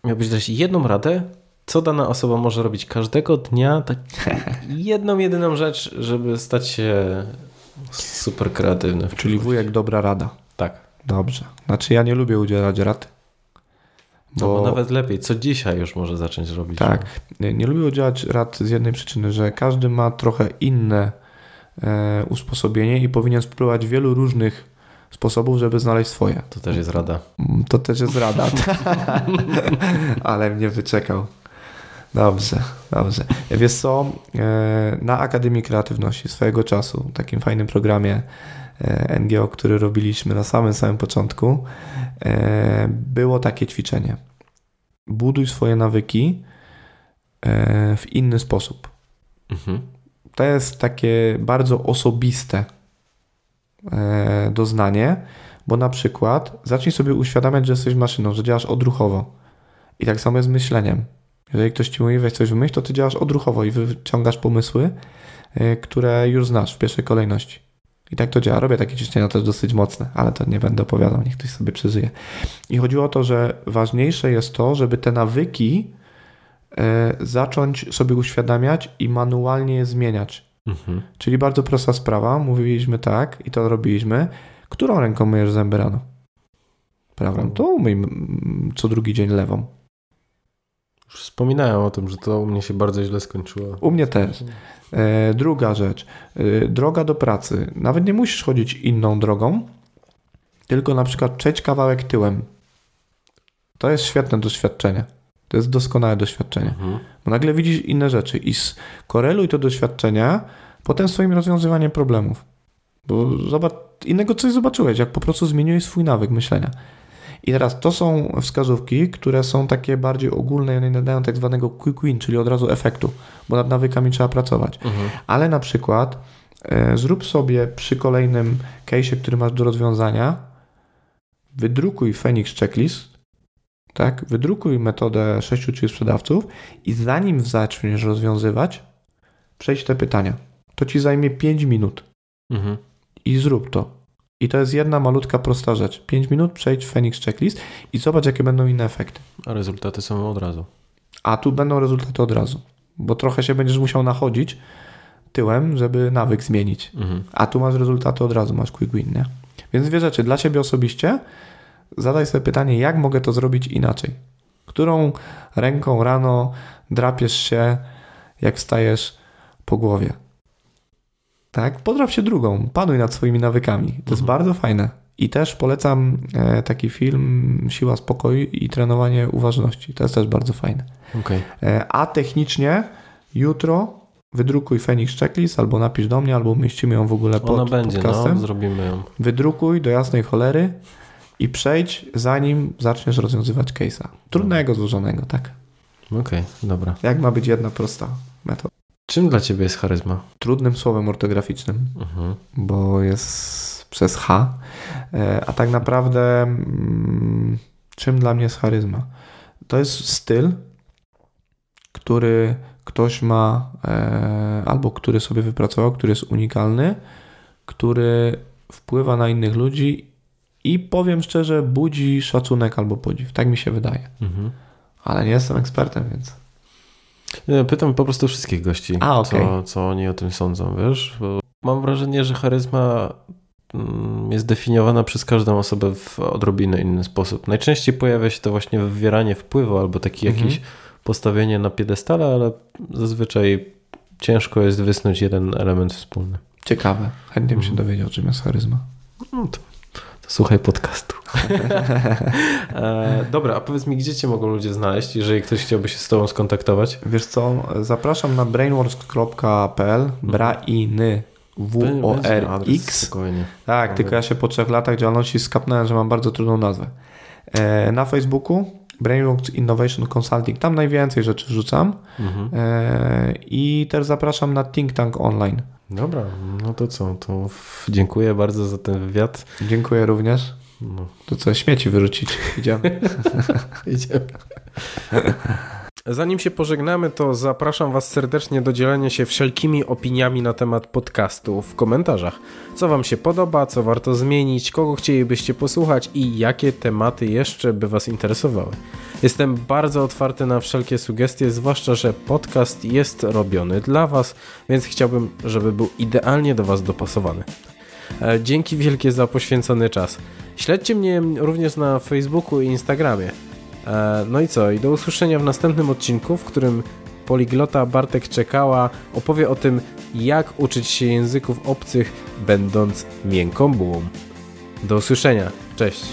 miałbyś dać jedną radę, co dana osoba może robić każdego dnia, tak jedną, jedyną rzecz, żeby stać się super kreatywny. Czyli wujek dobra rada. Tak. Dobrze. Znaczy ja nie lubię udzielać rad. Bo... No bo nawet lepiej, co dzisiaj już może zacząć robić. Tak. Nie, nie lubię udzielać rad z jednej przyczyny, że każdy ma trochę inne e, usposobienie i powinien spróbować wielu różnych sposobów, żeby znaleźć swoje. To też jest rada. To też jest rada. Ale mnie wyczekał. Dobrze, dobrze. Wiesz co, e, na Akademii Kreatywności swojego czasu, takim fajnym programie e, NGO, który robiliśmy na samym samym początku, e, było takie ćwiczenie. Buduj swoje nawyki w inny sposób. Mhm. To jest takie bardzo osobiste doznanie, bo na przykład zacznij sobie uświadamiać, że jesteś maszyną, że działasz odruchowo. I tak samo jest z myśleniem. Jeżeli ktoś ci mówi, weź coś wymyśl, to ty działasz odruchowo i wyciągasz pomysły, e, które już znasz w pierwszej kolejności. I tak to działa. Robię takie ćwiczenia też dosyć mocne, ale to nie będę opowiadał, niech ktoś sobie przeżyje. I chodziło o to, że ważniejsze jest to, żeby te nawyki e, zacząć sobie uświadamiać i manualnie je zmieniać. Mhm. Czyli bardzo prosta sprawa. Mówiliśmy tak i to robiliśmy. Którą ręką myjesz zęby rano? Prawą. To umyj co drugi dzień lewą. Już wspominałem o tym, że to u mnie się bardzo źle skończyło. U mnie też. E, druga rzecz. E, droga do pracy. Nawet nie musisz chodzić inną drogą, tylko na przykład przejdź kawałek tyłem. To jest świetne doświadczenie. To jest doskonałe doświadczenie. Mhm. Bo nagle widzisz inne rzeczy i skoreluj to doświadczenia potem swoim rozwiązywaniem problemów. Bo zobacz, innego coś zobaczyłeś, jak po prostu zmieniłeś swój nawyk myślenia. I teraz to są wskazówki, które są takie bardziej ogólne i one nadają tak zwanego quick win, czyli od razu efektu, bo nad nawykami trzeba pracować. Mhm. Ale na przykład e, zrób sobie przy kolejnym case, który masz do rozwiązania, wydrukuj Phoenix Checklist, tak? Wydrukuj metodę 6 sprzedawców i zanim zaczniesz rozwiązywać, przejdź te pytania. To ci zajmie 5 minut. Mhm. I zrób to. I to jest jedna malutka, prosta rzecz. 5 minut, przejdź Phoenix Checklist i zobacz, jakie będą inne efekty. A rezultaty są od razu. A tu będą rezultaty od razu. Bo trochę się będziesz musiał nachodzić tyłem, żeby nawyk zmienić. Mhm. A tu masz rezultaty od razu, masz quick win, nie? Więc dwie rzeczy. Dla ciebie osobiście zadaj sobie pytanie, jak mogę to zrobić inaczej? Którą ręką rano drapiesz się, jak wstajesz po głowie? Tak? Podrap się drugą, panuj nad swoimi nawykami. To mhm. jest bardzo fajne. I też polecam e, taki film Siła Spokoju i trenowanie uważności. To jest też bardzo fajne. Okay. E, a technicznie jutro wydrukuj Phoenix Checklist albo napisz do mnie, albo umieścimy ją w ogóle pod Ona będzie, no, podcastem. No, zrobimy ją. Wydrukuj do jasnej cholery i przejdź, zanim zaczniesz rozwiązywać case'a. Trudnego, złożonego, tak. Okej, okay, dobra. Jak ma być jedna prosta metoda? Czym dla ciebie jest charyzma? Trudnym słowem ortograficznym, mhm. bo jest przez H. E, a tak naprawdę, mm, czym dla mnie jest charyzma? To jest styl, który ktoś ma, e, albo który sobie wypracował, który jest unikalny, który wpływa na innych ludzi i powiem szczerze, budzi szacunek albo podziw. Tak mi się wydaje. Mhm. Ale nie jestem ekspertem, więc. Pytam po prostu wszystkich gości, A, okay. co, co oni o tym sądzą, wiesz? Bo mam wrażenie, że charyzma mm, jest definiowana przez każdą osobę w odrobinę inny sposób. Najczęściej pojawia się to właśnie wywieranie wpływu albo taki mhm. jakiś postawienie na piedestale, ale zazwyczaj ciężko jest wysnuć jeden element wspólny. Ciekawe. Chętnie bym się mhm. dowiedział, czym jest charyzma. No to, to słuchaj podcastu. e, dobra, a powiedz mi, gdzie cię mogą ludzie znaleźć, jeżeli ktoś chciałby się z tobą skontaktować? Wiesz co, zapraszam na brainworks.pl, brainy W-O-R-X. Tak, tylko ja się po trzech latach działalności skapnąłem, że mam bardzo trudną nazwę. E, na Facebooku Brainworks Innovation Consulting, tam najwięcej rzeczy wrzucam. Mhm. E, I też zapraszam na Think Tank Online. Dobra, no to co, to dziękuję bardzo za ten wywiad. Dziękuję również. No, To co, śmieci wyrzucić. Idziemy. idziemy. Zanim się pożegnamy, to zapraszam Was serdecznie do dzielenia się wszelkimi opiniami na temat podcastu w komentarzach. Co Wam się podoba, co warto zmienić, kogo chcielibyście posłuchać i jakie tematy jeszcze by Was interesowały. Jestem bardzo otwarty na wszelkie sugestie, zwłaszcza, że podcast jest robiony dla Was, więc chciałbym, żeby był idealnie do Was dopasowany. E, Dzięki wielkie za poświęcony czas. Śledźcie mnie również na Facebooku i Instagramie. E, No i co? I do usłyszenia w następnym odcinku, w którym poliglota Bartek Czekała opowie o tym, jak uczyć się języków obcych, będąc miękką bułą. Do usłyszenia. Cześć.